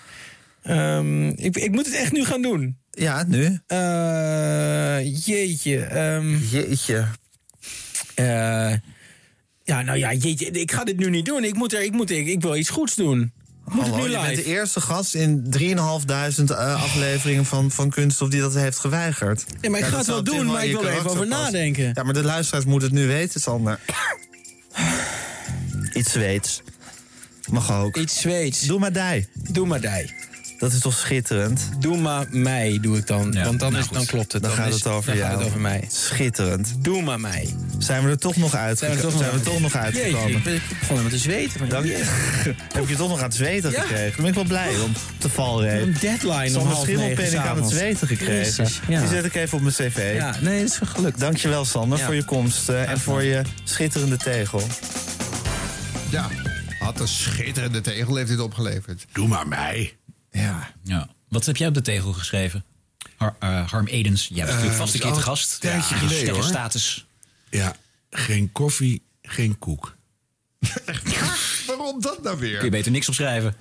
Ehm, ik, ik moet het echt nu gaan doen. Ja, nu? Eh, jeetje. ehm. jeetje. Eh, ja, nou ja, jeetje. Ik ga dit nu niet doen. Ik, moet er, ik, moet, ik, ik wil iets goeds doen. Moet Hallo, het nu je live? bent de eerste gast in 3.500 uh, afleveringen van, van Kunststof die dat heeft geweigerd. Ja, maar ik ga het wel doen, maar ik je wil er even over passen. nadenken. Ja, maar de luisteraars moeten het nu weten, Sander. Iets Zweeds. Mag ook. Iets Zweeds. Doe maar dij. Doe maar dij. Dat is toch schitterend? Doe maar mij, doe ik dan. want dan, nou is, dan klopt het. Dan, gaat is- het over dan jou. gaat het over mij. Schitterend. Doe maar mij. Zijn we er toch nog uitgekomen? Zijn we Zijn toch we toch nog uitgekomen? Jeetje, ik ben- ik begon helemaal te zweten. van- Dank je. Heb ik je toch nog aan het zweten Ja. gekregen? Dan ben ik wel blij om te valreep. Een deadline om Sander half Schimmelpenning negen aan het zweten gekregen. Jezus, ja. Die zet ik even op mijn cv. Ja, nee, dat is gelukt. Dankjewel Sander Ja. voor je komst eh, en voor je schitterende tegel. Ja, had een schitterende tegel heeft dit opgeleverd. Doe maar mij. Ja. Ja. Wat heb jij op de tegel geschreven? Har- eh, Harm Edens, jij bent natuurlijk Eh, vast een keer te al gast. een tijdje Ja, geleden, hoor. status. Ja, geen koffie, geen koek. Waarom dat nou weer? Kun je beter niks opschrijven.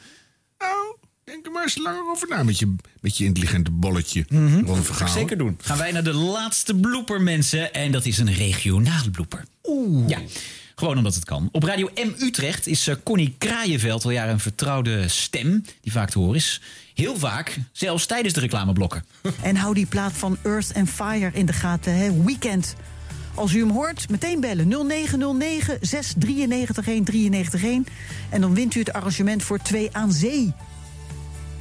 Nou, denk er maar eens langer over na met je, met je intelligente bolletje. Ron Vergaal. Zeker doen. Gaan wij naar de laatste blooper, mensen. En dat is een regionale blooper. Oeh. Ja. Gewoon omdat het kan. Op Radio M Utrecht is eh, Connie Kraaienveld al jaren een vertrouwde stem die vaak te horen is. Heel vaak, zelfs tijdens de reclameblokken. En hou die plaat van Earth and Fire in de gaten, hè? Weekend. Als u hem hoort, meteen bellen 0909 693 193 En dan wint u het arrangement voor twee aan zee.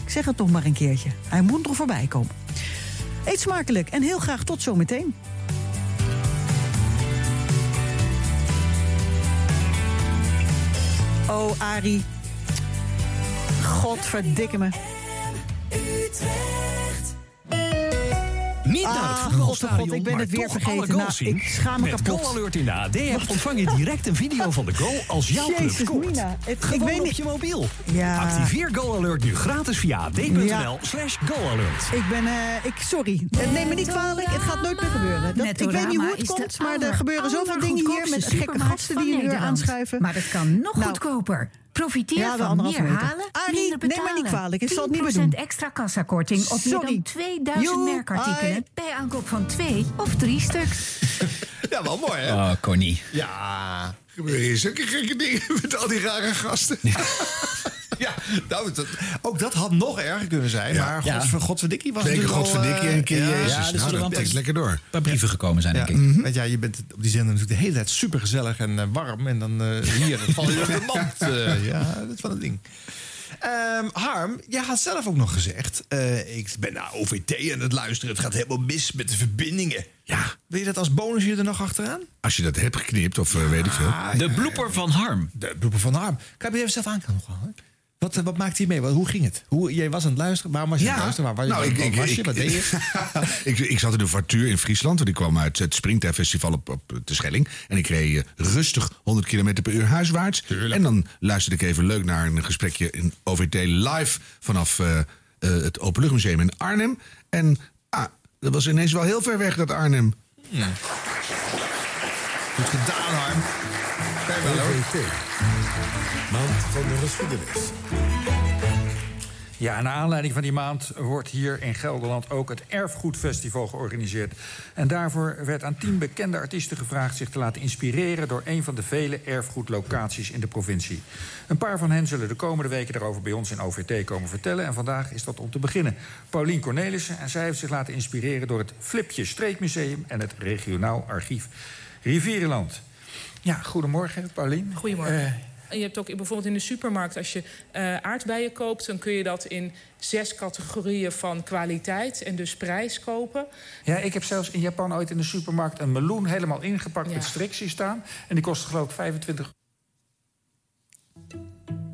Ik zeg het nog maar een keertje. Hij moet nog voorbij komen. Eet smakelijk en heel graag tot zometeen. Oh, Arie. Godverdikke me. Niet naar het Ah, God, voetbalstadion, God, ik ben het weer vergeten. Nou, zien. ik schaam me Met kapot. Goal Alert in de AD-app ontvang je direct een video van de goal als jouw club Jezus, scoort. Mina, het- ik weet op je mobiel. Ja. Activeer Goal Alert nu gratis via ad.nl Ja. slash goalalert. Ik ben, eh, ik, sorry. Neem me niet kwalijk, het gaat nooit meer gebeuren. Dat, ik weet niet hoe het komt, maar er gebeuren zoveel dingen hier met gekke gasten die Nederland. aanschuiven. Maar dat kan nog Nou, goedkoper. Profiteer Ja, van meer meter. halen, Arie, minder neem betalen. maar niet kwalijk, ik zal het niet meer 10% doen. extra kassakorting op meer Sorry. dan 2000 Joe, merkartikelen... bij aankoop van twee of drie stuks. Ja, wel mooi, hè? Oh, Connie. Ja. Gebeuren hier zulke gekke dingen met al die rare gasten. Ja, nou, dat- ook dat had nog erger kunnen zijn. Ja. Maar Ja. gods, Godverdikkie was Zeker Godverdikkie eh, en een keer ja. Jezus. Ja, dus nou, dat een- lekker door. Een paar brieven gekomen zijn, Ja, denk ik. Want ja, je bent op die zender natuurlijk de hele tijd super gezellig en eh, warm. En dan eh, hier, dan val je op de mand. eh, ja, dat is wel een ding. Ehm, Harm, jij had zelf ook nog gezegd... eh, ik ben naar OVT aan het luisteren. Het gaat helemaal mis met de verbindingen. Ja. Wil je dat als bonus hier er nog achteraan? Als je dat hebt geknipt, of eh, weet ik veel. De blooper van Harm. De blooper van Harm. Kan je even zelf aankomen? Wat, wat maakte hij mee? Wat- Hoe ging het? Hoe, jij was aan het luisteren. Waarom was je aan het luisteren? Waar, waar, nou, waar ik, ik, was je? ik- Wat deed je? ik, ik zat in de voituur in Friesland. Want ik kwam uit het Springtime Festival op, op de Schelling. En ik reed eh, rustig 100 km per uur huiswaarts. En dan luisterde ik even leuk naar een gesprekje in OVT live vanaf eh, eh, het Openluchtmuseum in Arnhem. En ah, dat was ineens wel heel ver weg, dat Arnhem. Goed gedaan, Harm. Kijk wel hoor. Maand van de geschiedenis. Ja, naar aanleiding van die maand wordt hier in Gelderland ook het Erfgoedfestival georganiseerd. En daarvoor werd aan tien bekende artiesten gevraagd zich te laten inspireren door een van de vele erfgoedlocaties in de provincie. Een paar van hen zullen de komende weken daarover bij ons in OVT komen vertellen. En vandaag is dat om te beginnen. Paulien Cornelissen en zij heeft zich laten inspireren door het Flipje Streekmuseum en het Regionaal Archief Rivierenland. Ja, goedemorgen, Paulien. Goedemorgen. Eh, En je hebt ook bijvoorbeeld in de supermarkt, als je eh, aardbeien koopt, dan kun je dat in zes categorieën van kwaliteit en dus prijs kopen. Ja, ik heb zelfs in Japan ooit in de supermarkt een meloen helemaal ingepakt Ja. met strik zien staan. En die kostte geloof ik 25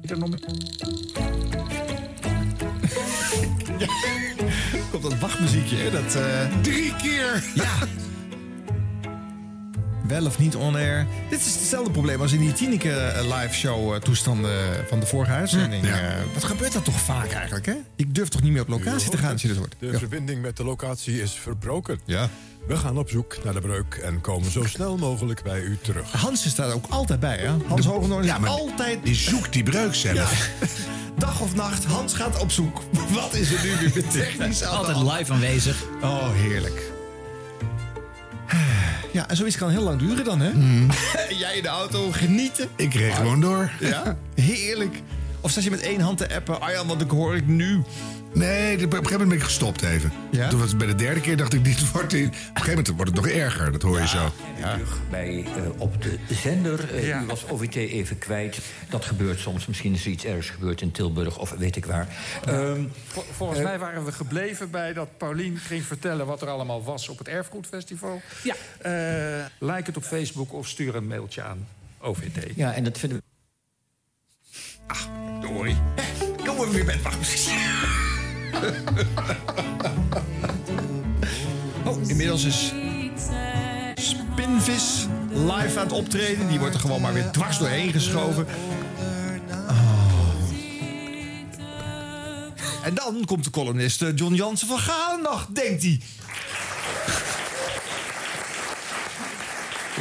er nog mee? Komt dat wachtmuziekje, hè? Dat, eh, Drie keer! Ja. Wel of niet on-air. Dit is hetzelfde probleem als in die Tineke eh, live show eh, toestanden van de vorige uitzending. Ja. Eh, wat gebeurt dat toch vaak eigenlijk, hè? Ik durf toch niet meer op locatie te gaan als je dit hoort. De Ja. verbinding met de locatie is verbroken. Ja. We gaan op zoek naar de breuk en komen zo snel mogelijk bij u terug. Hans is daar ook altijd bij, hè? Hans Hogendoorn is Ja, maar altijd... Die zoekt die breuk zelf. Dag of nacht, Hans gaat op zoek. Wat is er nu weer met technisch aan de Altijd live aanwezig. Oh, heerlijk. Ja, en zoiets kan heel lang duren dan, hè? Jij in de auto, genieten. Ik reed gewoon door. Ja, heerlijk. Of zat je met één hand te appen? Arjan, wat ik hoor ik nu. Nee, op een gegeven moment ben ik gestopt even. Ja? Toen was het bij de derde keer dacht ik, dit wordt in. Op een gegeven moment wordt het nog erger, dat hoor je zo. terug bij, eh, op de zender. Eh, Ja. U was OVT even kwijt. Dat gebeurt soms. Misschien is er iets ergs gebeurd in Tilburg of weet ik waar. Ehm, Vol- Volgens mij waren we gebleven bij dat Paulien ging vertellen wat er allemaal was op het Erfgoedfestival. Ja. Eh, like het op Facebook of stuur een mailtje aan OVT. ja, en dat vinden we... Doei. Kom we weer met wachtmuziek. Oh, inmiddels is Spinvis live aan het optreden. Die wordt er gewoon maar weer dwars doorheen geschoven. Oh. En dan komt de columnist John Jansen van Galendag, denkt hij.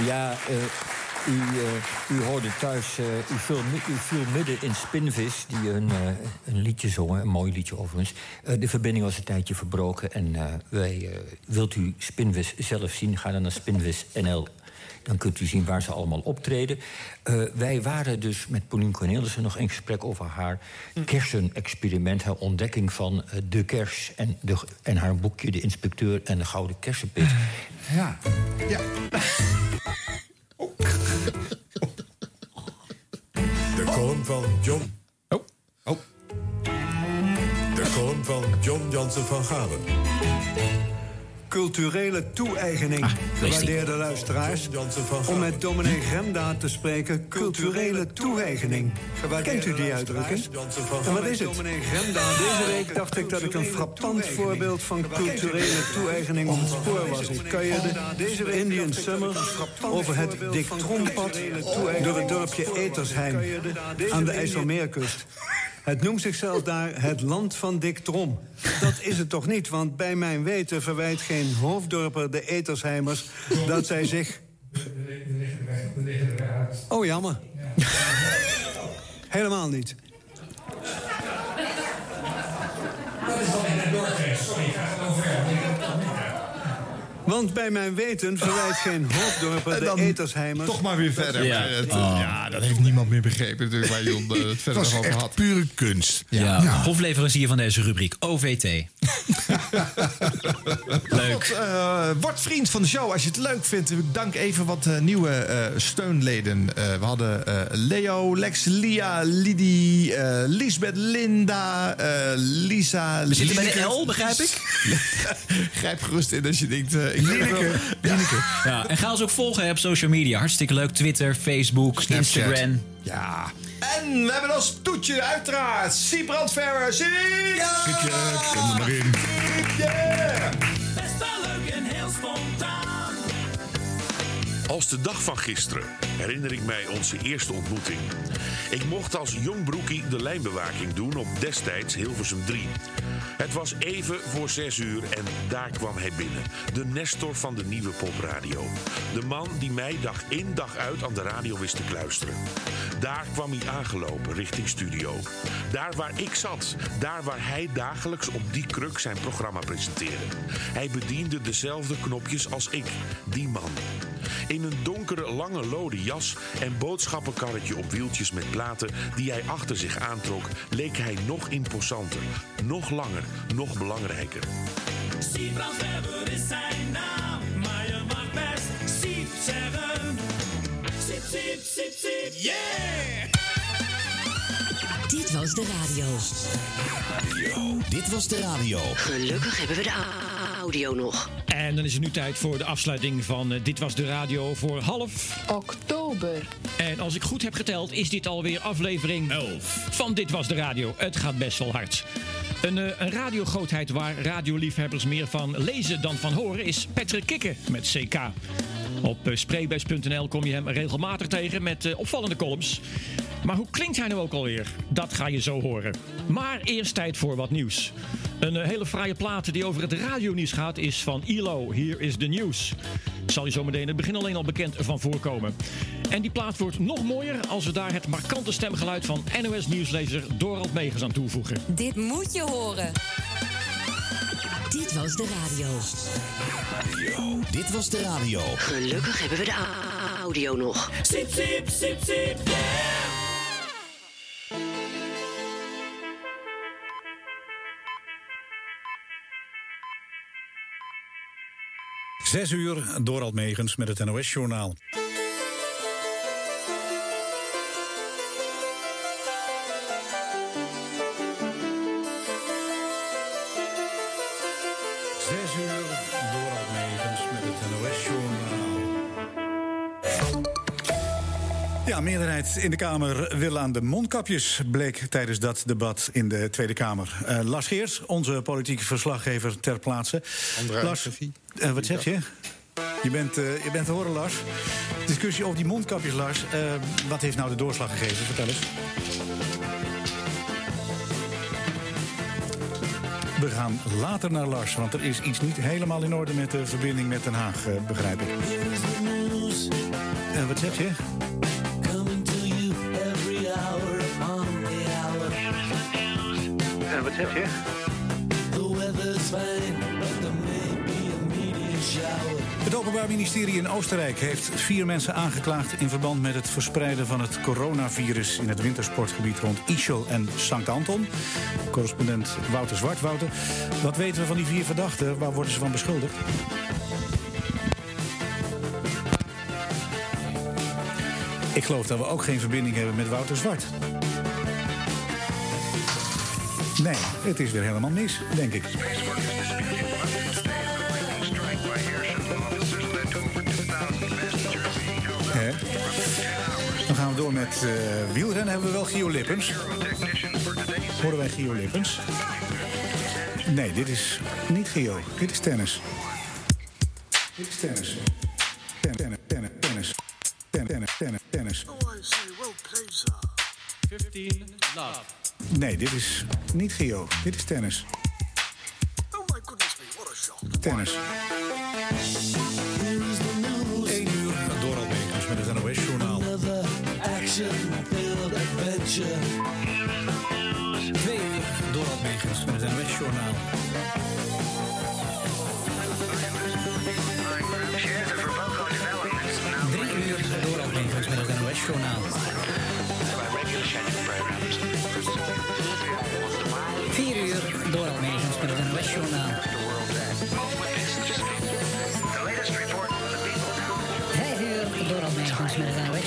Ja, eh, u, eh, u hoorde thuis, eh, u, viel, u viel midden in Spinvis, die een, eh, een liedje zongen, een mooi liedje overigens. Eh, de verbinding was een tijdje verbroken en eh, wij, wilt u Spinvis zelf zien, ga dan naar Spinvis NL. Dan kunt u zien waar ze allemaal optreden. Eh, wij waren dus met Pauline Cornelissen nog in gesprek over haar kersenexperiment, haar ontdekking van de kers en, de, en haar boekje De Inspecteur en de Gouden Kersenpit. Ja. ja. De column van John. Oh. Oh. De column van John Jansen van Galen. Culturele toe-eigening, gewaardeerde luisteraars. Om met dominee Gremda te spreken, culturele toe-eigening. Kent u die uitdrukking? En wat is het? Deze week dacht ik dat ik een frappant voorbeeld van culturele toe-eigening op het spoor was. Ik kuierde de Indian Summer over het Dick Trompad door het dorpje Etersheim aan de IJsselmeerkust. Het noemt zichzelf daar het land van Dick Trom. Dat is het toch niet, want bij mijn weten verwijt geen hoofddorper de Etersheimers dat zij zich... Oh, jammer. Helemaal niet. Want bij mijn weten verwijt geen hoofddorper En de Etersheimers... Toch maar weer verder. Ja. Maar het, Oh. ja, dat heeft niemand meer begrepen natuurlijk waar Jon eh, het verder over echt had. pure kunst. Ja, hofleverancier van deze rubriek, OVT. Leuk. Eh, word vriend van de show als je het leuk vindt. Ik dank even wat eh, nieuwe eh, steunleden. Eh, we hadden eh, Leo, Lex, Lia, Lidie, eh, Lisbeth, Linda, eh, Lisa. We zitten bij de. L, begrijp ik? Grijp gerust in als je denkt... eh, Lieneke, Lieneke. Ja, en ga ons ook volgen op social media. Hartstikke leuk. Twitter, Facebook, Snapchat. Instagram. Ja. En we hebben als toetje uiteraard Siebrand Ferrer. Siep! Ja! Kom er maar in. Best wel leuk en heel spontaan. Als de dag van gisteren herinner ik mij onze eerste ontmoeting. Ik mocht als jong broekie de lijnbewaking doen op destijds Hilversum 3. Het was even voor zes uur en daar kwam hij binnen. De Nestor van de nieuwe popradio. De man die mij dag in dag uit aan de radio wist te kluisteren. Daar kwam hij aangelopen richting studio. Daar waar ik zat. Daar waar hij dagelijks op die kruk zijn programma presenteerde. Hij bediende dezelfde knopjes als ik. Die man. In een donkere, lange, lode jas en boodschappenkarretje op wieltjes met platen die hij achter zich aantrok, leek hij nog imposanter, nog langer, nog belangrijker. Siebrand Weber is zijn naam, maar je mag best Siep zeggen. Siep, siep, siep, siep, yeah! Dit was de radio. Dit was de radio. Gelukkig hebben we de audio nog. En dan is het nu tijd voor de afsluiting van eh, Dit Was De Radio voor half... Oktober. En als ik goed heb geteld, is dit alweer aflevering 11 van Dit Was De Radio. Het gaat best wel hard. Een, eh, een radiogrootheid waar radioliefhebbers meer van lezen dan van horen is Patrick Kikken met CK. Op eh, spreekbuis.nl kom je hem regelmatig tegen met eh, opvallende columns. Maar hoe klinkt hij nou ook alweer? Dat ga je zo horen. Maar eerst tijd voor wat nieuws. Een eh, hele fraaie plaat die over het radionieuws gaat is van ILO. Hier is de nieuws. Zal je zometeen het begin alleen al bekend van voorkomen. En die plaat wordt nog mooier als we daar het markante stemgeluid van NOS-nieuwslezer Dorald Megens aan toevoegen. Dit moet je horen. Dit was de radio. Dit was de radio. Gelukkig hebben we de audio nog. Sip, sip, sip, sip, yeah. Zes uur, Dorald Megens met het NOS-journaal. Meerderheid in de Kamer wil aan de mondkapjes, bleek tijdens dat debat in de Tweede Kamer. Eh, Lars Geers, onze politieke verslaggever ter plaatse. Lars, eh, wat zeg je? Je bent, eh, je bent te horen, Lars. Discussie over die mondkapjes, Lars. Eh, wat heeft nou de doorslag gegeven? Vertel eens. We gaan later naar Lars, want er is iets niet helemaal in orde met de verbinding met Den Haag, begrijp ik. Eh, wat zeg je? Het Openbaar Ministerie in Oostenrijk heeft vier mensen aangeklaagd in verband met het verspreiden van het coronavirus in het wintersportgebied rond Ischel en Sankt Anton. Correspondent Wouter Zwart. Wouter, wat weten we van die vier verdachten? Waar worden ze van beschuldigd? Ik geloof dat we ook geen verbinding hebben met Wouter Zwart. Nee, het is weer helemaal mis, denk ik. Hè? Dan gaan we door met eh wielrennen. Hebben we wel Gio Lippens? Horen wij Gio Lippens? Nee, dit is niet Gio. Dit is tennis. Dit is tennis. Ten- Tennis, tennis, tennis. Ten- Tennis, tennis, tennis. 15 love. Nee, dit is niet Gio. Dit is tennis. Tennis. 1 uur, Megens met het NOS-journaal.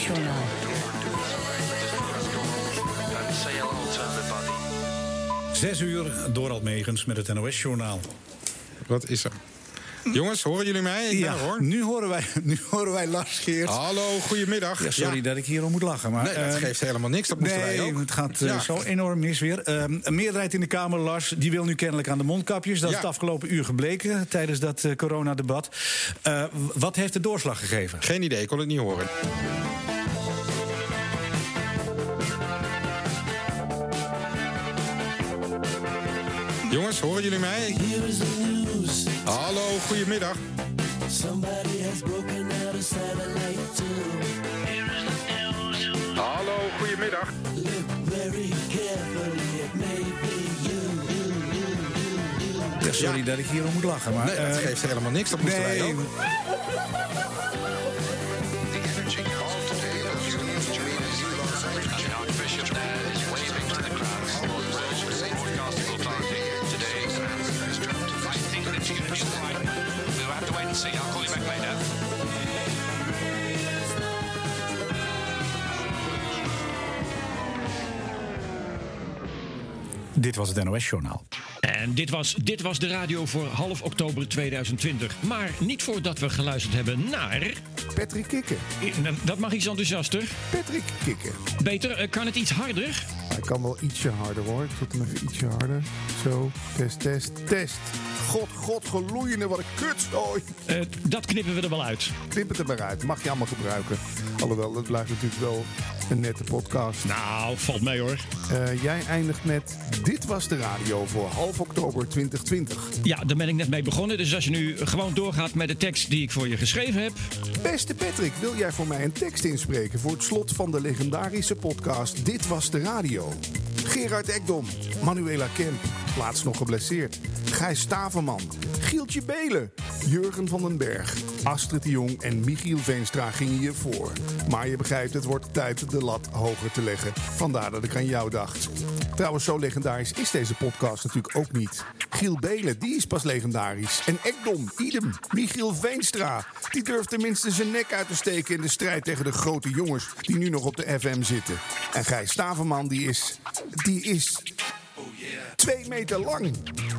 NOS-journaal. Zes uur, Dorald Megens met het NOS-journaal. Wat is er? Jongens, horen jullie mij? Ik ben Ja, er, hoor. nu horen wij, nu horen wij Lars Geert. Hallo, goedemiddag. Ja, sorry Ja. dat ik hierom moet lachen. Maar, Nee, dat eh, geeft helemaal niks. Dat moesten nee, wij ook. het gaat eh, zo enorm mis weer. Eh, een meerderheid in de Kamer, Lars, die wil nu kennelijk aan de mondkapjes. Dat is het afgelopen uur gebleken tijdens dat eh, coronadebat. Eh, wat heeft de doorslag gegeven? Geen idee, ik kon het niet horen. Jongens, horen jullie mij? Hallo, goedemiddag. Hallo, goedemiddag. Ja, sorry dat ik hierom moet lachen. Maar, Nee, dat eh, geeft helemaal niks. Dat moesten wij nee, ook. And. I'll call you back later. Dit was het NOS-journaal. En En dit was, dit was de radio voor half oktober 2020. Maar niet voordat we geluisterd hebben naar... Patrick Kikker. Dat mag iets enthousiaster. Patrick Kikker. Beter, eh, kan het iets harder? Hij kan wel ietsje harder hoor. Ik zet hem even ietsje harder. Zo, test, test, test. God, god, geloeiende, wat een kutzooi. Eh, dat knippen we er wel uit. Knip het er maar uit. Mag je allemaal gebruiken. Alhoewel, dat blijft natuurlijk wel een nette podcast. Nou, valt mee hoor. Eh, jij eindigt met... Dit was de radio voor half oktober 2020. Ja, daar ben ik net mee begonnen. Dus als je nu gewoon doorgaat met de tekst die ik voor je geschreven heb. Beste Patrick, wil jij voor mij een tekst inspreken... voor het slot van de legendarische podcast Dit was de radio? Gerard Ekdom, Manuela Kemp, laatst nog geblesseerd. Gijs Staverman, Gieltje Belen, Jurgen van den Berg, Astrid de Jong en Michiel Veenstra gingen je voor. Maar je begrijpt, het wordt tijd de lat hoger te leggen. Vandaar dat ik aan jou dacht. Trouwens, zo legendarisch is deze podcast natuurlijk ook niet. Giel Belen, die is pas legendarisch. En Ekdom, idem. Michiel Veenstra, die durft tenminste zijn nek uit te steken in de strijd tegen de grote jongens die nu nog op de FM zitten. En Gijs Staverman, die is. die is. Twee meter lang.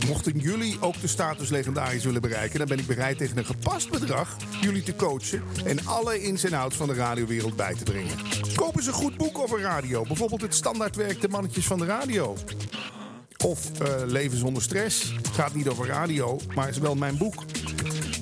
Mochten jullie ook de status legendarisch willen bereiken, dan ben ik bereid tegen een gepast bedrag jullie te coachen en alle ins en outs van de radiowereld bij te brengen. Koop eens een goed boek over radio, bijvoorbeeld het standaardwerk De Mannetjes van de Radio. Of eh, Leven zonder stress. Gaat niet over radio, maar is wel mijn boek.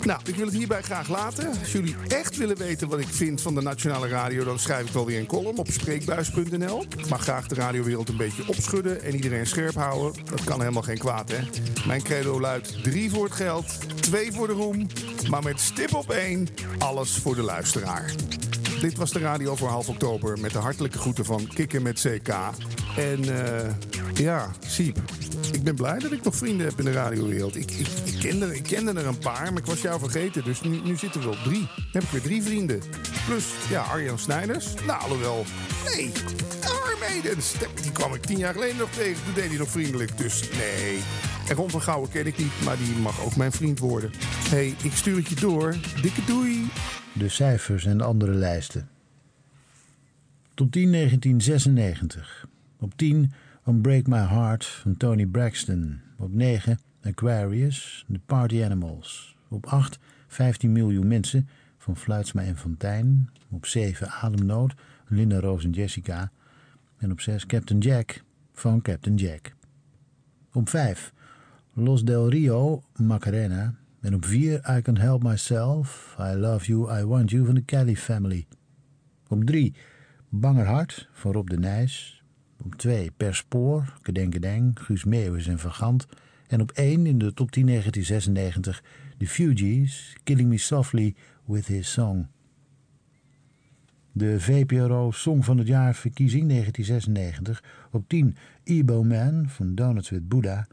Nou, ik wil het hierbij graag laten. Als jullie echt willen weten wat ik vind van de nationale radio, dan schrijf ik wel weer een column op spreekbuis.nl. Maar graag de radiowereld een beetje opschudden en iedereen scherp houden. Dat kan helemaal geen kwaad, hè? Mijn credo luidt: drie voor het geld, twee voor de roem, maar met stip op één, alles voor de luisteraar. Dit was de radio voor half oktober met de hartelijke groeten van Kikken met CK. En eh, ja, Siep. Ik ben blij dat ik nog vrienden heb in de radiowereld. Ik, ik, kende, ik kende er een paar, maar ik was jou vergeten. Dus nu, nu zitten we op drie. Dan heb ik weer drie vrienden. Plus, ja, Arjan Snijders. Nou, alhoewel. Nee, Die kwam ik tien jaar geleden nog tegen. Toen deed hij nog vriendelijk. Dus nee. En Ron van Gouwen ken ik niet, maar die mag ook mijn vriend worden. Hé, hey, ik stuur het je door. Dikke doei. De cijfers en de andere lijsten. Top 10 1996. Op 10 Unbreak My Heart van Tony Braxton. Op 9 Aquarius, The Party Animals. Op 8 15 miljoen mensen van Fluitsma en Fontijn. Op 7 Ademnood, Linda Roos en Jessica. En op 6 Captain Jack van Captain Jack. Op 5 Los Del Rio, Macarena. En op 4 I Can Help Myself, I Love You, I Want You van de Kelly Family. Op 3 Bangerhart van Rob de Nijs. Op 2 Per Spoor, Kedeng Guus Meeuwis en Van Gant. En op 1 in de top 10 1996 The Fugees, Killing Me Softly with His Song. De VPRO Song van het Jaar verkiezing 1996. Op 10 Ebo Man van Donuts with Buddha.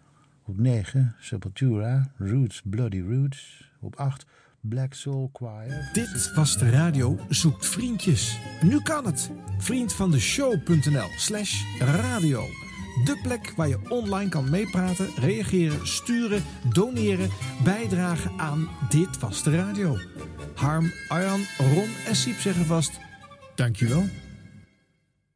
Op 9 Sepultura, Roots Bloody Roots. Op 8 Black Soul Choir. Dit was de radio Zoekt Vriendjes. Nu kan het. Vriend van de show.nl slash radio. De plek waar je online kan meepraten, reageren, sturen, doneren, bijdragen aan Dit Was De Radio. Harm, Arjan, Ron en Siep zeggen vast, dankjewel.